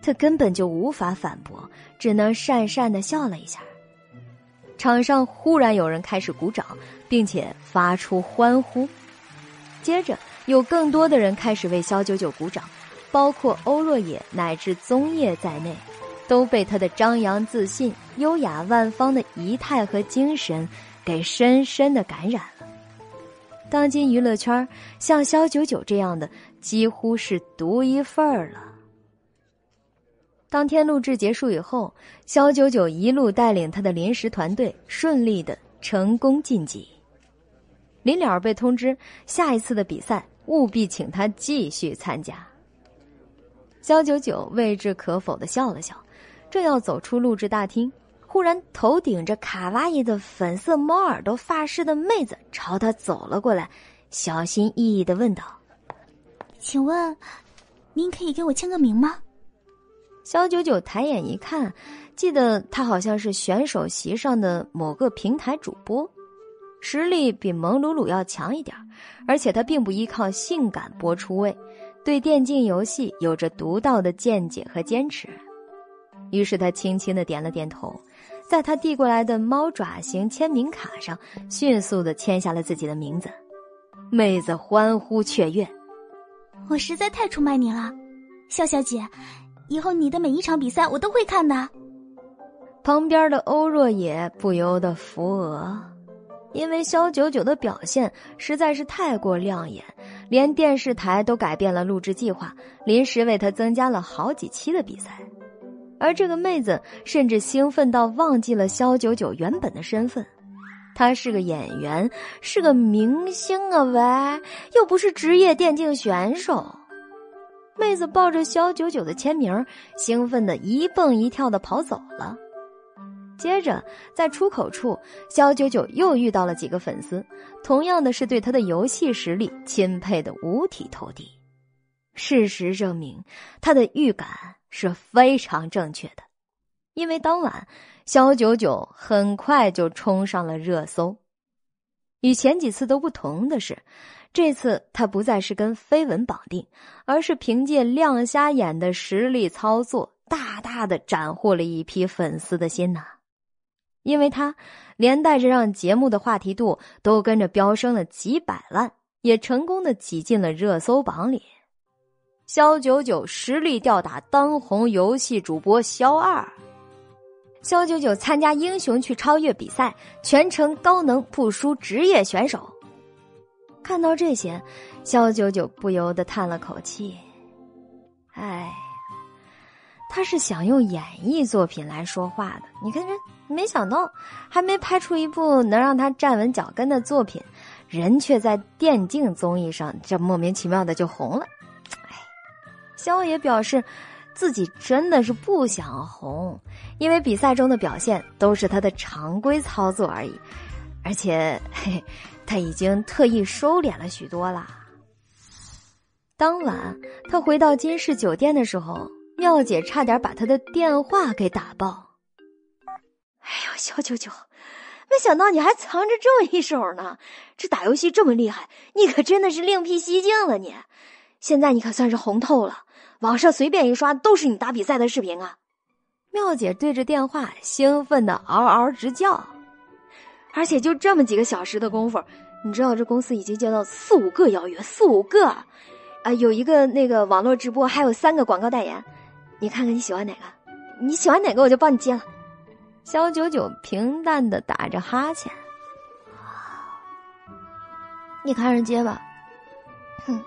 A: 他根本就无法反驳，只能讪讪的笑了一下。场上忽然有人开始鼓掌，并且发出欢呼，接着有更多的人开始为肖九九鼓掌，包括欧若野乃至宗叶在内，都被他的张扬自信、优雅万方的仪态和精神给深深的感染了。当今娱乐圈，像肖九九这样的几乎是独一份儿了。当天录制结束以后，肖九九一路带领他的临时团队顺利的成功晋级。临了被通知下一次的比赛务必请他继续参加。肖九九未置可否的笑了笑，正要走出录制大厅，忽然头顶着卡哇伊的粉色猫耳朵发饰的妹子朝他走了过来，小心翼翼的问道：“
D: 请问，您可以给我签个名吗？”
A: 肖九九抬眼一看，记得他好像是选手席上的某个平台主播，实力比蒙鲁鲁要强一点而且他并不依靠性感播出位，对电竞游戏有着独到的见解和坚持。于是他轻轻的点了点头，在他递过来的猫爪形签名卡上，迅速的签下了自己的名字。妹子欢呼雀跃：“
D: 我实在太出卖你了，笑小姐。”以后你的每一场比赛我都会看的。
A: 旁边的欧若野不由得扶额，因为肖九九的表现实在是太过亮眼，连电视台都改变了录制计划，临时为他增加了好几期的比赛。而这个妹子甚至兴奋到忘记了肖九九原本的身份，她是个演员，是个明星啊！喂，又不是职业电竞选手。妹子抱着肖九九的签名，兴奋的一蹦一跳的跑走了。接着，在出口处，肖九九又遇到了几个粉丝，同样的是对他的游戏实力钦佩的五体投地。事实证明，他的预感是非常正确的，因为当晚，肖九九很快就冲上了热搜。与前几次都不同的是。这次他不再是跟绯闻绑定，而是凭借亮瞎眼的实力操作，大大的斩获了一批粉丝的心呐！因为他连带着让节目的话题度都跟着飙升了几百万，也成功的挤进了热搜榜里。肖九九实力吊打当红游戏主播肖二，肖九九参加英雄去超越比赛，全程高能不输职业选手。看到这些，肖九九不由得叹了口气：“哎，他是想用演艺作品来说话的。你看，这没想到还没拍出一部能让他站稳脚跟的作品，人却在电竞综艺上这莫名其妙的就红了。肖也表示自己真的是不想红，因为比赛中的表现都是他的常规操作而已，而且嘿。”他已经特意收敛了许多了。当晚，他回到金氏酒店的时候，妙姐差点把他的电话给打爆。哎呦，小九九，没想到你还藏着这么一手呢！这打游戏这么厉害，你可真的是另辟蹊径了。你，现在你可算是红透了，网上随便一刷都是你打比赛的视频啊！妙姐对着电话兴奋的嗷嗷直叫。而且就这么几个小时的功夫，你知道这公司已经接到四五个邀约，四五个，啊，有一个那个网络直播，还有三个广告代言，你看看你喜欢哪个？你喜欢哪个我就帮你接了。肖九九平淡的打着哈欠，你看着接吧，哼，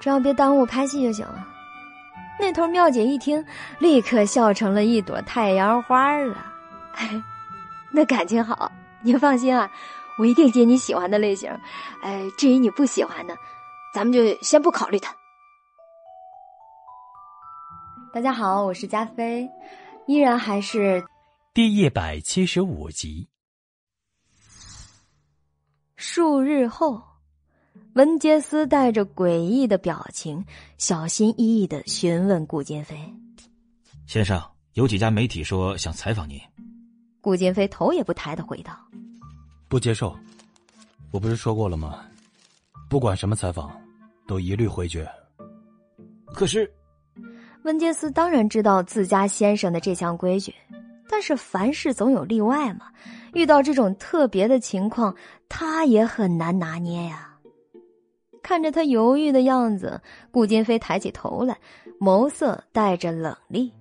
A: 只要别耽误拍戏就行了。那头妙姐一听，立刻笑成了一朵太阳花了，那感情好。您放心啊，我一定接你喜欢的类型。哎，至于你不喜欢的，咱们就先不考虑他。大家好，我是加菲，依然还是
B: 第一百七十五集。
A: 数日后，文杰斯带着诡异的表情，小心翼翼的询问顾金飞：“
C: 先生，有几家媒体说想采访您。”
A: 顾金飞头也不抬的回道：“
E: 不接受，我不是说过了吗？不管什么采访，都一律回绝。”
C: 可是，
A: 温杰斯当然知道自家先生的这项规矩，但是凡事总有例外嘛。遇到这种特别的情况，他也很难拿捏呀。看着他犹豫的样子，顾金飞抬起头来，眸色带着冷厉。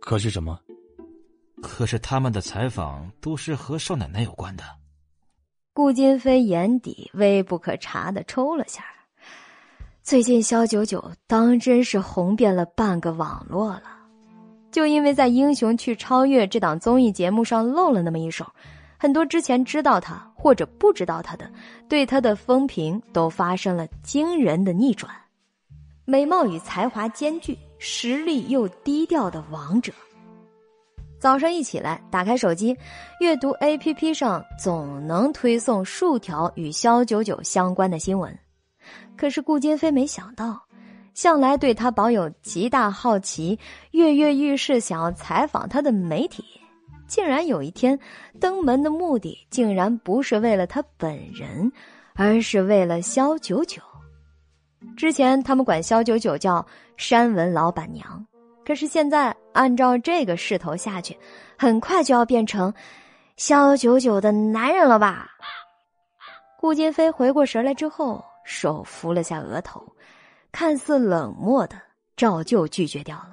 E: 可是什么？
C: 可是他们的采访都是和少奶奶有关的。
A: 顾金飞眼底微不可察的抽了下。最近肖九九当真是红遍了半个网络了。就因为在《英雄去超越》这档综艺节目上露了那么一手，很多之前知道他或者不知道他的，对他的风评都发生了惊人的逆转。美貌与才华兼具，实力又低调的王者。早上一起来，打开手机，阅读 APP 上总能推送数条与肖九九相关的新闻。可是顾金飞没想到。向来对他保有极大好奇、跃跃欲试，想要采访他的媒体，竟然有一天登门的目的，竟然不是为了他本人，而是为了肖九九。之前他们管肖九九叫山文老板娘，可是现在按照这个势头下去，很快就要变成肖九九的男人了吧？顾金飞回过神来之后，手扶了下额头。看似冷漠的，照旧拒绝掉了。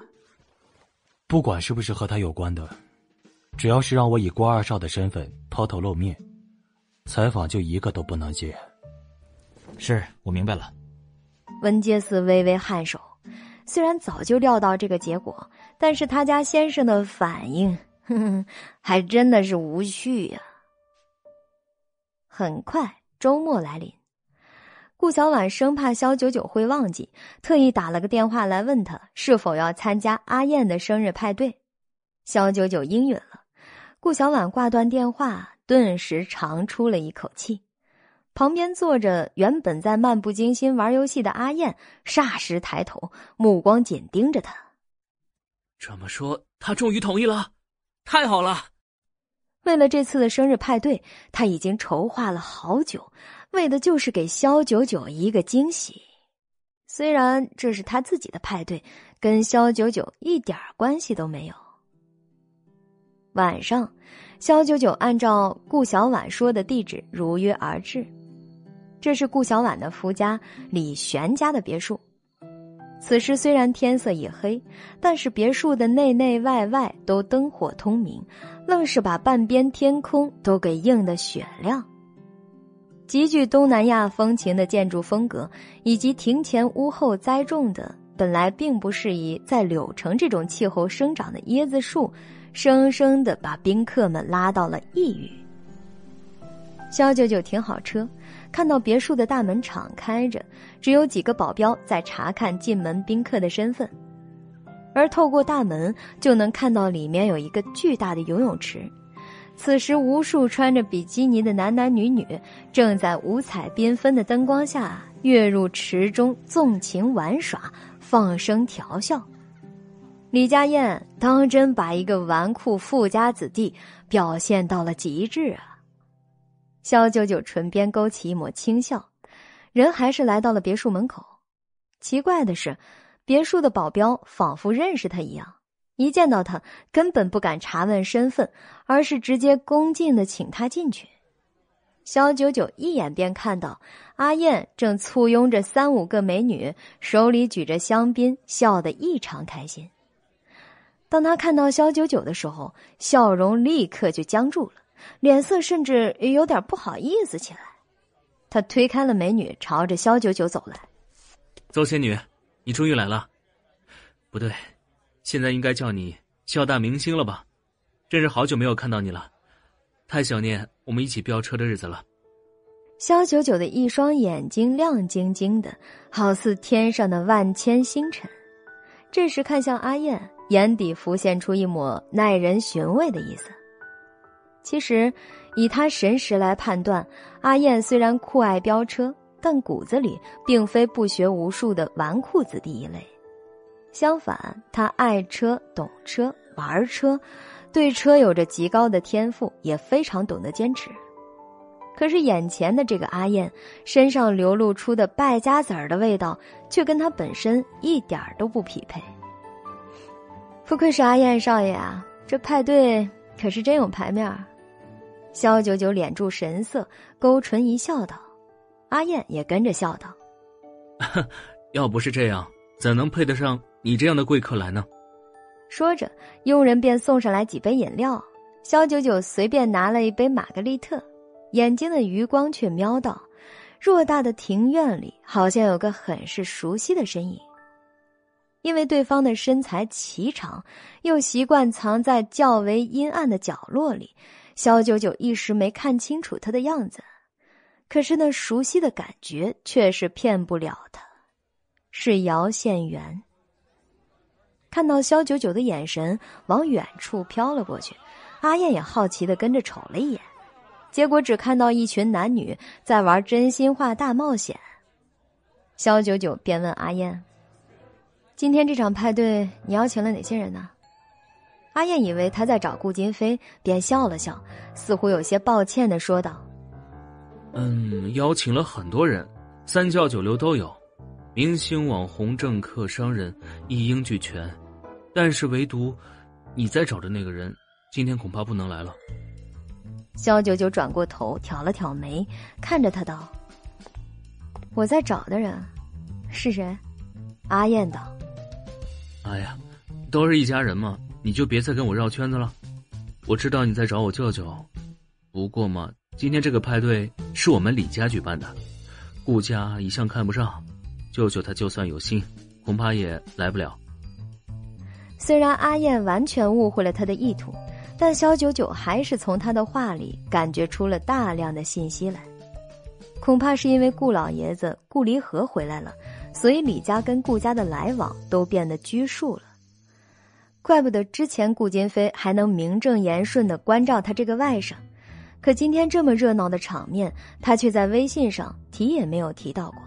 E: 不管是不是和他有关的，只要是让我以郭二少的身份抛头露面，采访就一个都不能接。
C: 是我明白了。
A: 文杰斯微微颔首，虽然早就料到这个结果，但是他家先生的反应，哼哼，还真的是无趣呀。很快，周末来临。顾小婉生怕肖九九会忘记，特意打了个电话来问他是否要参加阿燕的生日派对。肖九九应允了。顾小婉挂断电话，顿时长出了一口气。旁边坐着原本在漫不经心玩游戏的阿燕，霎时抬头，目光紧盯着他。
F: 这么说，他终于同意了，太好了！
A: 为了这次的生日派对，他已经筹划了好久。为的就是给肖九九一个惊喜，虽然这是他自己的派对，跟肖九九一点关系都没有。晚上，肖九九按照顾小婉说的地址如约而至，这是顾小婉的夫家李玄家的别墅。此时虽然天色已黑，但是别墅的内内外外都灯火通明，愣是把半边天空都给映得雪亮。极具东南亚风情的建筑风格，以及庭前屋后栽种的本来并不适宜在柳城这种气候生长的椰子树，生生的把宾客们拉到了异域。肖九九停好车，看到别墅的大门敞开着，只有几个保镖在查看进门宾客的身份，而透过大门就能看到里面有一个巨大的游泳池。此时，无数穿着比基尼的男男女女正在五彩缤纷的灯光下跃入池中，纵情玩耍，放声调笑。李家燕当真把一个纨绔富家子弟表现到了极致啊！肖九九唇边勾起一抹轻笑，人还是来到了别墅门口。奇怪的是，别墅的保镖仿佛认识他一样。一见到他，根本不敢查问身份，而是直接恭敬的请他进去。肖九九一眼便看到阿燕正簇拥着三五个美女，手里举着香槟，笑得异常开心。当他看到肖九九的时候，笑容立刻就僵住了，脸色甚至有点不好意思起来。他推开了美女，朝着肖九九走来：“
F: 邹仙女，你终于来了。不对。”现在应该叫你肖大明星了吧？真是好久没有看到你了，太想念我们一起飙车的日子了。
A: 肖九九的一双眼睛亮晶晶的，好似天上的万千星辰。这时看向阿燕，眼底浮现出一抹耐人寻味的意思。其实，以他神识来判断，阿燕虽然酷爱飙车，但骨子里并非不学无术的纨绔子弟一类。相反，他爱车、懂车、玩车，对车有着极高的天赋，也非常懂得坚持。可是眼前的这个阿燕身上流露出的败家子儿的味道，却跟他本身一点都不匹配。不愧是阿燕少爷啊，这派对可是真有排面儿。萧九九敛住神色，勾唇一笑，道：“阿燕也跟着笑道，
F: 要不是这样，怎能配得上你这样的贵客来呢？”
A: 说着，佣人便送上来几杯饮料。萧九九随便拿了一杯玛格丽特。眼睛的余光却瞄到，偌大的庭院里好像有个很是熟悉的身影。因为对方的身材颀长，又习惯藏在较为阴暗的角落里，肖九九一时没看清楚他的样子。可是那熟悉的感觉却是骗不了他，是姚宪元。看到肖九九的眼神往远处飘了过去，阿燕也好奇的跟着瞅了一眼。结果只看到一群男女在玩真心话大冒险。肖九九便问阿燕：“今天这场派对你邀请了哪些人呢？”阿燕以为他在找顾金飞，便笑了笑，似乎有些抱歉的说道：“
F: 嗯，邀请了很多人，三教九流都有，明星、网红、政客、商人一应俱全，但是唯独你在找的那个人，今天恐怕不能来了。”
A: 肖九九转过头，挑了挑眉，看着他道：“我在找的人是谁？”阿燕道：“
F: 哎呀，都是一家人嘛，你就别再跟我绕圈子了。我知道你在找我舅舅，不过嘛，今天这个派对是我们李家举办的，顾家一向看不上，舅舅他就算有心，恐怕也来不了。”
A: 虽然阿燕完全误会了他的意图。但肖九九还是从他的话里感觉出了大量的信息来，恐怕是因为顾老爷子顾离合回来了，所以李家跟顾家的来往都变得拘束了。怪不得之前顾金飞还能名正言顺的关照他这个外甥，可今天这么热闹的场面，他却在微信上提也没有提到过。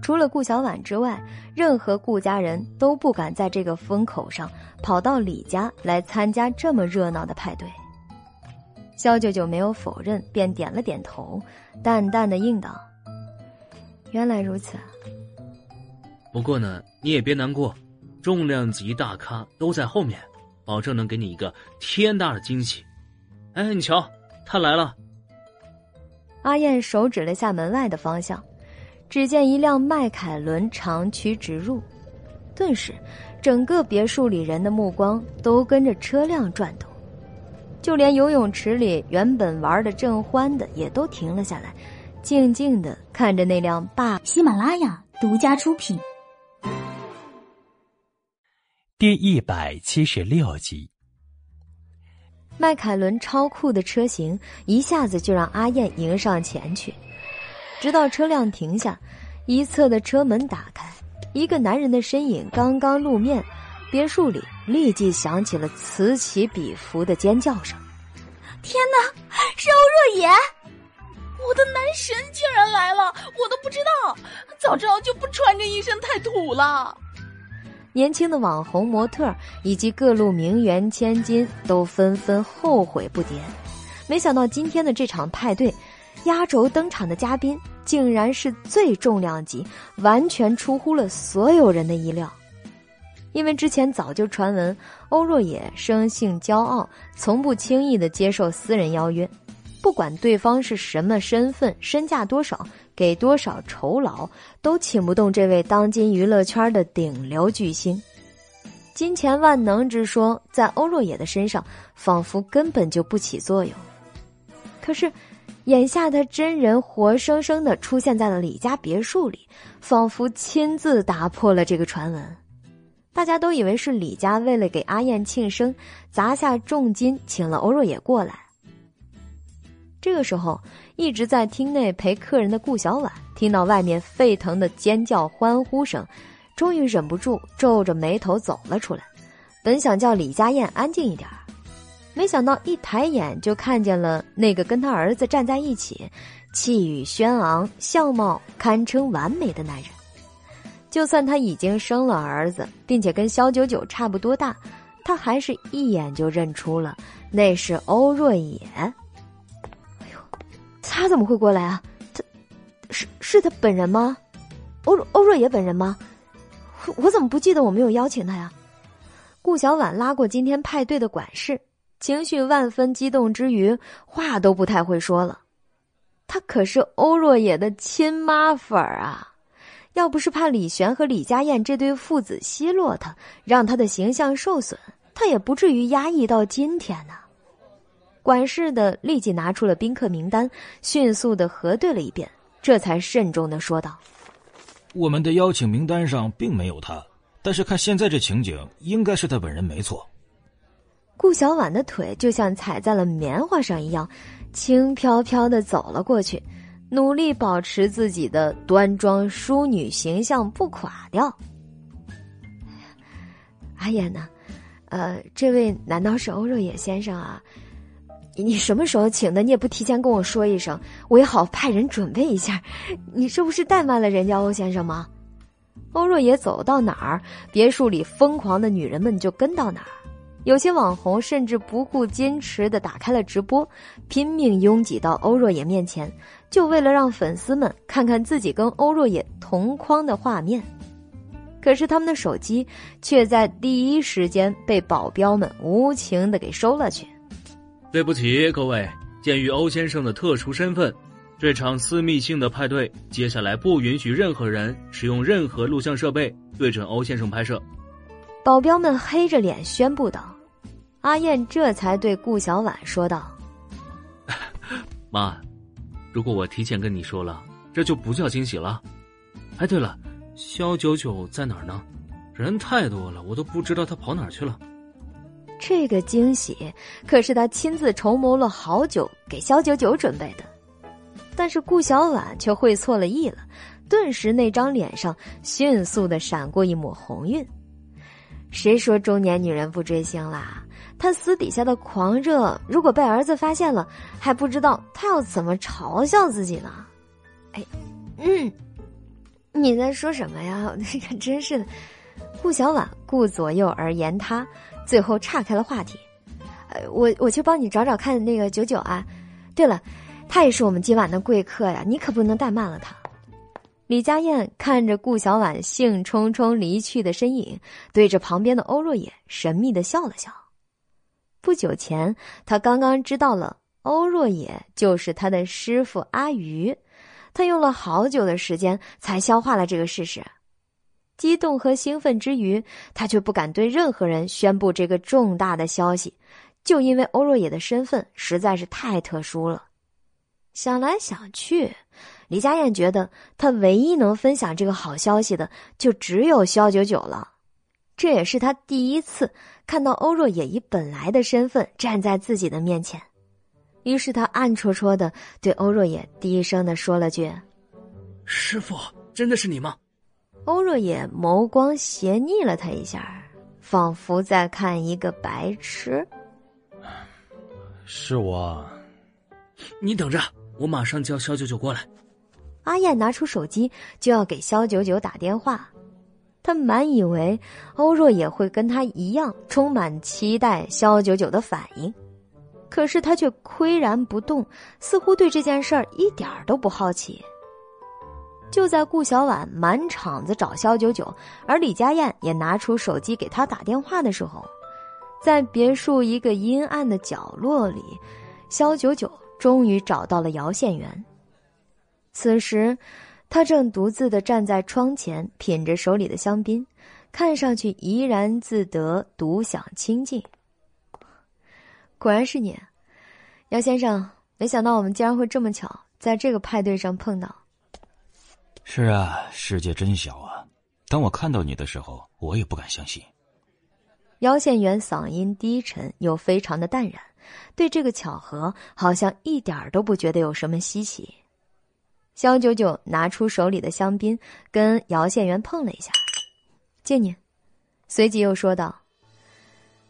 A: 除了顾小婉之外，任何顾家人都不敢在这个风口上跑到李家来参加这么热闹的派对。肖舅舅没有否认，便点了点头，淡淡的应道：“原来如此。
F: 不过呢，你也别难过，重量级大咖都在后面，保证能给你一个天大的惊喜。哎，你瞧，他来了。”
A: 阿燕手指了下门外的方向。只见一辆迈凯伦长驱直入，顿时，整个别墅里人的目光都跟着车辆转动，就连游泳池里原本玩的正欢的也都停了下来，静静的看着那辆霸。
D: 喜马拉雅独家出品，
B: 第一百七十六集。
A: 迈凯伦超酷的车型一下子就让阿燕迎上前去。直到车辆停下，一侧的车门打开，一个男人的身影刚刚露面，别墅里立即响起了此起彼伏的尖叫声。
I: 天哪，是欧若野！我的男神竟然来了，我都不知道，早知道就不穿这一身太土了。
A: 年轻的网红模特以及各路名媛千金都纷纷后悔不迭，没想到今天的这场派对，压轴登场的嘉宾。竟然是最重量级，完全出乎了所有人的意料。因为之前早就传闻欧若野生性骄傲，从不轻易的接受私人邀约，不管对方是什么身份、身价多少、给多少酬劳，都请不动这位当今娱乐圈的顶流巨星。金钱万能之说，在欧若野的身上仿佛根本就不起作用。可是。眼下，他真人活生生的出现在了李家别墅里，仿佛亲自打破了这个传闻。大家都以为是李家为了给阿燕庆生，砸下重金请了欧若野过来，这个时候，一直在厅内陪客人的顾小婉听到外面沸腾的尖叫欢呼声，终于忍不住皱着眉头走了出来。本想叫李家燕安静一点没想到一抬眼就看见了那个跟他儿子站在一起、气宇轩昂、相貌堪称完美的男人。就算他已经生了儿子，并且跟肖九九差不多大，他还是一眼就认出了那是欧若野。他怎么会过来啊？他，是是他本人吗？欧欧若野本人吗？我怎么不记得我没有邀请他呀？顾小婉拉过今天派对的管事，情绪万分激动之余，话都不太会说了。他可是欧若野的亲妈粉啊！要不是怕李璇和李佳燕这对父子奚落他，让他的形象受损，他也不至于压抑到今天呢。管事的立即拿出了宾客名单，迅速的核对了一遍，这才慎重的说道：“
C: 我们的邀请名单上并没有他，但是看现在这情景，应该是他本人没错。”
A: 顾小婉的腿就像踩在了棉花上一样，轻飘飘的走了过去。努力保持自己的端庄淑女形象不垮掉。阿燕呢？呃，这位难道是欧若野先生啊？你什么时候请的？你也不提前跟我说一声，我也好派人准备一下。你这不是怠慢了人家欧先生吗？欧若野走到哪儿，别墅里疯狂的女人们就跟到哪儿。有些网红甚至不顾矜持的打开了直播，拼命拥挤到欧若野面前，就为了让粉丝们看看自己跟欧若野同框的画面。可是他们的手机却在第一时间被保镖们无情的给收了去。
F: 对不起，各位，鉴于欧先生的特殊身份，这场私密性的派对接下来不允许任何人使用任何录像设备对准欧先生拍摄。
A: 保镖们黑着脸宣布道：“阿燕这才对顾小婉说道：‘
F: 妈，如果我提前跟你说了，这就不叫惊喜了。哎，对了，肖九九在哪儿呢？人太多了，我都不知道他跑哪儿去了。’
A: 这个惊喜可是他亲自筹谋了好久给肖九九准备的，但是顾小婉却会错了意了，顿时那张脸上迅速的闪过一抹红晕。”谁说中年女人不追星啦？她私底下的狂热，如果被儿子发现了，还不知道她要怎么嘲笑自己呢？哎，嗯，你在说什么呀？那个真是的。顾小婉顾左右而言他，最后岔开了话题。呃，我我去帮你找找看那个九九啊。对了，他也是我们今晚的贵客呀，你可不能怠慢了他。李佳燕看着顾小婉兴冲冲离去的身影，对着旁边的欧若野神秘的笑了笑。不久前，他刚刚知道了欧若野就是他的师傅阿鱼，他用了好久的时间才消化了这个事实。激动和兴奋之余，他却不敢对任何人宣布这个重大的消息，就因为欧若野的身份实在是太特殊了。想来想去。李佳燕觉得，她唯一能分享这个好消息的，就只有肖九九了。这也是她第一次看到欧若野以本来的身份站在自己的面前。于是，他暗戳戳的对欧若野低声的说了句：“
F: 师傅，真的是你吗？”
A: 欧若野眸光斜睨了他一下，仿佛在看一个白痴。
E: 是我。
F: 你等着，我马上叫肖九九过来。
A: 阿燕拿出手机就要给肖九九打电话，他满以为欧若也会跟他一样充满期待肖九九的反应，可是他却岿然不动，似乎对这件事儿一点都不好奇。就在顾小婉满场子找肖九九，而李佳燕也拿出手机给他打电话的时候，在别墅一个阴暗的角落里，肖九九终于找到了姚宪元。此时，他正独自的站在窗前，品着手里的香槟，看上去怡然自得，独享清静。果然是你，姚先生。没想到我们竟然会这么巧，在这个派对上碰到。
C: 是啊，世界真小啊！当我看到你的时候，我也不敢相信。
A: 姚宪元嗓音低沉又非常的淡然，对这个巧合好像一点儿都不觉得有什么稀奇。肖九九拿出手里的香槟，跟姚县元碰了一下，借你。随即又说道：“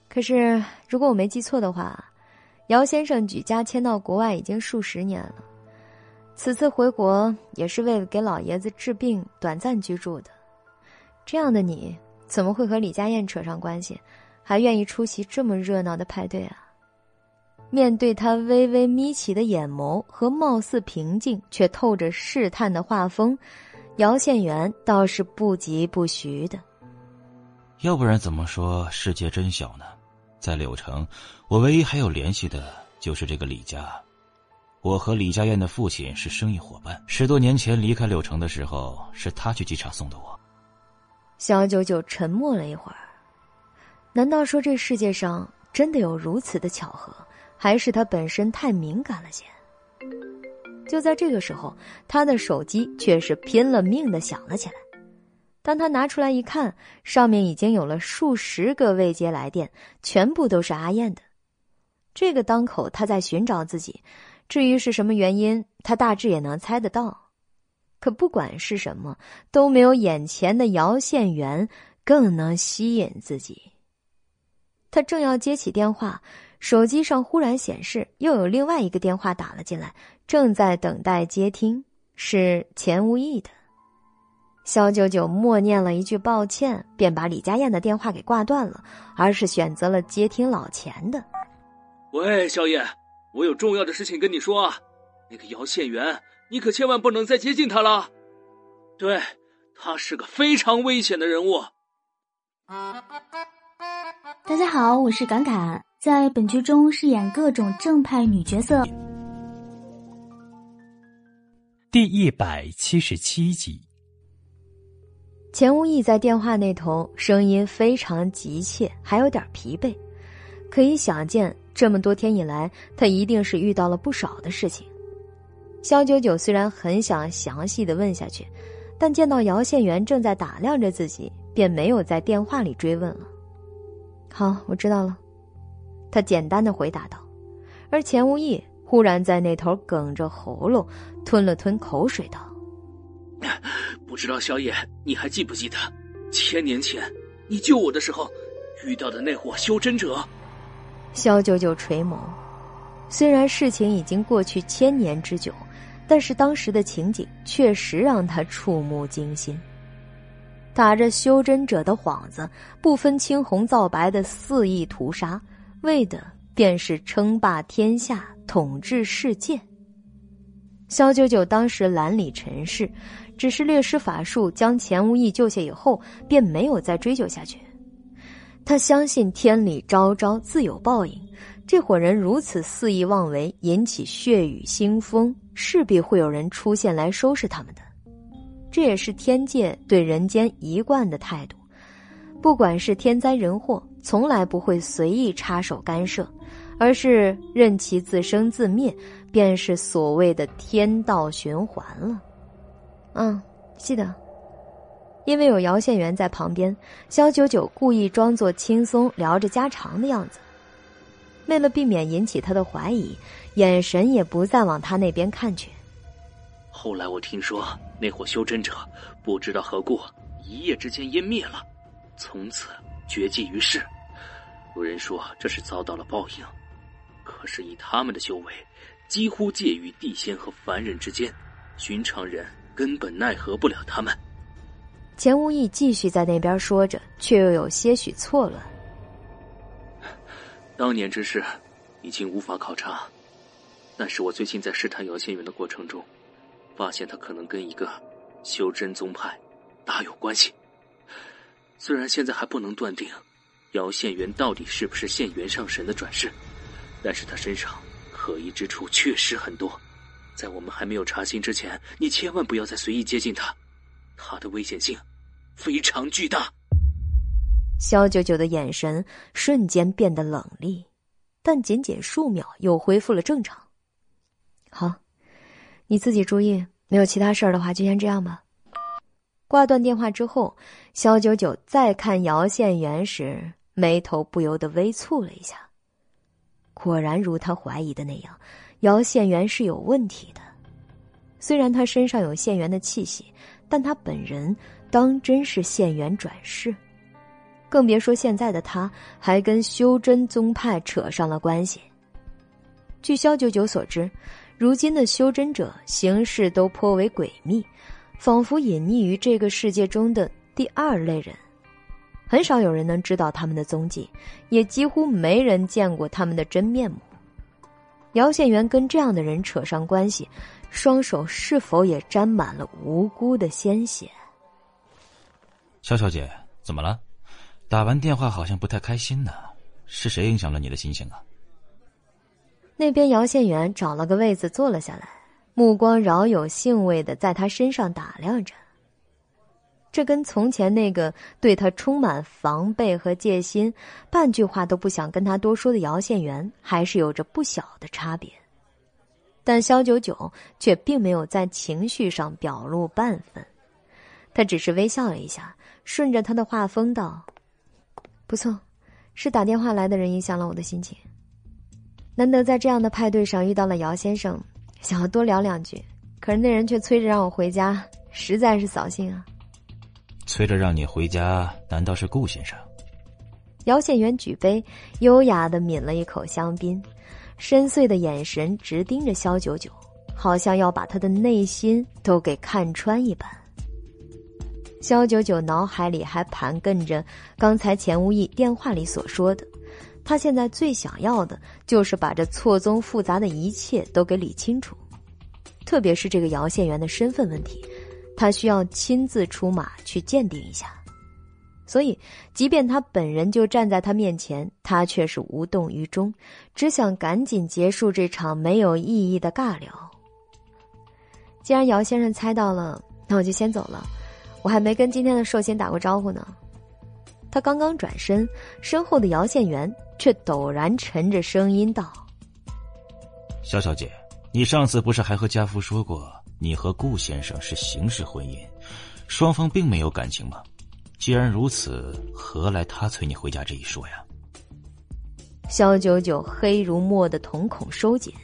A: 可是，如果我没记错的话，姚先生举家迁到国外已经数十年了。此次回国也是为了给老爷子治病，短暂居住的。这样的你，怎么会和李家燕扯上关系，还愿意出席这么热闹的派对啊？”面对他微微眯起的眼眸和貌似平静却透着试探的画风，姚县元倒是不疾不徐的。
C: 要不然怎么说世界真小呢？在柳城，我唯一还有联系的就是这个李家。我和李家燕的父亲是生意伙伴，十多年前离开柳城的时候，是他去机场送的我。
A: 小九九沉默了一会儿，难道说这世界上真的有如此的巧合？还是他本身太敏感了些。就在这个时候，他的手机却是拼了命的响了起来。当他拿出来一看，上面已经有了数十个未接来电，全部都是阿燕的。这个当口，他在寻找自己。至于是什么原因，他大致也能猜得到。可不管是什么，都没有眼前的姚县元更能吸引自己。他正要接起电话。手机上忽然显示，又有另外一个电话打了进来，正在等待接听，是钱无义的。肖九九默念了一句抱歉，便把李佳燕的电话给挂断了，而是选择了接听老钱的。
F: 喂，萧燕，我有重要的事情跟你说啊，那个姚县元，你可千万不能再接近他了，对他是个非常危险的人物。
D: 大家好，我是侃侃。在本剧中饰演各种正派女角色。
B: 第一百七十七集，
A: 钱无意在电话那头，声音非常急切，还有点疲惫。可以想见，这么多天以来，他一定是遇到了不少的事情。肖九九虽然很想详细的问下去，但见到姚县元正在打量着自己，便没有在电话里追问了。好，我知道了。他简单的回答道，而钱无义忽然在那头哽着喉咙，吞了吞口水道：“
F: 不知道萧野，你还记不记得，千年前你救我的时候遇到的那伙修真者？”
A: 萧九九垂眸，虽然事情已经过去千年之久，但是当时的情景确实让他触目惊心。打着修真者的幌子，不分青红皂白的肆意屠杀。为的便是称霸天下、统治世界。萧九九当时懒理尘世，只是略施法术将钱无义救下以后，便没有再追究下去。他相信天理昭昭，自有报应。这伙人如此肆意妄为，引起血雨腥风，势必会有人出现来收拾他们的。这也是天界对人间一贯的态度。不管是天灾人祸，从来不会随意插手干涉，而是任其自生自灭，便是所谓的天道循环了。嗯，记得。因为有姚县元在旁边，肖九九故意装作轻松聊着家常的样子，为了避免引起他的怀疑，眼神也不再往他那边看去。
F: 后来我听说，那伙修真者不知道何故，一夜之间湮灭了。从此绝迹于世，有人说这是遭到了报应。可是以他们的修为，几乎介于地仙和凡人之间，寻常人根本奈何不了他们。
A: 钱无义继续在那边说着，却又有些许错乱。
F: 当年之事已经无法考察，但是我最近在试探姚仙元的过程中，发现他可能跟一个修真宗派大有关系。虽然现在还不能断定姚县元到底是不是现元上神的转世，但是他身上可疑之处确实很多。在我们还没有查清之前，你千万不要再随意接近他，他的危险性非常巨大。
A: 肖九九的眼神瞬间变得冷厉，但仅仅数秒又恢复了正常。好，你自己注意，没有其他事儿的话，就先这样吧。挂断电话之后，肖九九再看姚县元时，眉头不由得微蹙了一下。果然如他怀疑的那样，姚宪元是有问题的。虽然他身上有县元的气息，但他本人当真是县元转世，更别说现在的他还跟修真宗派扯上了关系。据萧九九所知，如今的修真者行事都颇为诡秘，仿佛隐匿于这个世界中的第二类人，很少有人能知道他们的踪迹，也几乎没人见过他们的真面目。姚宪元跟这样的人扯上关系。双手是否也沾满了无辜的鲜血？
C: 肖小姐，怎么了？打完电话好像不太开心呢，是谁影响了你的心情啊？
A: 那边姚宪元找了个位子坐了下来，目光饶有兴味的在他身上打量着。这跟从前那个对他充满防备和戒心、半句话都不想跟他多说的姚宪元，还是有着不小的差别。但萧九九却并没有在情绪上表露半分，他只是微笑了一下，顺着他的话风道：“不错，是打电话来的人影响了我的心情。难得在这样的派对上遇到了姚先生，想要多聊两句，可是那人却催着让我回家，实在是扫兴啊。”
C: 催着让你回家，难道是顾先生？
A: 姚宪元举杯，优雅的抿了一口香槟。深邃的眼神直盯着萧九九，好像要把他的内心都给看穿一般。萧九九脑海里还盘亘着刚才钱无义电话里所说的，他现在最想要的就是把这错综复杂的一切都给理清楚，特别是这个姚县元的身份问题，他需要亲自出马去鉴定一下。所以，即便他本人就站在他面前，他却是无动于衷，只想赶紧结束这场没有意义的尬聊。既然姚先生猜到了，那我就先走了。我还没跟今天的寿星打过招呼呢。他刚刚转身，身后的姚县元却陡然沉着声音道：“
C: 肖小姐，你上次不是还和家父说过，你和顾先生是形式婚姻，双方并没有感情吗？”既然如此，何来他催你回家这一说呀？
A: 肖九九黑如墨的瞳孔收紧，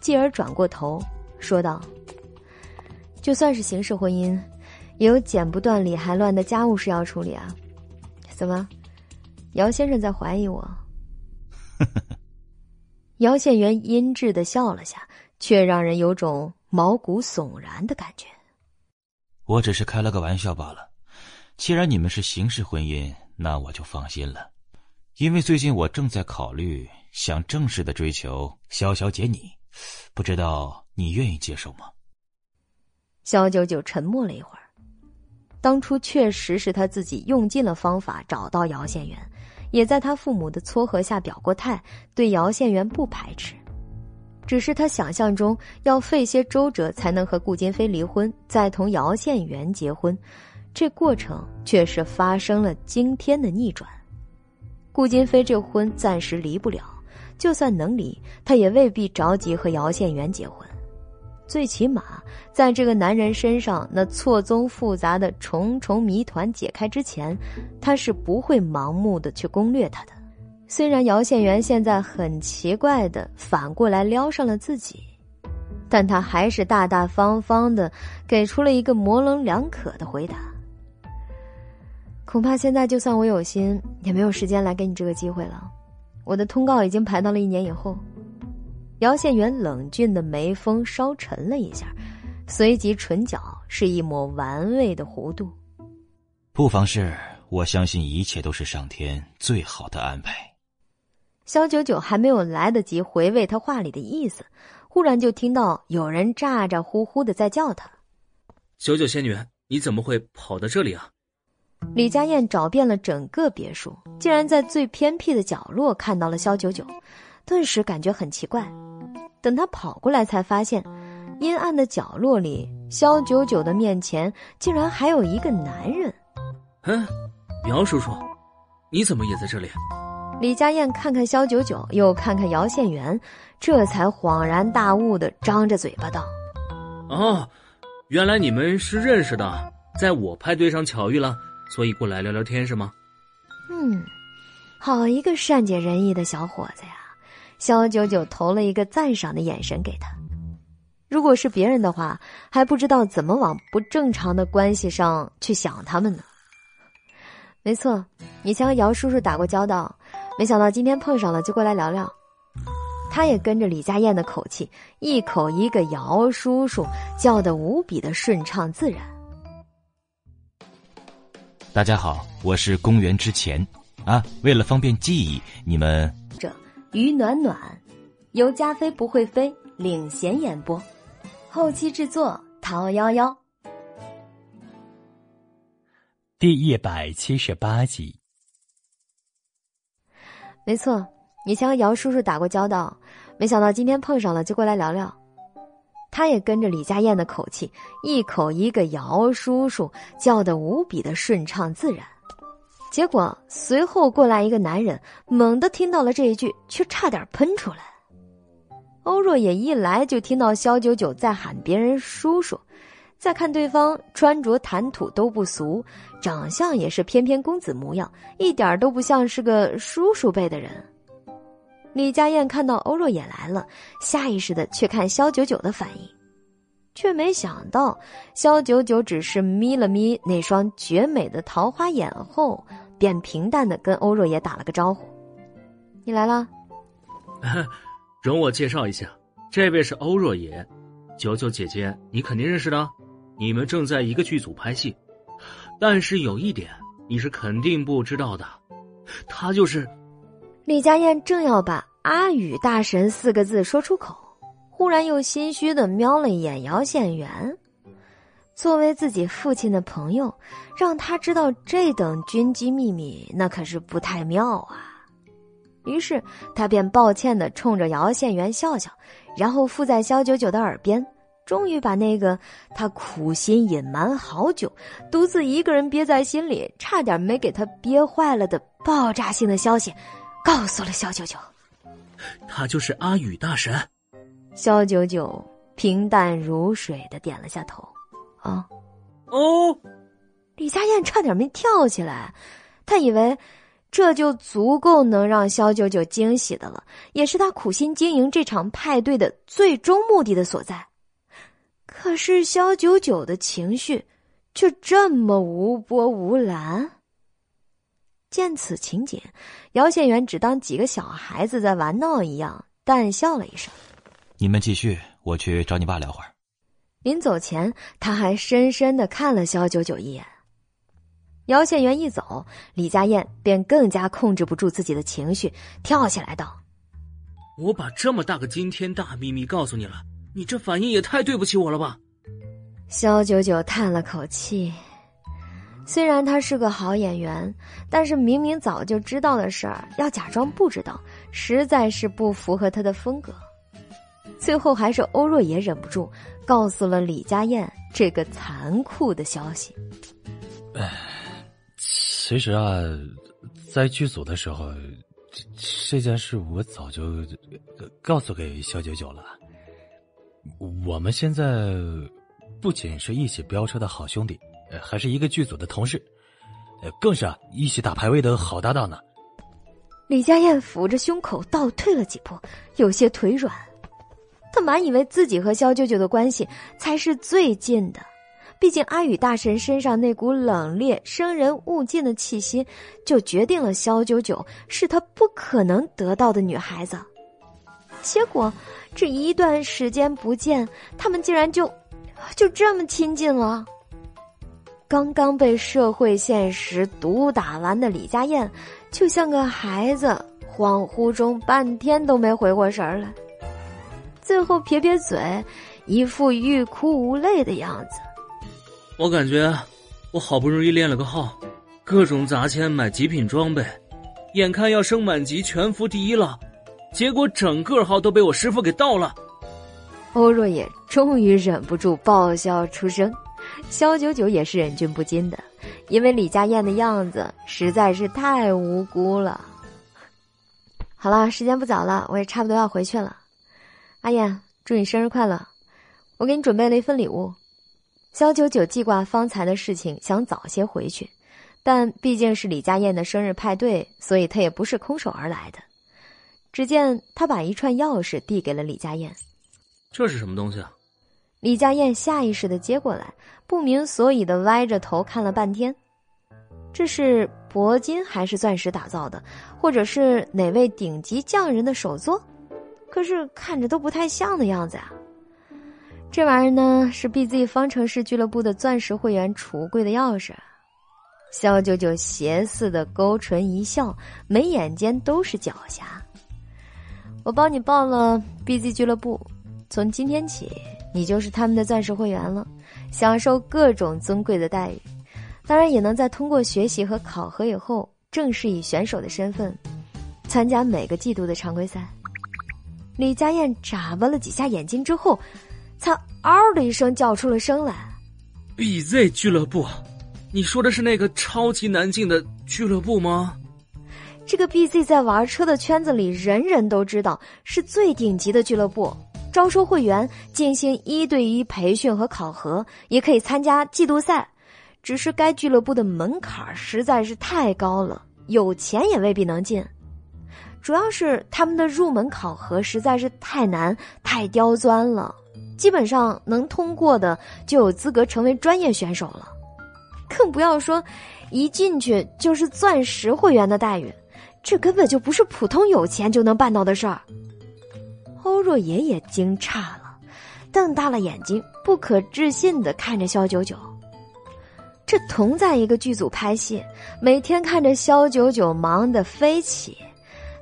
A: 继而转过头说道：“就算是形式婚姻，也有剪不断理还乱的家务事要处理啊。怎么，姚先生在怀疑我？” 姚县元阴鸷的笑了下，却让人有种毛骨悚然的感觉。
C: 我只是开了个玩笑罢了。既然你们是形式婚姻，那我就放心了，因为最近我正在考虑想正式的追求肖小姐你，不知道你愿意接受吗？
A: 肖九九沉默了一会儿，当初确实是他自己用尽了方法找到姚县元，也在他父母的撮合下表过态，对姚县元不排斥，只是他想象中要费些周折才能和顾金飞离婚，再同姚县元结婚。这过程却是发生了惊天的逆转，顾金飞这婚暂时离不了，就算能离，他也未必着急和姚宪元结婚。最起码，在这个男人身上那错综复杂的重重谜团解开之前，他是不会盲目的去攻略他的。虽然姚宪元现在很奇怪的反过来撩上了自己，但他还是大大方方的给出了一个模棱两可的回答。恐怕现在就算我有心，也没有时间来给你这个机会了。我的通告已经排到了一年以后。姚县元冷峻的眉峰稍沉了一下，随即唇角是一抹玩味的弧度。
C: 不妨事，我相信一切都是上天最好的安排。
A: 肖九九还没有来得及回味他话里的意思，忽然就听到有人咋咋呼呼的在叫他：“
F: 九九仙女，你怎么会跑到这里啊？”
A: 李佳燕找遍了整个别墅，竟然在最偏僻的角落看到了肖九九，顿时感觉很奇怪。等他跑过来，才发现，阴暗的角落里，肖九九的面前竟然还有一个男人。
F: 嗯，苗叔叔，你怎么也在这里？
A: 李佳燕看看肖九九，又看看姚宪元，这才恍然大悟的张着嘴巴道：“
F: 哦，原来你们是认识的，在我派对上巧遇了。”所以过来聊聊天是吗？
A: 嗯，好一个善解人意的小伙子呀！肖九九投了一个赞赏的眼神给他。如果是别人的话，还不知道怎么往不正常的关系上去想他们呢。没错，以前和姚叔叔打过交道，没想到今天碰上了，就过来聊聊。他也跟着李佳燕的口气，一口一个姚叔叔，叫得无比的顺畅自然。
C: 大家好，我是公元之前啊，为了方便记忆，你们
A: 于暖暖，由加菲不会飞领衔演播。后期制作：陶幺幺。
B: 第一百七十八集。
A: 没错，以前和姚叔叔打过交道，没想到今天碰上了，就过来聊聊。他也跟着李佳燕的口气，一口一个姚叔叔，叫得无比的顺畅自然。结果随后过来一个男人，猛地听到了这一句，却差点喷出来。欧若也一来就听到肖九九在喊别人叔叔，再看对方穿着谈吐都不俗，长相也是翩翩公子模样，一点都不像是个叔叔辈的人。李佳燕看到欧若也来了，下意识的去看肖九九的反应，却没想到肖九九只是眯了眯那双绝美的桃花眼后，便平淡的跟欧若野打了个招呼：“你来了。”
F: 容我介绍一下，这位是欧若野，九九姐姐，你肯定认识的，你们正在一个剧组拍戏。但是有一点你是肯定不知道的，他就是
A: 李佳燕正要把“阿宇大神”四个字说出口，忽然又心虚的瞄了一眼姚宪元。作为自己父亲的朋友，让他知道这等军机秘密，那可是不太妙啊。于是他便抱歉的冲着姚县元笑笑，然后附在肖九九的耳边，终于把那个他苦心隐瞒好久、独自一个人憋在心里、差点没给他憋坏了的爆炸性的消息，告诉了肖九九。
F: 他就是阿宇大神。
A: 肖九九平淡如水的点了下头。啊，
F: 哦，
A: 李佳燕差点没跳起来，她以为。这就足够能让肖九九惊喜的了，也是他苦心经营这场派对的最终目的的所在。可是肖九九的情绪却这么无波无澜。见此情景，姚县元只当几个小孩子在玩闹一样，淡笑了一声：“
C: 你们继续，我去找你爸聊会儿。”
A: 临走前，他还深深的看了肖九九一眼。姚县元一走，李佳燕便更加控制不住自己的情绪，跳起来道：“
F: 我把这么大个惊天大秘密告诉你了，你这反应也太对不起我了吧？”
A: 肖九九叹了口气，虽然他是个好演员，但是明明早就知道的事儿，要假装不知道，实在是不符合他的风格。最后还是欧若野忍不住告诉了李佳燕这个残酷的消息。
E: 唉。其实啊，在剧组的时候，这这件事我早就告诉给肖九九了。我们现在不仅是一起飙车的好兄弟，还是一个剧组的同事，更是啊一起打排位的好搭档呢。
A: 李佳燕扶着胸口倒退了几步，有些腿软。他满以为自己和肖九九的关系才是最近的。毕竟阿宇大神身上那股冷冽、生人勿近的气息，就决定了肖九九是他不可能得到的女孩子。结果这一段时间不见，他们竟然就就这么亲近了。刚刚被社会现实毒打完的李佳燕，就像个孩子，恍惚中半天都没回过神来，最后撇撇嘴，一副欲哭无泪的样子。
F: 我感觉，我好不容易练了个号，各种砸钱买极品装备，眼看要升满级全服第一了，结果整个号都被我师傅给盗了。
A: 欧若野终于忍不住爆笑出声，萧九九也是忍俊不禁的，因为李佳燕的样子实在是太无辜了。好了，时间不早了，我也差不多要回去了。阿燕，祝你生日快乐！我给你准备了一份礼物。肖九九记挂方才的事情，想早些回去，但毕竟是李佳燕的生日派对，所以他也不是空手而来的。只见他把一串钥匙递给了李佳燕。
F: 这是什么东西啊？
A: 李佳燕下意识的接过来，不明所以的歪着头看了半天。这是铂金还是钻石打造的，或者是哪位顶级匠人的手作？可是看着都不太像的样子啊。这玩意儿呢，是 BZ 方程式俱乐部的钻石会员储物柜的钥匙。肖九九邪似的勾唇一笑，眉眼间都是狡黠。我帮你报了 BZ 俱乐部，从今天起，你就是他们的钻石会员了，享受各种尊贵的待遇。当然，也能在通过学习和考核以后，正式以选手的身份参加每个季度的常规赛。李佳燕眨巴了几下眼睛之后。才嗷的一声叫出了声来
F: ，BZ 俱乐部，你说的是那个超级难进的俱乐部吗？
A: 这个 BZ 在玩车的圈子里，人人都知道是最顶级的俱乐部，招收会员，进行一对一培训和考核，也可以参加季度赛。只是该俱乐部的门槛实在是太高了，有钱也未必能进。主要是他们的入门考核实在是太难、太刁钻了。基本上能通过的就有资格成为专业选手了，更不要说一进去就是钻石会员的待遇，这根本就不是普通有钱就能办到的事儿。欧若野也惊诧了，瞪大了眼睛，不可置信的看着肖九九。这同在一个剧组拍戏，每天看着肖九九忙得飞起，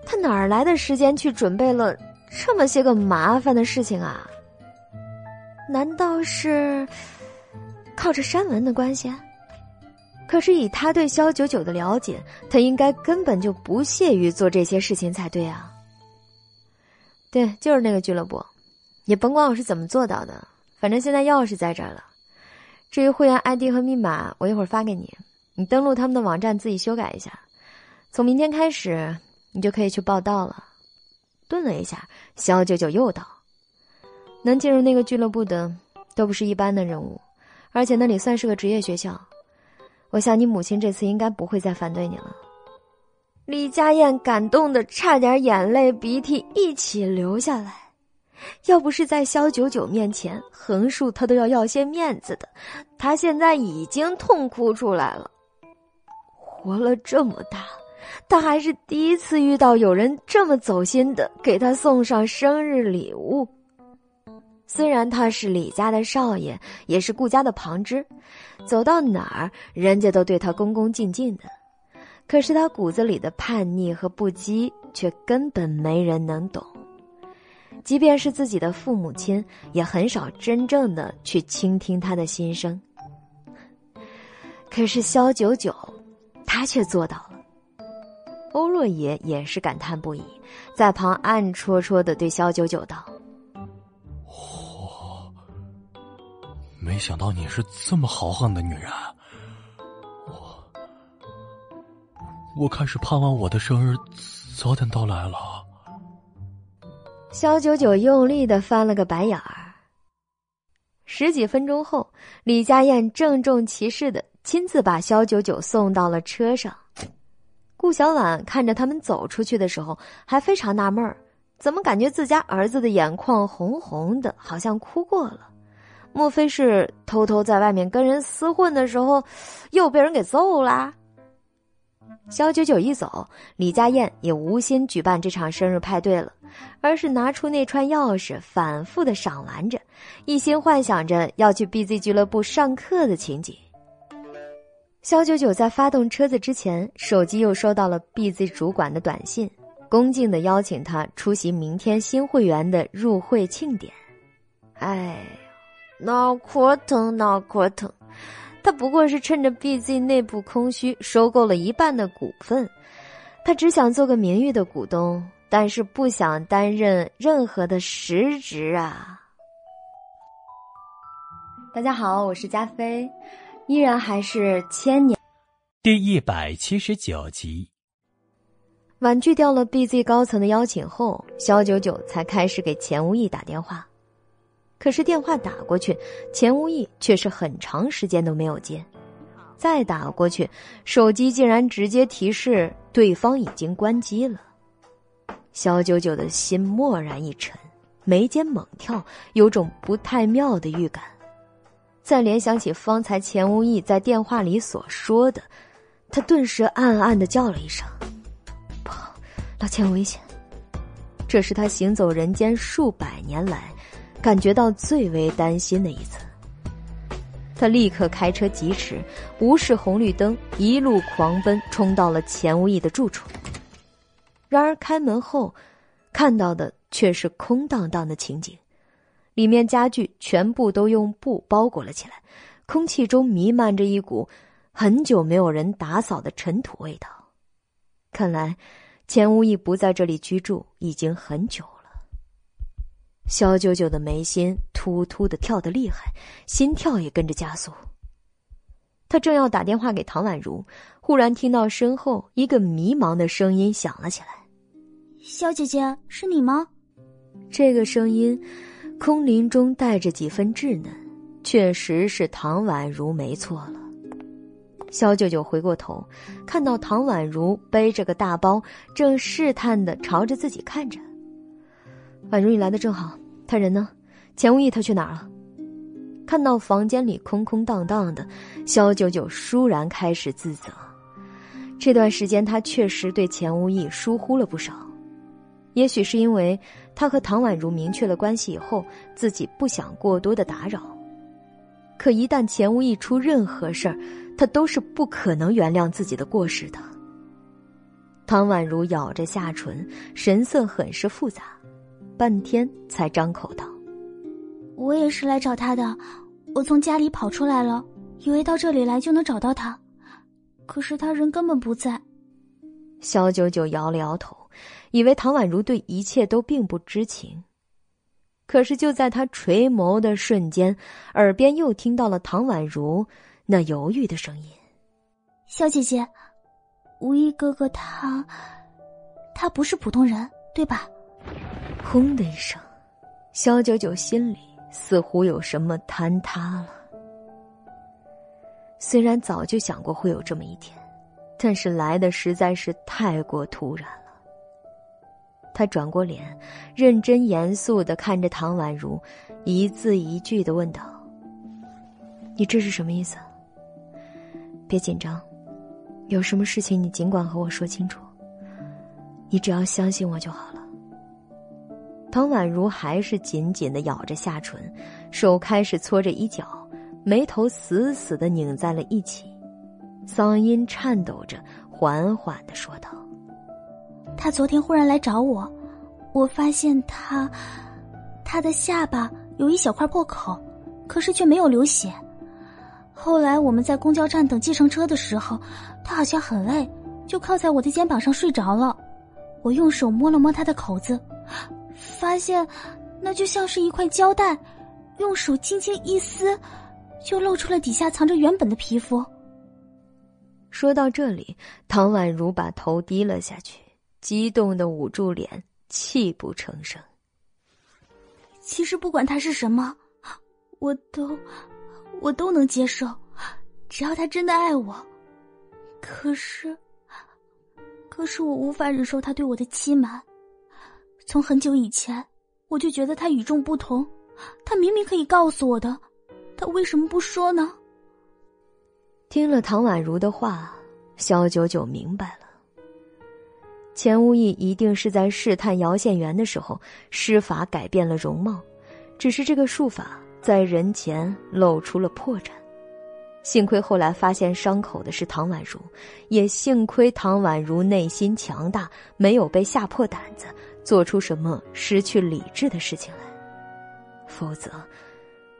A: 他哪儿来的时间去准备了这么些个麻烦的事情啊？难道是靠着山文的关系？可是以他对肖九九的了解，他应该根本就不屑于做这些事情才对啊。对，就是那个俱乐部，也甭管我是怎么做到的，反正现在钥匙在这儿了。至于会员 ID 和密码，我一会儿发给你，你登录他们的网站自己修改一下。从明天开始，你就可以去报道了。顿了一下，肖九九又道。能进入那个俱乐部的，都不是一般的人物，而且那里算是个职业学校。我想你母亲这次应该不会再反对你了。李佳燕感动的差点眼泪鼻涕一起流下来，要不是在肖九九面前横竖他都要要些面子的，他现在已经痛哭出来了。活了这么大，他还是第一次遇到有人这么走心的给他送上生日礼物。虽然他是李家的少爷，也是顾家的旁支，走到哪儿人家都对他恭恭敬敬的，可是他骨子里的叛逆和不羁却根本没人能懂。即便是自己的父母亲，也很少真正的去倾听他的心声。可是萧九九，他却做到了。欧若野也是感叹不已，在旁暗戳戳的对萧九九道。
E: 没想到你是这么豪横的女人，我我开始盼望我的生日早点到来了。
A: 萧九九用力的翻了个白眼儿。十几分钟后，李佳燕郑重其事的亲自把萧九九送到了车上。顾小婉看着他们走出去的时候，还非常纳闷儿，怎么感觉自家儿子的眼眶红红的，好像哭过了。莫非是偷偷在外面跟人厮混的时候，又被人给揍啦？肖九九一走，李佳燕也无心举办这场生日派对了，而是拿出那串钥匙，反复的赏玩着，一心幻想着要去 BZ 俱乐部上课的情景。肖九九在发动车子之前，手机又收到了 BZ 主管的短信，恭敬的邀请他出席明天新会员的入会庆典。哎。脑壳疼，脑壳疼，他不过是趁着 BZ 内部空虚，收购了一半的股份。他只想做个名誉的股东，但是不想担任任何的实职啊！大家好，我是加菲，依然还是千年。
B: 第一百七十九集，
A: 婉拒掉了 BZ 高层的邀请后，肖九九才开始给钱无意打电话。可是电话打过去，钱无意却是很长时间都没有接，再打过去，手机竟然直接提示对方已经关机了。肖九九的心蓦然一沉，眉间猛跳，有种不太妙的预感。再联想起方才钱无义在电话里所说的，他顿时暗暗的叫了一声：“不好，老钱危险！”这是他行走人间数百年来，感觉到最为担心的一次。他立刻开车疾驰，无视红绿灯，一路狂奔，冲到了钱无义的住处。然而开门后，看到的却是空荡荡的情景，里面家具全部都用布包裹了起来，空气中弥漫着一股很久没有人打扫的尘土味道。看来，钱无义不在这里居住已经很久了。肖九九的眉心突突的跳得厉害，心跳也跟着加速。他正要打电话给唐宛如，忽然听到身后一个迷茫的声音响了起来：“
D: 肖姐姐，是你吗？”
A: 这个声音空灵中带着几分稚嫩，确实是唐宛如，没错了。肖九九回过头，看到唐宛如背着个大包，正试探的朝着自己看着。宛如，你来的正好。他人呢？钱无义他去哪儿了？看到房间里空空荡荡的，肖九九倏然开始自责。这段时间他确实对钱无义疏忽了不少，也许是因为他和唐宛如明确了关系以后，自己不想过多的打扰。可一旦钱无义出任何事儿，他都是不可能原谅自己的过失的。唐宛如咬着下唇，神色很是复杂。半天才张口道：“
D: 我也是来找他的，我从家里跑出来了，以为到这里来就能找到他，可是他人根本不在。”
A: 肖九九摇了摇头，以为唐宛如对一切都并不知情。可是就在他垂眸的瞬间，耳边又听到了唐宛如那犹豫的声音：“
D: 小姐姐，无意哥哥他，他不是普通人，对吧？”
A: 轰的一声，萧九九心里似乎有什么坍塌了。虽然早就想过会有这么一天，但是来的实在是太过突然了。他转过脸，认真严肃的看着唐宛如，一字一句的问道：“你这是什么意思？别紧张，有什么事情你尽管和我说清楚。你只要相信我就好了。”唐宛如还是紧紧的咬着下唇，手开始搓着衣角，眉头死死的拧在了一起，嗓音颤抖着，缓缓的说道：“
D: 他昨天忽然来找我，我发现他，他的下巴有一小块破口，可是却没有流血。后来我们在公交站等计程车的时候，他好像很累，就靠在我的肩膀上睡着了。我用手摸了摸他的口子。”发现，那就像是一块胶带，用手轻轻一撕，就露出了底下藏着原本的皮肤。
A: 说到这里，唐宛如把头低了下去，激动的捂住脸，泣不成声。
D: 其实不管他是什么，我都，我都能接受，只要他真的爱我。可是，可是我无法忍受他对我的欺瞒。从很久以前，我就觉得他与众不同。他明明可以告诉我的，他为什么不说呢？
A: 听了唐宛如的话，肖九九明白了。钱无义一定是在试探姚县元的时候施法改变了容貌，只是这个术法在人前露出了破绽。幸亏后来发现伤口的是唐宛如，也幸亏唐宛如内心强大，没有被吓破胆子。做出什么失去理智的事情来，否则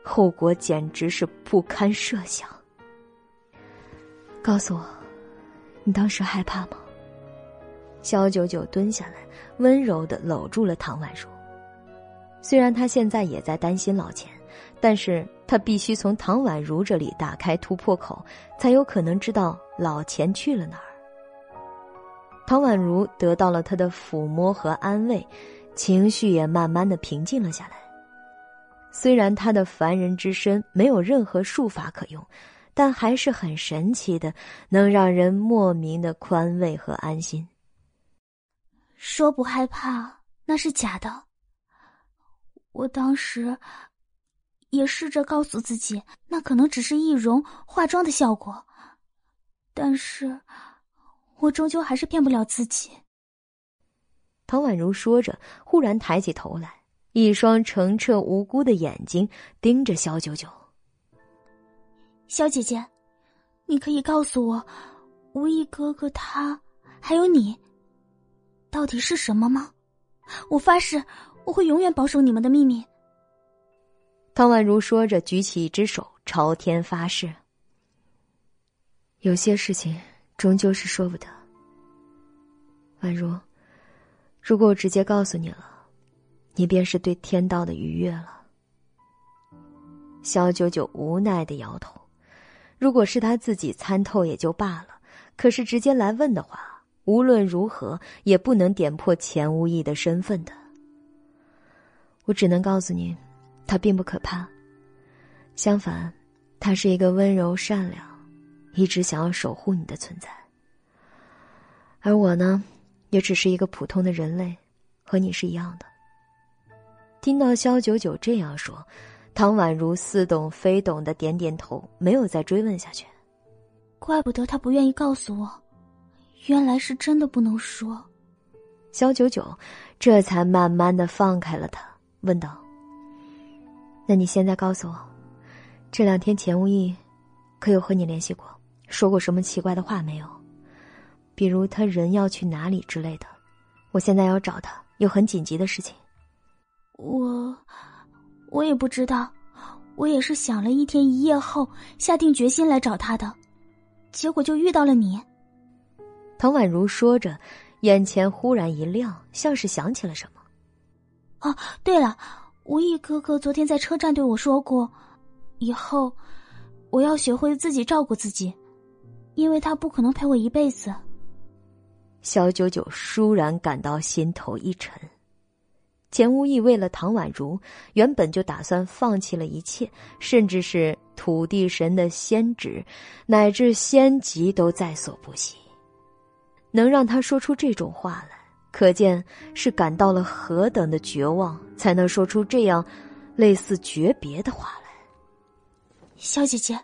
A: 后果简直是不堪设想。告诉我，你当时害怕吗？肖九九蹲下来，温柔的搂住了唐宛如。虽然他现在也在担心老钱，但是他必须从唐宛如这里打开突破口，才有可能知道老钱去了哪儿。唐宛如得到了他的抚摸和安慰，情绪也慢慢的平静了下来。虽然他的凡人之身没有任何术法可用，但还是很神奇的，能让人莫名的宽慰和安心。
D: 说不害怕那是假的。我当时也试着告诉自己，那可能只是易容化妆的效果，但是我终究还是骗不了自己。
A: 唐宛如说着，忽然抬起头来，一双澄澈无辜的眼睛盯着萧九九。
D: 小姐姐，你可以告诉我，无意哥哥他还有你，到底是什么吗？我发誓，我会永远保守你们的秘密。
A: 唐宛如说着，举起一只手朝天发誓。有些事情终究是说不得，宛如。如果我直接告诉你了，你便是对天道的逾越了。萧九九无奈的摇头。如果是他自己参透也就罢了，可是直接来问的话，无论如何也不能点破钱无义的身份的。我只能告诉你，他并不可怕。相反，他是一个温柔善良、一直想要守护你的存在。而我呢？也只是一个普通的人类，和你是一样的。听到肖九九这样说，唐宛如似懂非懂的点点头，没有再追问下去。
D: 怪不得他不愿意告诉我，原来是真的不能说。
A: 萧九九这才慢慢的放开了他，问道：“那你现在告诉我，这两天钱无意可有和你联系过，说过什么奇怪的话没有？”比如他人要去哪里之类的，我现在要找他，有很紧急的事情。
D: 我，我也不知道，我也是想了一天一夜后下定决心来找他的，结果就遇到了你。
A: 唐宛如说着，眼前忽然一亮，像是想起了什么。
D: 哦，对了，无意哥哥昨天在车站对我说过，以后我要学会自己照顾自己，因为他不可能陪我一辈子。
A: 小九九倏然感到心头一沉，钱无意为了唐宛如，原本就打算放弃了一切，甚至是土地神的仙旨，乃至仙籍都在所不惜。能让他说出这种话来，可见是感到了何等的绝望，才能说出这样类似诀别的话来。
D: 小姐姐，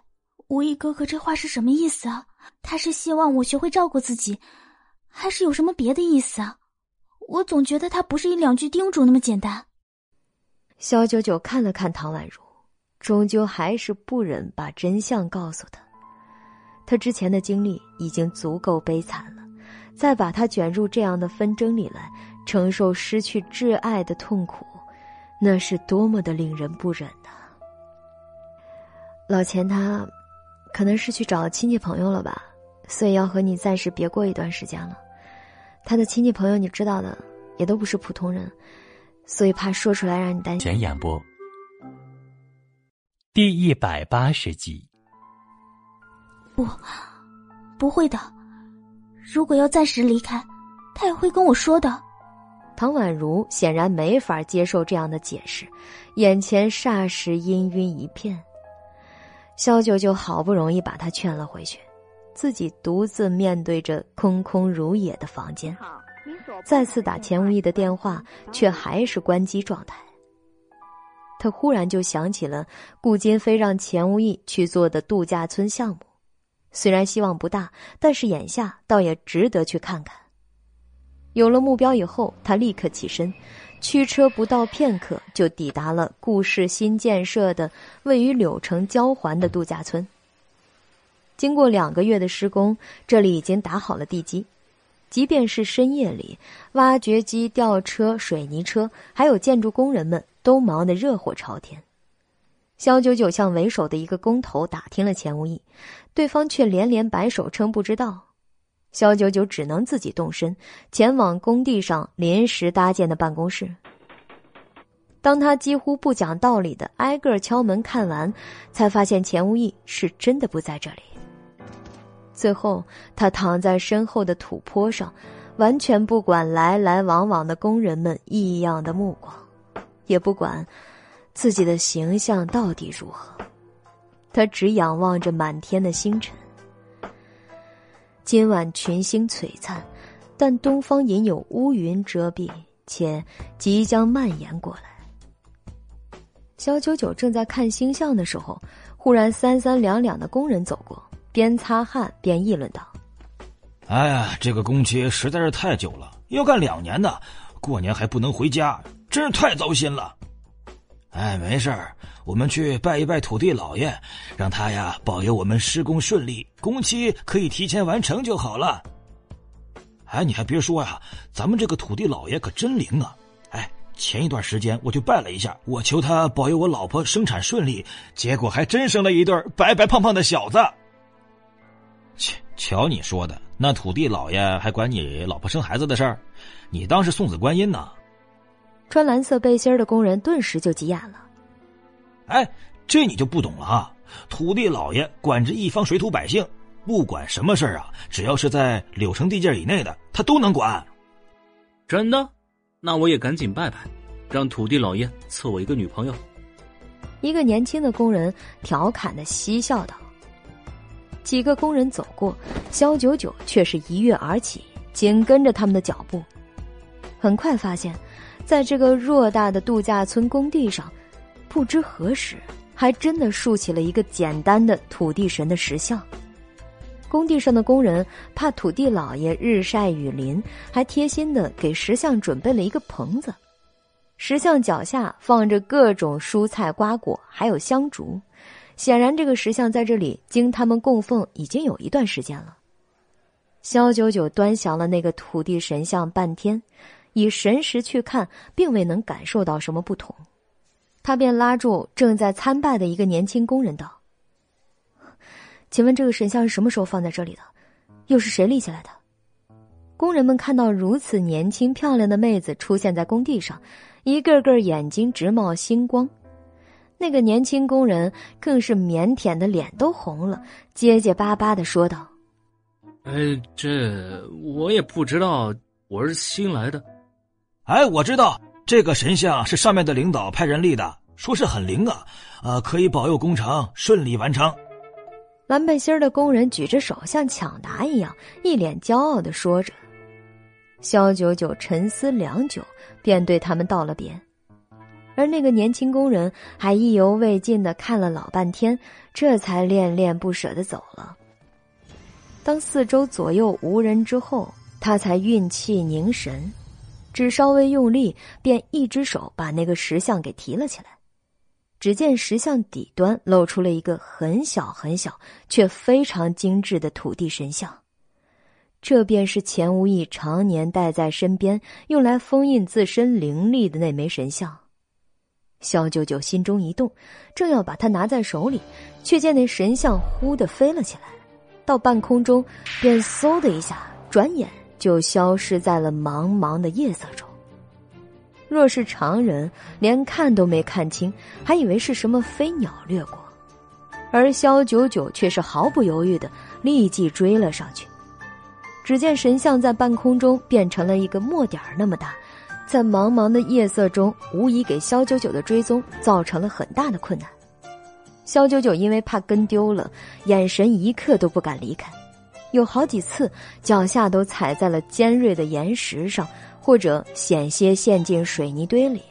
D: 无意哥哥这话是什么意思啊？他是希望我学会照顾自己。还是有什么别的意思啊？我总觉得他不是一两句叮嘱那么简单。
A: 萧九九看了看唐宛如，终究还是不忍把真相告诉他。他之前的经历已经足够悲惨了，再把他卷入这样的纷争里来，承受失去挚爱的痛苦，那是多么的令人不忍呐！老钱他，可能是去找亲戚朋友了吧。所以要和你暂时别过一段时间了，他的亲戚朋友你知道的，也都不是普通人，所以怕说出来让你担心。
B: 前演播，第一百八十集。
D: 不，不会的，如果要暂时离开，他也会跟我说的。
A: 唐宛如显然没法接受这样的解释，眼前霎时阴晕一片。萧九九好不容易把他劝了回去。自己独自面对着空空如也的房间，再次打钱无意的电话，却还是关机状态。他忽然就想起了顾金飞让钱无意去做的度假村项目，虽然希望不大，但是眼下倒也值得去看看。有了目标以后，他立刻起身，驱车不到片刻就抵达了顾氏新建设的位于柳城交环的度假村。经过两个月的施工，这里已经打好了地基。即便是深夜里，挖掘机、吊车、水泥车，还有建筑工人们都忙得热火朝天。肖九九向为首的一个工头打听了钱无义，对方却连连摆手称不知道。肖九九只能自己动身，前往工地上临时搭建的办公室。当他几乎不讲道理的挨个敲门看完，才发现钱无义是真的不在这里。最后，他躺在身后的土坡上，完全不管来来往往的工人们异样的目光，也不管自己的形象到底如何。他只仰望着满天的星辰。今晚群星璀璨，但东方隐有乌云遮蔽，且即将蔓延过来。小九九正在看星象的时候，忽然三三两两的工人走过，边擦汗边议论道：“
C: 哎呀，这个工期实在是太久了，要干两年呢，过年还不能回家，真是太糟心了。”哎，没事儿，我们去拜一拜土地老爷，让他呀保佑我们施工顺利，工期可以提前完成就好了。哎，你还别说呀，咱们这个土地老爷可真灵啊！哎前一段时间我就拜了一下，我求他保佑我老婆生产顺利，结果还真生了一对白白胖胖的小子。切，瞧你说的，那土地老爷还管你老婆生孩子的事儿，你当是送子观音呢？
A: 穿蓝色背心的工人顿时就急眼了。
C: 哎，这你就不懂了啊！土地老爷管着一方水土百姓，不管什么事儿啊，只要是在柳城地界以内的，他都能管。
F: 真的？那我也赶紧拜拜，让土地老爷赐我一个女朋友。
A: 一个年轻的工人调侃的嬉笑道。几个工人走过，肖九九却是一跃而起，紧跟着他们的脚步。很快发现，在这个偌大的度假村工地上，不知何时还真的竖起了一个简单的土地神的石像。工地上的工人怕土地老爷日晒雨淋，还贴心的给石像准备了一个棚子。石像脚下放着各种蔬菜瓜果，还有香烛。显然，这个石像在这里经他们供奉已经有一段时间了。肖九九端详了那个土地神像半天，以神识去看，并未能感受到什么不同。他便拉住正在参拜的一个年轻工人道。请问这个神像是什么时候放在这里的？又是谁立起来的？工人们看到如此年轻漂亮的妹子出现在工地上，一个个眼睛直冒星光。那个年轻工人更是腼腆的脸都红了，结结巴巴的说道：“
F: 哎，这我也不知道，我是新来的。
C: 哎，我知道这个神像是上面的领导派人立的，说是很灵啊，呃，可以保佑工程顺利完成。”
A: 蓝背心的工人举着手，像抢答一样，一脸骄傲的说着。肖九九沉思良久，便对他们道了别。而那个年轻工人还意犹未尽的看了老半天，这才恋恋不舍的走了。当四周左右无人之后，他才运气凝神，只稍微用力，便一只手把那个石像给提了起来。只见石像底端露出了一个很小很小却非常精致的土地神像，这便是钱无义常年带在身边，用来封印自身灵力的那枚神像。肖九九心中一动，正要把它拿在手里，却见那神像忽的飞了起来，到半空中，便嗖的一下，转眼就消失在了茫茫的夜色中。若是常人，连看都没看清，还以为是什么飞鸟掠过，而萧九九却是毫不犹豫的立即追了上去。只见神像在半空中变成了一个墨点儿那么大，在茫茫的夜色中，无疑给萧九九的追踪造成了很大的困难。萧九九因为怕跟丢了，眼神一刻都不敢离开，有好几次脚下都踩在了尖锐的岩石上。或者险些陷进水泥堆里。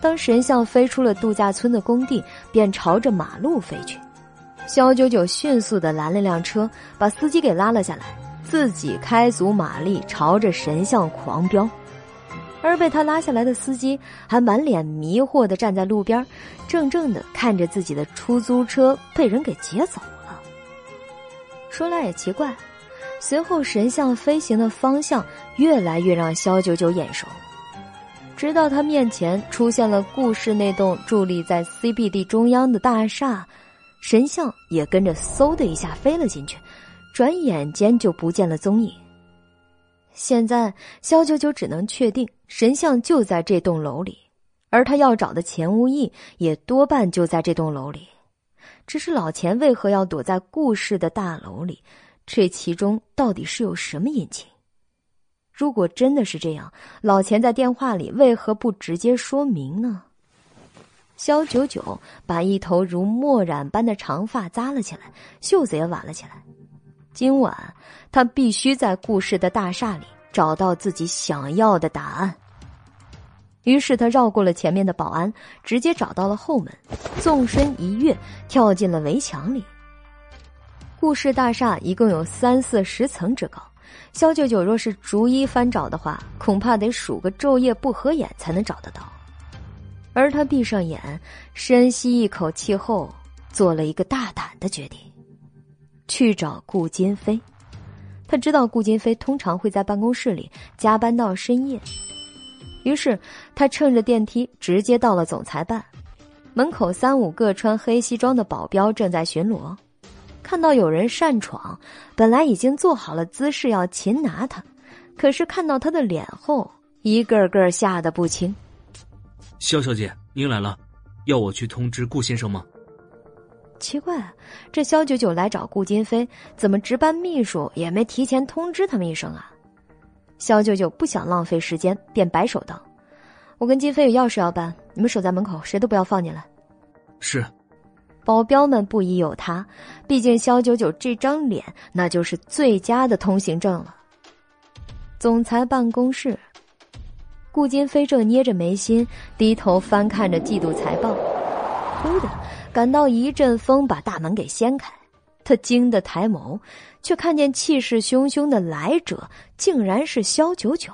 A: 当神像飞出了度假村的工地，便朝着马路飞去。肖九九迅速的拦了辆车，把司机给拉了下来，自己开足马力朝着神像狂飙。而被他拉下来的司机还满脸迷惑的站在路边，怔怔的看着自己的出租车被人给劫走。说来也奇怪。随后，神像飞行的方向越来越让肖九九眼熟，直到他面前出现了故事那栋伫立在 CBD 中央的大厦，神像也跟着嗖的一下飞了进去，转眼间就不见了踪影。现在，肖九九只能确定神像就在这栋楼里，而他要找的钱无义也多半就在这栋楼里，只是老钱为何要躲在顾氏的大楼里？这其中到底是有什么隐情？如果真的是这样，老钱在电话里为何不直接说明呢？肖九九把一头如墨染般的长发扎了起来，袖子也挽了起来。今晚他必须在顾氏的大厦里找到自己想要的答案。于是他绕过了前面的保安，直接找到了后门，纵身一跃，跳进了围墙里。顾氏大厦一共有三四十层之高，肖九九若是逐一翻找的话，恐怕得数个昼夜不合眼才能找得到。而他闭上眼，深吸一口气后，做了一个大胆的决定：去找顾金飞。他知道顾金飞通常会在办公室里加班到深夜。于是，他乘着电梯直接到了总裁办，门口三五个穿黑西装的保镖正在巡逻，看到有人擅闯，本来已经做好了姿势要擒拿他，可是看到他的脸后，一个个吓得不轻。
F: 肖小姐，您来了，要我去通知顾先生吗？
A: 奇怪，这肖九九来找顾金飞，怎么值班秘书也没提前通知他们一声啊？肖九九不想浪费时间，便摆手道：“我跟金飞有要事要办，你们守在门口，谁都不要放进来。”
F: 是。
A: 保镖们不疑有他，毕竟肖九九这张脸那就是最佳的通行证了。总裁办公室，顾金飞正捏着眉心，低头翻看着季度财报，忽的感到一阵风把大门给掀开。他惊得抬眸，却看见气势汹汹的来者竟然是萧九九。